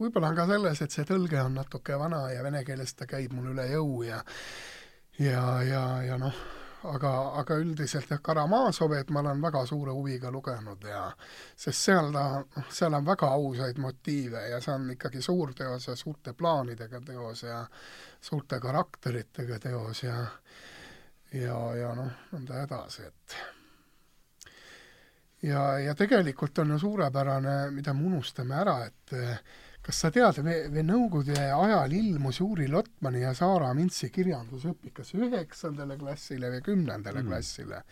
võib-olla on ka selles, et see tõlge on natuke vana ja vene keeles ta käib mul üle jõu ja ja, ja, ja noh, aga, aga üldiselt jah, Karamaazovet ma olen väga suure huviga lugenud ja sest seal ta, noh, seal on väga ausaid motiive ja see on ikkagi suur teos ja suurte plaanidega teos ja suurte karakteritega teos ja ja, ja noh, nõnda edasi, et ja, ja tegelikult on ju suurepärane, mida me unustame ära, et kas sa tead, veel Nõukogude ajal ilmus Juri Lotmani ja Saara Mintsi kirjandusõpik kas üheksandale klassile või kümnendale mm. klassile.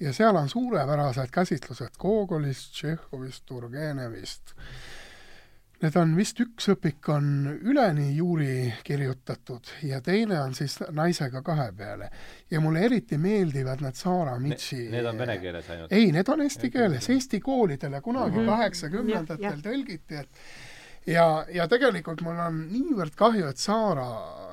ja seal on suurepärased käsitlused Gogolist, Tšehhovist, Turgenevist. Need on vist, üks õpik on üleni Juri kirjutatud ja teine on siis naisega kahe peale. ja mulle eriti meeldivad need Saara Mitsi ne, Need on vene keeles ainult? ei, need on eesti keeles, eesti koolidele kunagi mhm. kaheksakümnendatel mm -hmm. tõlgiti, et ja, ja tegelikult mul on niivõrd kahju, et Saara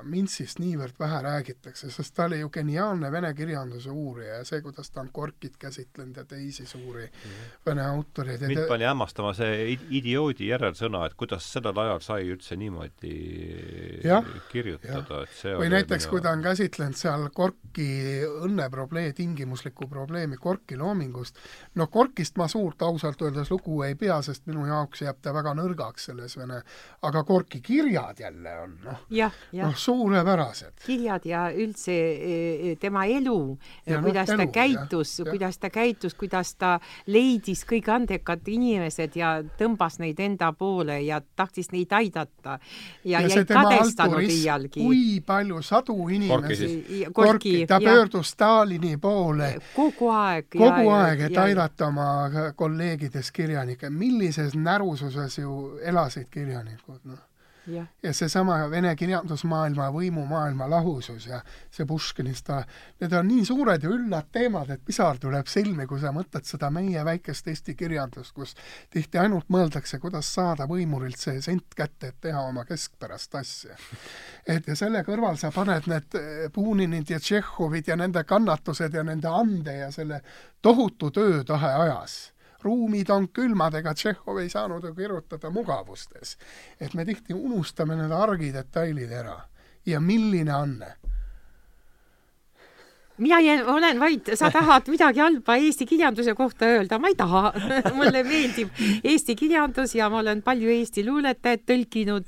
Mintsist niivõrd vähe räägitakse, sest ta oli ju geniaalne vene kirjanduse uurija ja see, kuidas ta on Gorkit käsitlenud ja teisi suuri mm -hmm. vene autoreid. mind pani hämmastama see idioodi järelsõna, et kuidas sellel ajal sai üldse niimoodi ja, kirjutada, et see või näiteks minu..., kui ta on käsitlenud seal Gorki õnneprobleemi, tingimuslikku probleemi Gorki loomingust, no Gorkist ma suurt ausalt öeldes lugu ei pea, sest minu jaoks jääb ta väga nõrgaks selles vene, aga Gorki kirjad jälle on noh, noh suurepärased. kirjad ja üldse e, e, tema elu, kuidas no, ta elu, käitus, kuidas ta käitus, kuidas ta leidis kõik andekad inimesed ja tõmbas neid enda poole ja tahtis neid aidata ja, ja, ei kadestanud iialgi. kui palju sadu inimesi, Gorki, ta ja, pöördus Stalini poole. Kogu aeg, kogu ja, aeg, et ja, aidata oma kolleegidest kirjanikke, millises närususes ju elasid kirjanikud, noh. Ja, ja seesama vene kirjandusmaailma, võimumaailma lahusus ja see Puškinist, need on nii suured ja üllad teemad, et pisar tuleb silmi, kui sa mõtled seda meie väikest eesti kirjandust, kus tihti ainult mõeldakse, kuidas saada võimurilt see sent kätte, et teha oma keskpärast asja. et ja selle kõrval sa paned need Puninid ja Tšehhovid ja nende kannatused ja nende ande ja selle tohutu töötahe ajas ruumid on külmad, ega Tšehhov ei saanud ju kirjutada mugavustes. et me tihti unustame need argidetailid ära. ja milline anne mina jään, olen vaid, sa tahad midagi halba Eesti kirjanduse kohta öelda, ma ei taha. Mulle meeldib Eesti kirjandus ja ma olen palju Eesti luuletajaid tõlkinud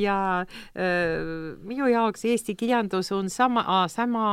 ja öö, minu jaoks Eesti kirjandus on sama, sama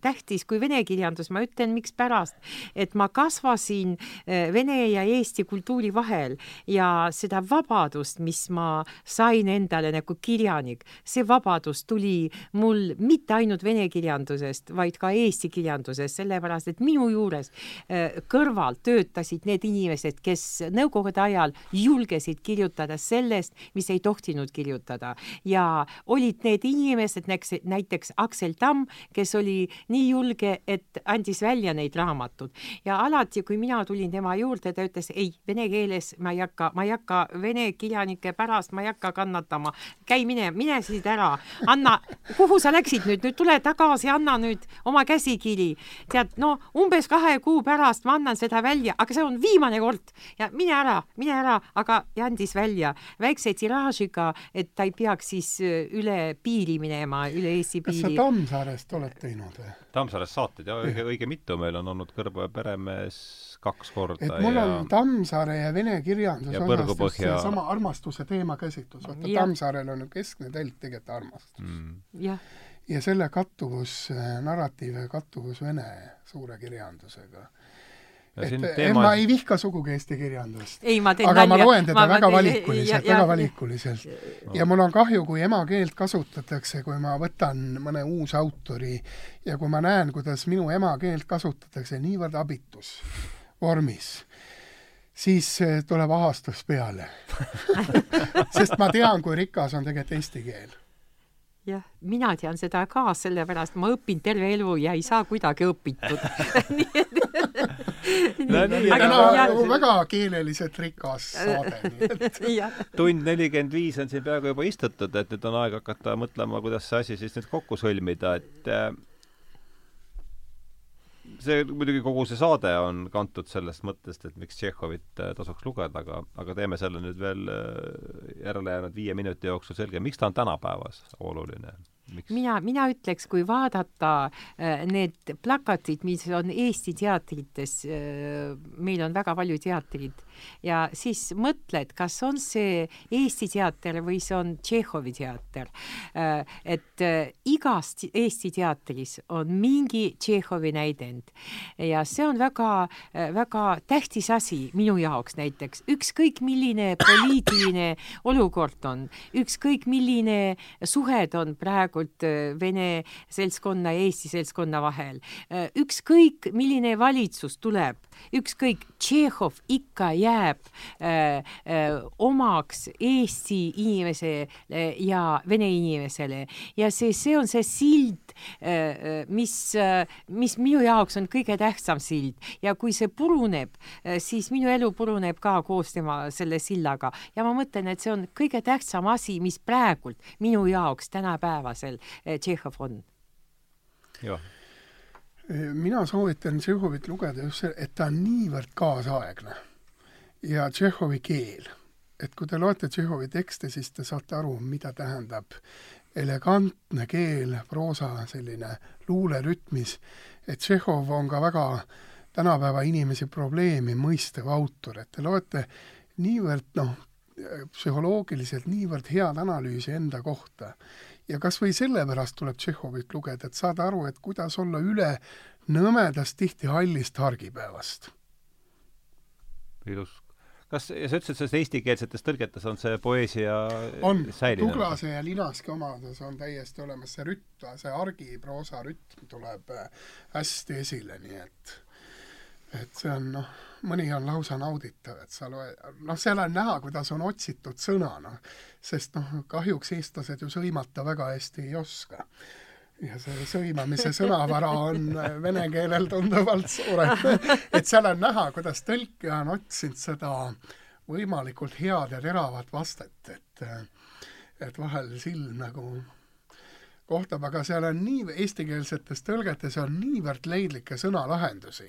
tähtis kui vene kirjandus, ma ütlen, mikspärast, et ma kasvasin vene ja Eesti kultuuri vahel ja seda vabadust, mis ma sain endale nagu kirjanik, see vabadus tuli mul mitte ainult vene kirjandusest, vaid ka eesti kirjanduses, sellepärast et minu juures äh, kõrval töötasid need inimesed, kes nõukogude ajal julgesid kirjutada sellest, mis ei tohtinud kirjutada. Ja olid need inimesed, näiteks Aksel Tamm, kes oli nii julge, et andis välja neid raamatud. Ja alati, kui mina tulin tema juurde, ta ütles ei, vene keeles ma ei hakka, ma ei hakka vene kirjanike pärast, ma ei hakka kannatama, käi mine, mine siit ära, anna, kuhu sa läksid nüüd, nüüd tule tagasi, anna nüüd oma käsikiri. tead, no umbes kahe kuu pärast ma annan seda välja, aga see on viimane kord ja mine ära, mine ära, aga ja andis välja väikse tiraažiga, et ta ei peaks siis äh, üle piiri minema, üle Eesti piiri. kas sa Tammsaarest oled teinud või? Tammsaarest saated ja õige, õige mitu meil on olnud Kõrboja peremees kaks korda. et mul ja... on Tammsaare ja vene kirjanduse osas seesama armastuse teemakäsitlus, vaata Tammsaarel on ju keskne telg tegelikult armastus mm.. jah ja selle kattuvus, narratiivi kattuvus vene suure kirjandusega. et teema... ma ei vihka sugugi eesti kirjandust. aga nalja. ma loen teda ma, väga valikuliselt, väga valikuliselt. ja mul on kahju, kui emakeelt kasutatakse, kui ma võtan mõne uusautori ja kui ma näen, kuidas minu emakeelt kasutatakse niivõrd abitus vormis siis tuleb ahastus peale sest ma tean, kui rikas on tegelikult eesti keel jah, mina tean seda ka, sellepärast ma õpin terve elu ja ei saa kuidagi õpitud. Nii et no, nii, aga no, nagu väga keeleliselt rikas saade, tund nelikümmend viis on siin peaaegu juba istutud, et nüüd on aeg hakata mõtlema, kuidas see asi siis nüüd kokku sõlmida, et äh, see muidugi kogu see saade on kantud sellest mõttest, et miks Tšehhovit äh, tasuks lugeda, aga, aga teeme selle nüüd veel äh, järelejäänud viie minuti jooksul selge, miks ta on tänapäevas oluline Miks? mina, mina ütleks, kui vaadata äh, need plakatid, mis on Eesti teatrites äh,, meil on väga palju teatreid, ja siis mõtled, kas on see Eesti teater või see on Tšehhovi teater äh,. et igas Eesti teatris on mingi Tšehhovi näidend ja see on väga äh,, väga tähtis asi minu jaoks näiteks, ükskõik milline poliitiline olukord on, ükskõik milline suhed on praegu praegult äh, Vene seltskonna ja Eesti seltskonna vahel. Äh, ükskõik, milline valitsus tuleb, ükskõik, Tšehhov ikka jääb öö, äh, öö, omaks Eesti inimesele ja vene inimesele. Ja see, see on see sild, mis, mis minu jaoks on kõige tähtsam sild. Ja kui see puruneb, siis minu elu puruneb ka koos tema selle sillaga ja ma mõtlen, et see on kõige tähtsam asi, mis praegult minu jaoks tänapäevas tasemel eh, Tšehhov on? jah. Eh, mina soovitan Tšehhovit lugeda just see, et ta on niivõrd kaasaegne ja Tšehhovi keel, et kui te loete Tšehhovi tekste, siis te saate aru, mida tähendab elegantne keel, proosa selline luulerütmis, et Tšehhov on ka väga tänapäeva inimesi probleemi mõistev autor, et te loete niivõrd noh, psühholoogiliselt niivõrd head analüüsi enda kohta ja kas või sellepärast tuleb Tšehhovit lugeda, et saada aru, et kuidas olla üle nõmedast, tihti hallist argipäevast. ilus. kas, ja sa ütlesid, selles eestikeelsetes tõlgetes on see poeesia on, Tuglase ja Linaski omades on täiesti olemas see rütt, see argiproosa rütm tuleb äh, hästi esile, nii et et see on noh, mõni on lausa nauditav, et sa loed, noh, seal on näha, kuidas on otsitud sõna, noh, sest noh, kahjuks eestlased ju sõimata väga hästi ei oska. ja see sõimamise sõnavara on vene keelel tunduvalt suurem. et seal on näha, kuidas tõlkija on otsinud seda võimalikult head ja teravat vastet, et et vahel silm nagu kohtab, aga seal on nii, eestikeelsetes tõlgetes on niivõrd leidlikke sõnalahendusi,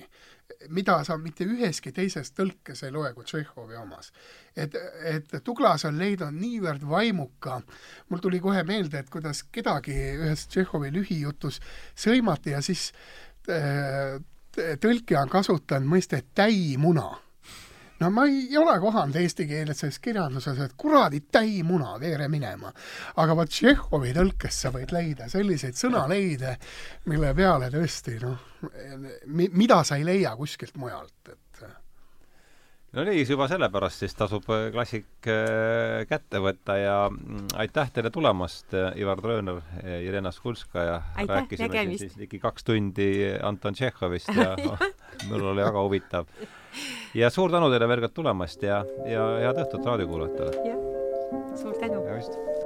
mida sa mitte üheski teises tõlkes ei loe kui Tšehhovi omas. et, et Tuglas on leidnud niivõrd vaimuka, mul tuli kohe meelde, et kuidas kedagi ühes Tšehhovi lühijutus sõimati ja siis tõlkija on kasutanud mõistet täimuna no ma ei ole kohanud eesti keeles selles kirjanduses, et kuradi täimuna, veere minema. aga vot Tšehhovi tõlkes sa võid leida selliseid sõnaleide, mille peale tõesti noh, mida sa ei leia kuskilt mujalt, et no nii, juba sellepärast siis tasub äh, klassik äh, kätte võtta ja mm, aitäh teile tulemast, äh, Ivar Trööner, Jelena Skulskaja. rääkisime siin siis ligi kaks tundi Anton Tšehhovist ja mul oli väga huvitav ja suur tänu teile veel kord tulemast ja, ja head õhtut raadiokuulajatele! jah, suur tänu! just